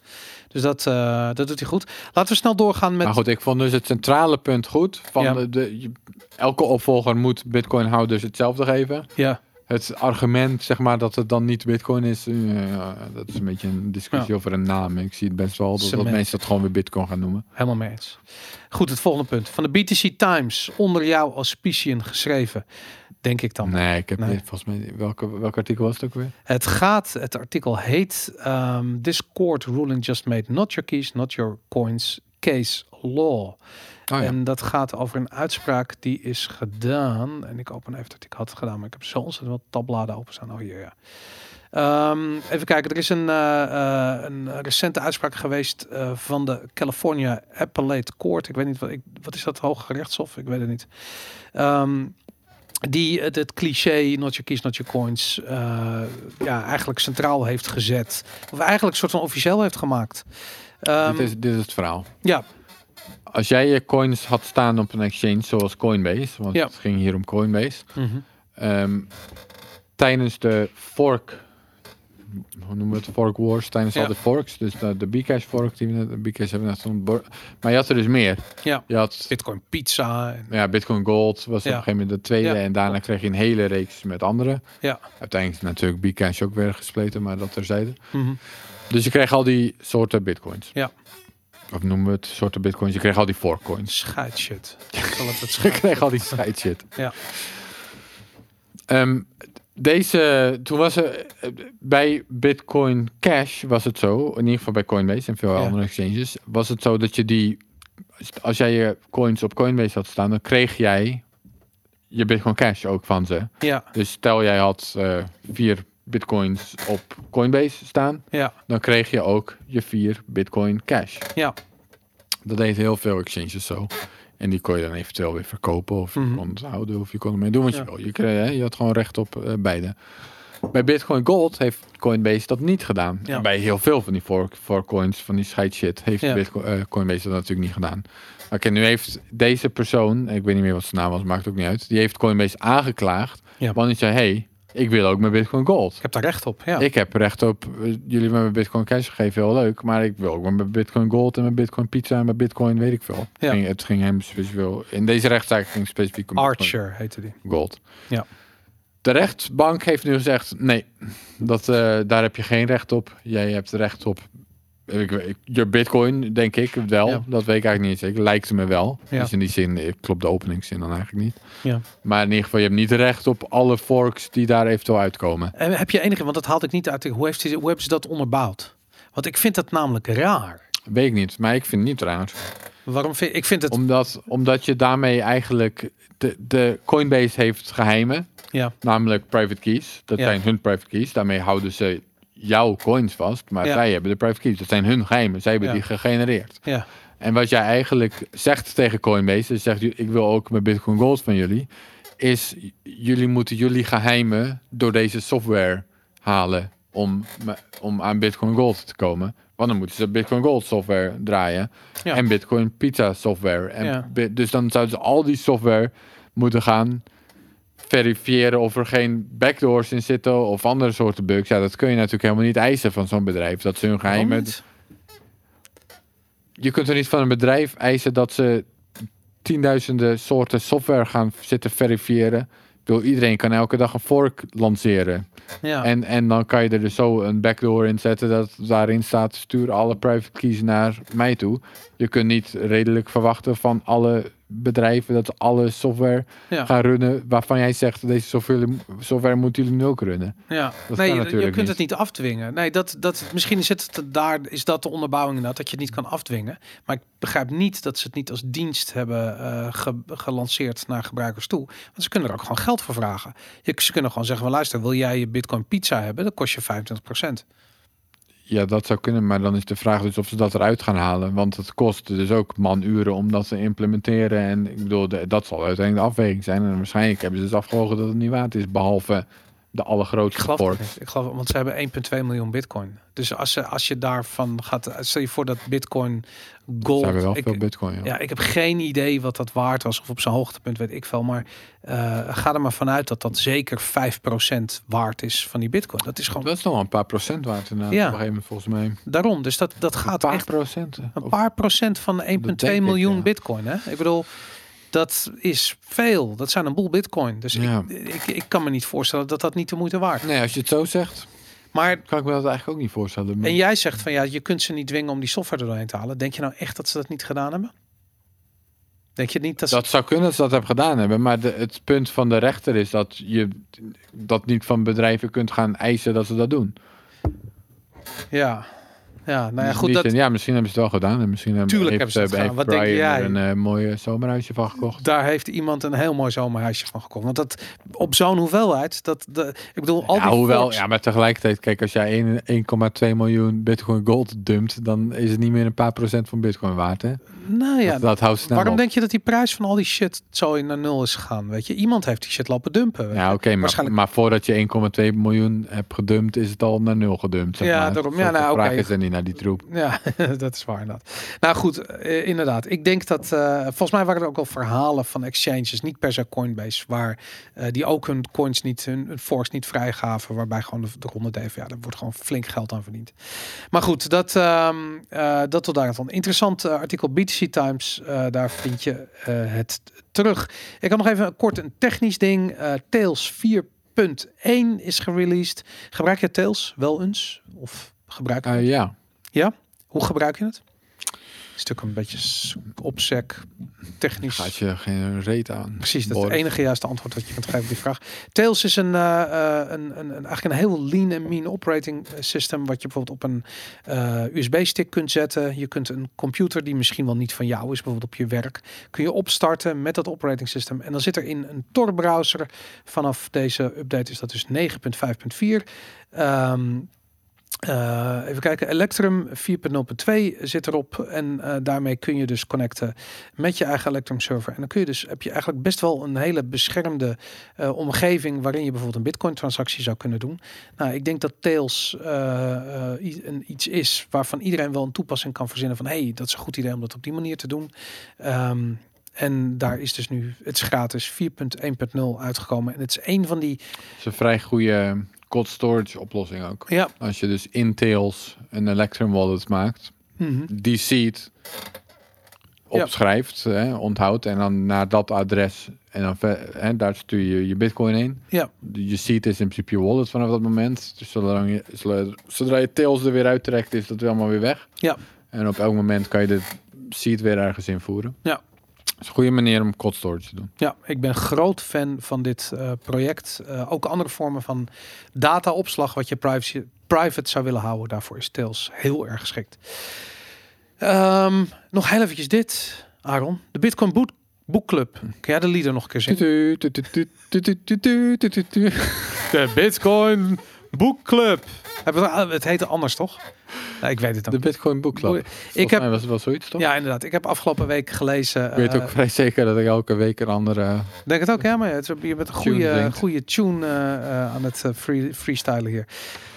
Dus dat, eh, dat doet hij goed. Laten we snel doorgaan met. Maar goed, ik vond dus het centrale punt goed. Van Ja. de, de, elke opvolger moet bitcoin-houders hetzelfde geven. Ja, Het argument, zeg maar, dat het dan niet bitcoin is, eh, dat is een beetje een discussie over een naam. Ik zie het best wel dat, mensen dat gewoon weer bitcoin gaan noemen. helemaal mee eens. Goed, het volgende punt. Van de BTC Times, onder jouw auspiciën geschreven. Denk ik dan. Nee, ik heb Nee. volgens mij, welke, welk artikel was het ook weer? Het gaat, het artikel heet ehm This court ruling just made not your keys, not your coins, case law. Oh ja. En dat gaat over een uitspraak die is gedaan. En ik open even het artikel had gedaan, maar ik heb zo ontzettend wat tabbladen openstaan. Oh hier ja. Ehm, even kijken, er is een, eh, eh, een recente uitspraak geweest eh, van de California Appellate Court. Ik weet niet wat, ik, wat is dat, Hoge Rechtshof? Ik weet het niet. Ehm, die het, het cliché not your keys, not your coins ja, eigenlijk centraal heeft gezet. Of eigenlijk een soort van officieel heeft gemaakt. Ehm, dit, is, dit is het verhaal. Ja, Als jij je coins had staan op een exchange zoals Coinbase, want Ja. het ging hier om Coinbase, mhm. ehm, tijdens de fork, hoe noemen we het, fork wars, tijdens Ja. al de forks, dus de, de Bcash fork, die we net, de Bcash hebben we net ontbor- maar je had er dus meer. ja. Je had Bitcoin pizza. En, ja, Bitcoin Gold was op een gegeven moment de tweede en daarna kreeg je een hele reeks met andere. ja. Uiteindelijk is natuurlijk Bcash ook weer gespleten, maar dat terzijde. mhm. Dus je kreeg al die soorten bitcoins. Ja. Of noemen we het soorten bitcoins. Je kreeg al die fork coins. Scheid shit. Ik zal het het Je kreeg al die scheid shit. Ja. Ehm, deze, toen was er eh, bij Bitcoin Cash was het zo, in ieder geval bij Coinbase en veel Ja. andere exchanges, was het zo dat je die, als jij je coins op Coinbase had staan, dan kreeg jij je Bitcoin Cash ook van ze. Ja, Dus stel jij had eh, vier Bitcoins op Coinbase staan, ja, dan kreeg je ook je vier Bitcoin Cash. ja. Dat deed heel veel exchanges zo. En die kon je dan eventueel weer verkopen of je Mhm. kon het houden of je kon ermee doen wat je wil. Je, kreeg, hè, je had gewoon recht op eh, beide. Bij Bitcoin Gold heeft Coinbase dat niet gedaan. Ja. En bij heel veel van die fork, fork coins, van die scheid shit, heeft Ja. Bitcoin, eh, Coinbase dat natuurlijk niet gedaan. Oké, nu heeft deze persoon, ik weet niet meer wat zijn naam was, maakt ook niet uit. Die heeft Coinbase aangeklaagd. Ja. Want die zei, hey, ik wil ook mijn Bitcoin Gold. Ik heb daar recht op. Ja. Ik heb recht op, eh, jullie hebben mijn Bitcoin Cash gegeven, heel leuk. Maar ik wil ook mijn Bitcoin Gold en mijn Bitcoin Pizza en mijn Bitcoin weet ik veel. Ja. Ging, het ging hem specifiek, in deze rechtszaak ging specifiek om Archer heette die. Gold. Ja. De rechtsbank heeft nu gezegd, nee, dat, eh, daar heb je geen recht op. Jij hebt recht op je Bitcoin, denk ik wel. Ja. Dat weet ik eigenlijk niet zeker. Lijkt me wel. Ja. Dus in die zin klopt de openingszin dan eigenlijk niet. Ja. Maar in ieder geval, je hebt niet recht op alle forks die daar eventueel uitkomen. En heb je enige, want dat haalde ik niet uit. Hoe, heeft hij, hoe hebben ze dat onderbouwd? Want ik vind dat namelijk raar. Weet ik niet, maar ik vind het niet raar. Waarom vind ik vind het? Omdat, omdat je daarmee eigenlijk... De, de Coinbase heeft geheimen, Ja, namelijk private keys. Dat Ja. zijn hun private keys. Daarmee houden ze jouw coins vast. Maar Ja. zij hebben de private keys. Dat zijn hun geheimen. Zij hebben Ja. die gegenereerd. ja, En wat jij eigenlijk zegt tegen Coinbase, dus zegt ik wil ook mijn Bitcoin Gold van jullie, is jullie moeten jullie geheimen door deze software halen om, om aan Bitcoin Gold te komen. Want dan moeten ze Bitcoin Gold software draaien Ja. en Bitcoin Pizza software. En Ja. Dus dan zouden ze al die software moeten gaan verifiëren of er geen backdoors in zitten of andere soorten bugs. Ja, dat kun je natuurlijk helemaal niet eisen van zo'n bedrijf. Dat ze hun geheimen niet? je kunt er niet van een bedrijf eisen dat ze tienduizenden soorten software gaan zitten verifiëren. Ik bedoel, iedereen kan elke dag een fork lanceren. Ja. En, en dan kan je er dus zo een backdoor in zetten dat daarin staat: stuur alle private keys naar mij toe. Je kunt niet redelijk verwachten van alle bedrijven dat alle software ja. gaan runnen waarvan jij zegt deze software, software moeten jullie nu ook runnen. Ja, Dat nee, kan je, kunt niet. het niet afdwingen. Nee, dat, dat, misschien zit het daar, is dat de onderbouwing inderdaad, dat je het niet kan afdwingen. Maar ik begrijp niet dat ze het niet als dienst hebben eh, ge- gelanceerd naar gebruikers toe. Want ze kunnen er ook gewoon geld voor vragen. Je, ze kunnen gewoon zeggen, van, luister, wil jij je Bitcoin pizza hebben? Dat kost je 25%. Ja, dat zou kunnen, maar dan is de vraag dus of ze dat eruit gaan halen. Want het kost dus ook manuren om dat te implementeren. En ik bedoel, dat zal uiteindelijk de afweging zijn. En waarschijnlijk hebben ze dus afgewogen dat het niet waard is, behalve de Ik allergrootste geloof niet. Ik geloof, want ze hebben 1,2 miljoen bitcoin. Dus als, ze, als je daarvan gaat, stel je voor dat bitcoin gold... Ze hebben wel ik- veel bitcoin, ja. Ja, ik heb geen idee wat dat waard was of op zijn hoogtepunt weet ik veel. Maar eh, ga er maar vanuit dat dat zeker 5% waard is van die bitcoin. Dat is gewoon Dat is nog wel een paar procent waard inderdaad, Ja. op een gegeven moment volgens mij. daarom. Dus dat, dat Een gaat paar echt procent. een paar procent van de 1,2 denk ik, miljoen ja. bitcoin. Hè? Ik bedoel, dat is veel. Dat zijn een boel bitcoin. Dus Ja. ik, ik, ik kan me niet voorstellen dat dat niet de moeite waard is. Nee, als je het zo zegt, Maar kan ik me dat eigenlijk ook niet voorstellen. Maar- en jij zegt van ja, je kunt ze niet dwingen om die software er doorheen te halen. Denk je nou echt dat ze dat niet gedaan hebben? Denk je niet dat ze... Dat zou kunnen dat ze dat hebben gedaan hebben, maar de, het punt van de rechter is dat je dat niet van bedrijven kunt gaan eisen dat ze dat doen. Ja. Ja, nou ja, goed, dat, ja, misschien hebben ze het wel gedaan. En misschien hebben, Tuurlijk heeft, hebben ze het gedaan. Wat denk Brian jij? er een eh, mooie zomerhuisje van gekocht. daar heeft iemand een heel mooi zomerhuisje van gekocht. Want dat op zo'n hoeveelheid, dat, de, ik bedoel, al ja, die hoewel, forks- ja, maar tegelijkertijd, kijk, als jij één- 1,2 miljoen bitcoin gold dumpt, dan is het niet meer een paar procent van bitcoin waard, hè? nou ja, dat, dat houdt snel waarom op. denk je dat die prijs van al die shit zo in naar nul is gegaan? Weet je, iemand heeft die shit lopen dumpen. Ja, oké, maar, Waarschijnlijk- maar voordat je 1,2 miljoen hebt gedumpt, is het al naar nul gedumpt. Zeg Ja, maar. daarom. Ja, nou, oké. is er niet naar die troep. Ja, dat is waar inderdaad. Nou goed, eh, inderdaad. Ik denk dat, eh, volgens mij waren er ook al verhalen van exchanges, niet per se Coinbase, waar eh, die ook hun coins niet, hun, hun forks niet vrijgaven, waarbij gewoon de, de ronde deed. Ja, daar wordt gewoon flink geld aan verdiend. Maar goed, dat, ehm eh, dat tot daar van. Interessant artikel BTC Times, daar vind je het terug. Ik had nog even kort een technisch ding. Tails 4.1 is gereleased. Gebruik je Tails wel eens? Of gebruik je ja, Ja? Hoe gebruik je het? Stuk een beetje opsec, technisch. gaat je geen reet aan. Precies, dat is het enige juiste antwoord wat je kunt geven op die vraag. Tails is een, eh, eh, een, een, een, eigenlijk een heel lean en mean operating system, wat je bijvoorbeeld op een eh, USB-stick kunt zetten. Je kunt een computer die misschien wel niet van jou is, bijvoorbeeld op je werk, kun je opstarten met dat operating system. En dan zit er in een Tor-browser, vanaf deze update is dat dus 9.5.4. Ehm eh, even kijken, Electrum 4.0.2 zit erop en eh, daarmee kun je dus connecten met je eigen Electrum server. En dan kun je dus heb je eigenlijk best wel een hele beschermde eh, omgeving waarin je bijvoorbeeld een Bitcoin transactie zou kunnen doen. Nou, ik denk dat Tails iets is waarvan iedereen wel een toepassing kan verzinnen van hey, dat is een goed idee om dat op die manier te doen. Ehm, en daar is dus nu, het is gratis 4.1.0 uitgekomen. En het is een van die, Het is een vrij goede cold storage oplossing ook. ja, Als je dus in Tails een Electrum wallet maakt, mhm, die seed Ja. opschrijft, hè, onthoudt en dan naar dat adres en dan hè, daar stuur je je bitcoin in. ja, Je seed is in principe je wallet vanaf dat moment. Dus zolang je, zodra- zodra je Tails er weer uittrekt, is dat weer allemaal weer weg. Ja. En op elk moment kan je de seed weer ergens invoeren. Ja is een goede manier om cold te doen. Ja, ik ben groot fan van dit project. Ook andere vormen van dataopslag wat je privacy, private zou willen houden. Daarvoor is Tails heel erg geschikt. Nog heel eventjes dit, Aaron. De Bitcoin Boot Boekclub. Kun jij de leader nog een keer zien. De Bitcoin Book Club. Hebben we- ah, Het heette anders, toch? Nou, ik weet het De dan. Bitcoin Book Club. Ik Volgens heb, mij was het wel zoiets, toch? ja, inderdaad. Ik heb afgelopen week gelezen. Ik weet eh, ook vrij zeker dat ik elke week een andere... Denk het ook, ja, maar het je bent een Tune goede, goede tune eh, eh, aan het eh, free, freestylen hier.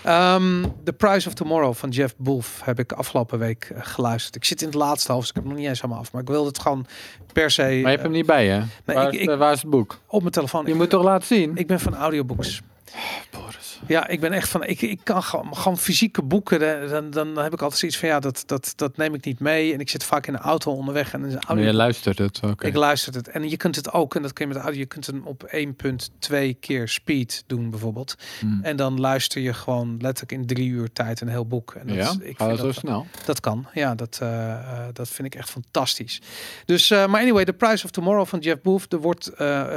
Ehm, The Price of Tomorrow van Jeff Wolf heb ik afgelopen week eh, geluisterd. Ik zit in het laatste hoofdstuk, ik heb hem nog niet eens helemaal af, maar ik wilde het gewoon per se Maar je hebt eh, hem niet bij, hè? waar, ik- is, ik- eh, waar is het boek? op mijn telefoon. Je Ik, moet toch laten zien? ik ben van audiobooks. Boris. Ja, ik ben echt van, ik, ik kan gewoon, gewoon fysieke boeken, dan, dan heb ik altijd zoiets van, ja, dat, dat, dat neem ik niet mee. En ik zit vaak in de auto onderweg en een audio je luistert het, oké. Ik luister het. En je kunt het ook, en dat kun je met de audio, je kunt hem op 1.2 keer speed doen bijvoorbeeld. Hmm. En dan luister je gewoon letterlijk in drie uur tijd een heel boek. En dat, Ja, ik dat zo snel? dat kan. Ja, dat, eh, eh, dat vind ik echt fantastisch. Dus, eh, maar anyway, The Price of Tomorrow van Jeff Booth. Er wordt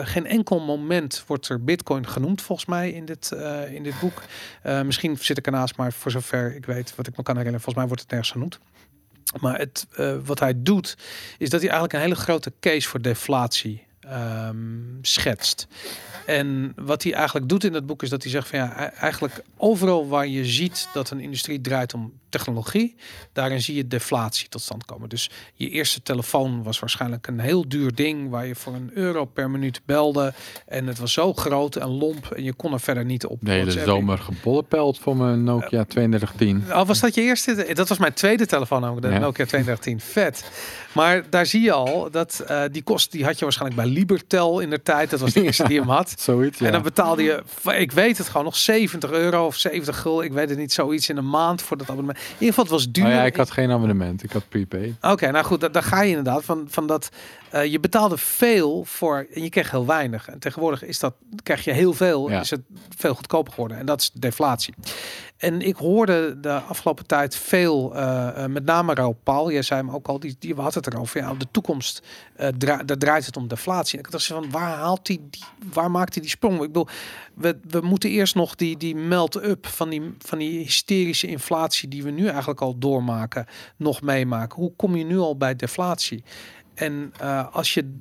geen enkel moment wordt er Bitcoin genoemd volgens mij in dit, in dit boek. Eh, misschien zit ik ernaast, maar voor zover ik weet, wat ik me kan herinneren, volgens mij wordt het nergens genoemd. Maar het, eh, wat hij doet, is dat hij eigenlijk een hele grote case voor deflatie ehm, schetst. En wat hij eigenlijk doet in dat boek is dat hij zegt van ja, e- eigenlijk overal waar je ziet dat een industrie draait om technologie, daarin zie je deflatie tot stand komen. Dus je eerste telefoon was waarschijnlijk een heel duur ding waar je voor een euro per minuut belde en het was zo groot en lomp en je kon er verder niet op. De hele zomer gebollepeld voor mijn Nokia 3210. Oh, was dat je eerste? Dat was mijn tweede telefoon namelijk, de Ja. Nokia 3210. Vet. Maar daar zie je al dat eh, die kost, die had je waarschijnlijk bij Libertel in de tijd. Dat was de eerste die hem had. Zoiets, ja. En dan betaalde je, ik weet het gewoon nog 70 euro of 70 gul, ik weet het niet, zoiets in een maand voor dat abonnement. In ieder geval, het was duur. Oh ja, ik had geen abonnement. Ik had prepaid. Oké, nou goed, da- daar ga je inderdaad van, van dat eh, je betaalde veel voor en je kreeg heel weinig. En tegenwoordig is dat, krijg je heel veel, Ja. is het veel goedkoper geworden. En dat is deflatie. En ik hoorde de afgelopen tijd veel, eh, eh, met name Raoul Paul, jij zei hem ook al, die, die had het erover. Ja, de toekomst, eh daar draait het om deflatie. En ik dacht van, waar haalt hij die, waar maakt hij die sprong? Ik bedoel, we, we moeten eerst nog die, die melt-up van die, van die hysterische inflatie die we nu eigenlijk al doormaken, nog meemaken. Hoe kom je nu al bij deflatie? En als je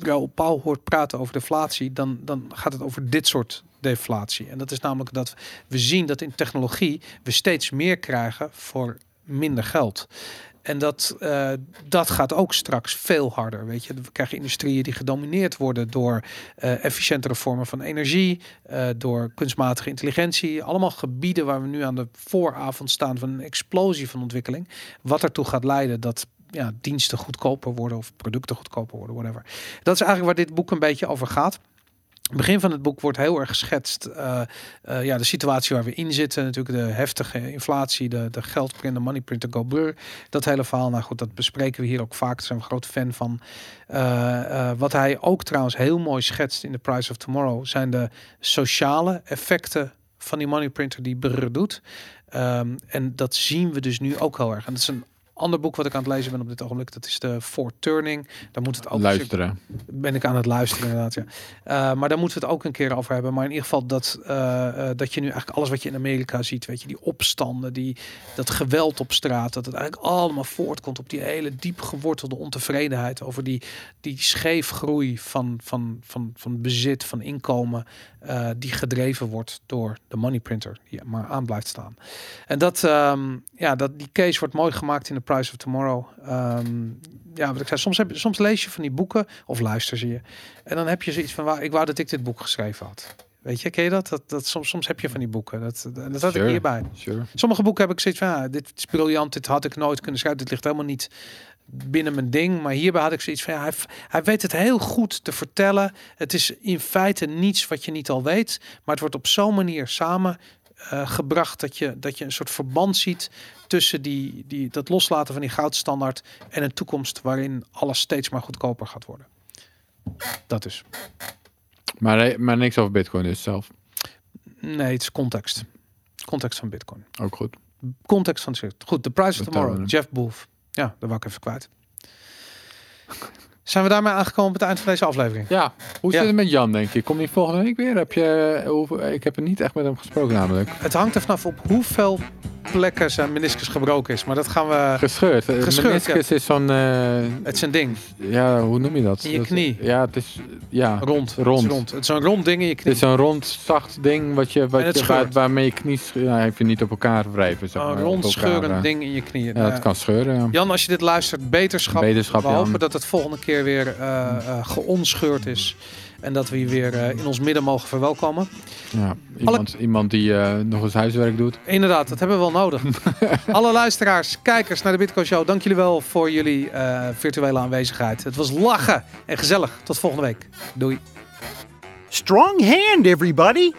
Raoul Paul hoort praten over deflatie, dan, dan gaat het over dit soort deflatie. En dat is namelijk dat we zien dat in technologie we steeds meer krijgen voor minder geld. En dat, eh, dat gaat ook straks veel harder. Weet je, we krijgen industrieën die gedomineerd worden door eh, efficiëntere vormen van energie, eh, door kunstmatige intelligentie. Allemaal gebieden waar we nu aan de vooravond staan van een explosie van ontwikkeling. Wat ertoe gaat leiden dat ja, diensten goedkoper worden of producten goedkoper worden, whatever. Dat is eigenlijk waar dit boek een beetje over gaat. Begin van het boek wordt heel erg geschetst. eh, eh, ja, de situatie waar we in zitten. Natuurlijk de heftige inflatie, de, de geldprint, de money printer go blur. Dat hele verhaal, nou goed, dat bespreken we hier ook vaak. Daar zijn we een groot fan van. Eh, wat hij ook trouwens heel mooi schetst in The Price of Tomorrow... zijn de sociale effecten van die money printer die Brr doet. Ehm, en dat zien we dus nu ook heel erg. En dat is een ander boek wat ik aan het lezen ben op dit ogenblik. Dat is de Four Turning. Daar moet het ook Luisteren. ben ik aan het luisteren inderdaad. Ja. Eh, maar daar moeten we het ook een keer over hebben. Maar in ieder geval dat, eh, eh, dat je nu eigenlijk alles wat je in Amerika ziet, weet je, die opstanden, die, dat geweld op straat, dat het eigenlijk allemaal voortkomt op die hele diep gewortelde ontevredenheid over die, die scheefgroei van, van, van, van bezit, van inkomen, die gedreven wordt door de money printer, die maar aan blijft staan. En dat, ehm, ja, dat, die case wordt mooi gemaakt in The Price of Tomorrow. Ehm, ja, wat ik zei, soms, heb, je- soms lees je van die boeken of luister ze je. En dan heb je zoiets van, waar, ik wou dat ik dit boek geschreven had. Weet je, ken je dat? dat, dat soms, soms heb je van die boeken. Dat, dat, had ik hierbij. Sure. Sommige boeken heb ik zoiets van, ja, dit is briljant, dit had ik nooit kunnen schrijven. Dit ligt helemaal niet binnen mijn ding. Maar hierbij had ik zoiets van, ja, hij, hij weet het heel goed te vertellen. Het is in feite niets wat je niet al weet. Maar het wordt op zo'n manier samen eh, gebracht dat je, dat je een soort verband ziet tussen die, die, dat loslaten van die goudstandaard en een toekomst waarin alles steeds maar goedkoper gaat worden. Dat is. Maar, maar niks over Bitcoin dus zelf. Nee, het is context. Context van Bitcoin. Ook goed. Context van het Goed, The Price of Tomorrow. Jeff Wolf. Ja, daar wou ik even kwijt. Zijn we daarmee aangekomen op het eind van deze aflevering? Ja, hoe Ja. zit het met Jan, denk je? Komt hij volgende week weer? Heb je, hoe, ik heb er niet echt met hem gesproken namelijk. Het hangt er vanaf op hoeveel plekken zijn meniscus gebroken is. Maar dat gaan we... Gescheurd. Eh, Gescheurd, Meniscus is zo'n, eh, Het is een ding. ja, hoe noem je dat? In je Dat- knie. Ja, het is, ja. Rond. Rond. Het is, rond. Het is een rond ding in je Het knie. is zo'n rond, zacht ding wat je, wat het je waar, waarmee je knie, ja, heb je niet op elkaar wrijven. Zeg Een maar, rond op elkaar, scheurend eh. ding in je knieën. Ja, het Eh, kan scheuren. Ja. Jan, als je dit luistert, beterschap. Beterschap, we hopen dat het volgende keer weer eh eh, geonscheurd is. En dat we je weer eh, in ons midden mogen verwelkomen. Ja, iemand, iemand die eh, nog eens huiswerk doet. Inderdaad, dat hebben we wel nodig. Alle luisteraars, kijkers naar de Bitcoin Show, dank jullie wel voor jullie eh, virtuele aanwezigheid. Het was lachen en gezellig. Tot volgende week. Doei. Strong hand, everybody!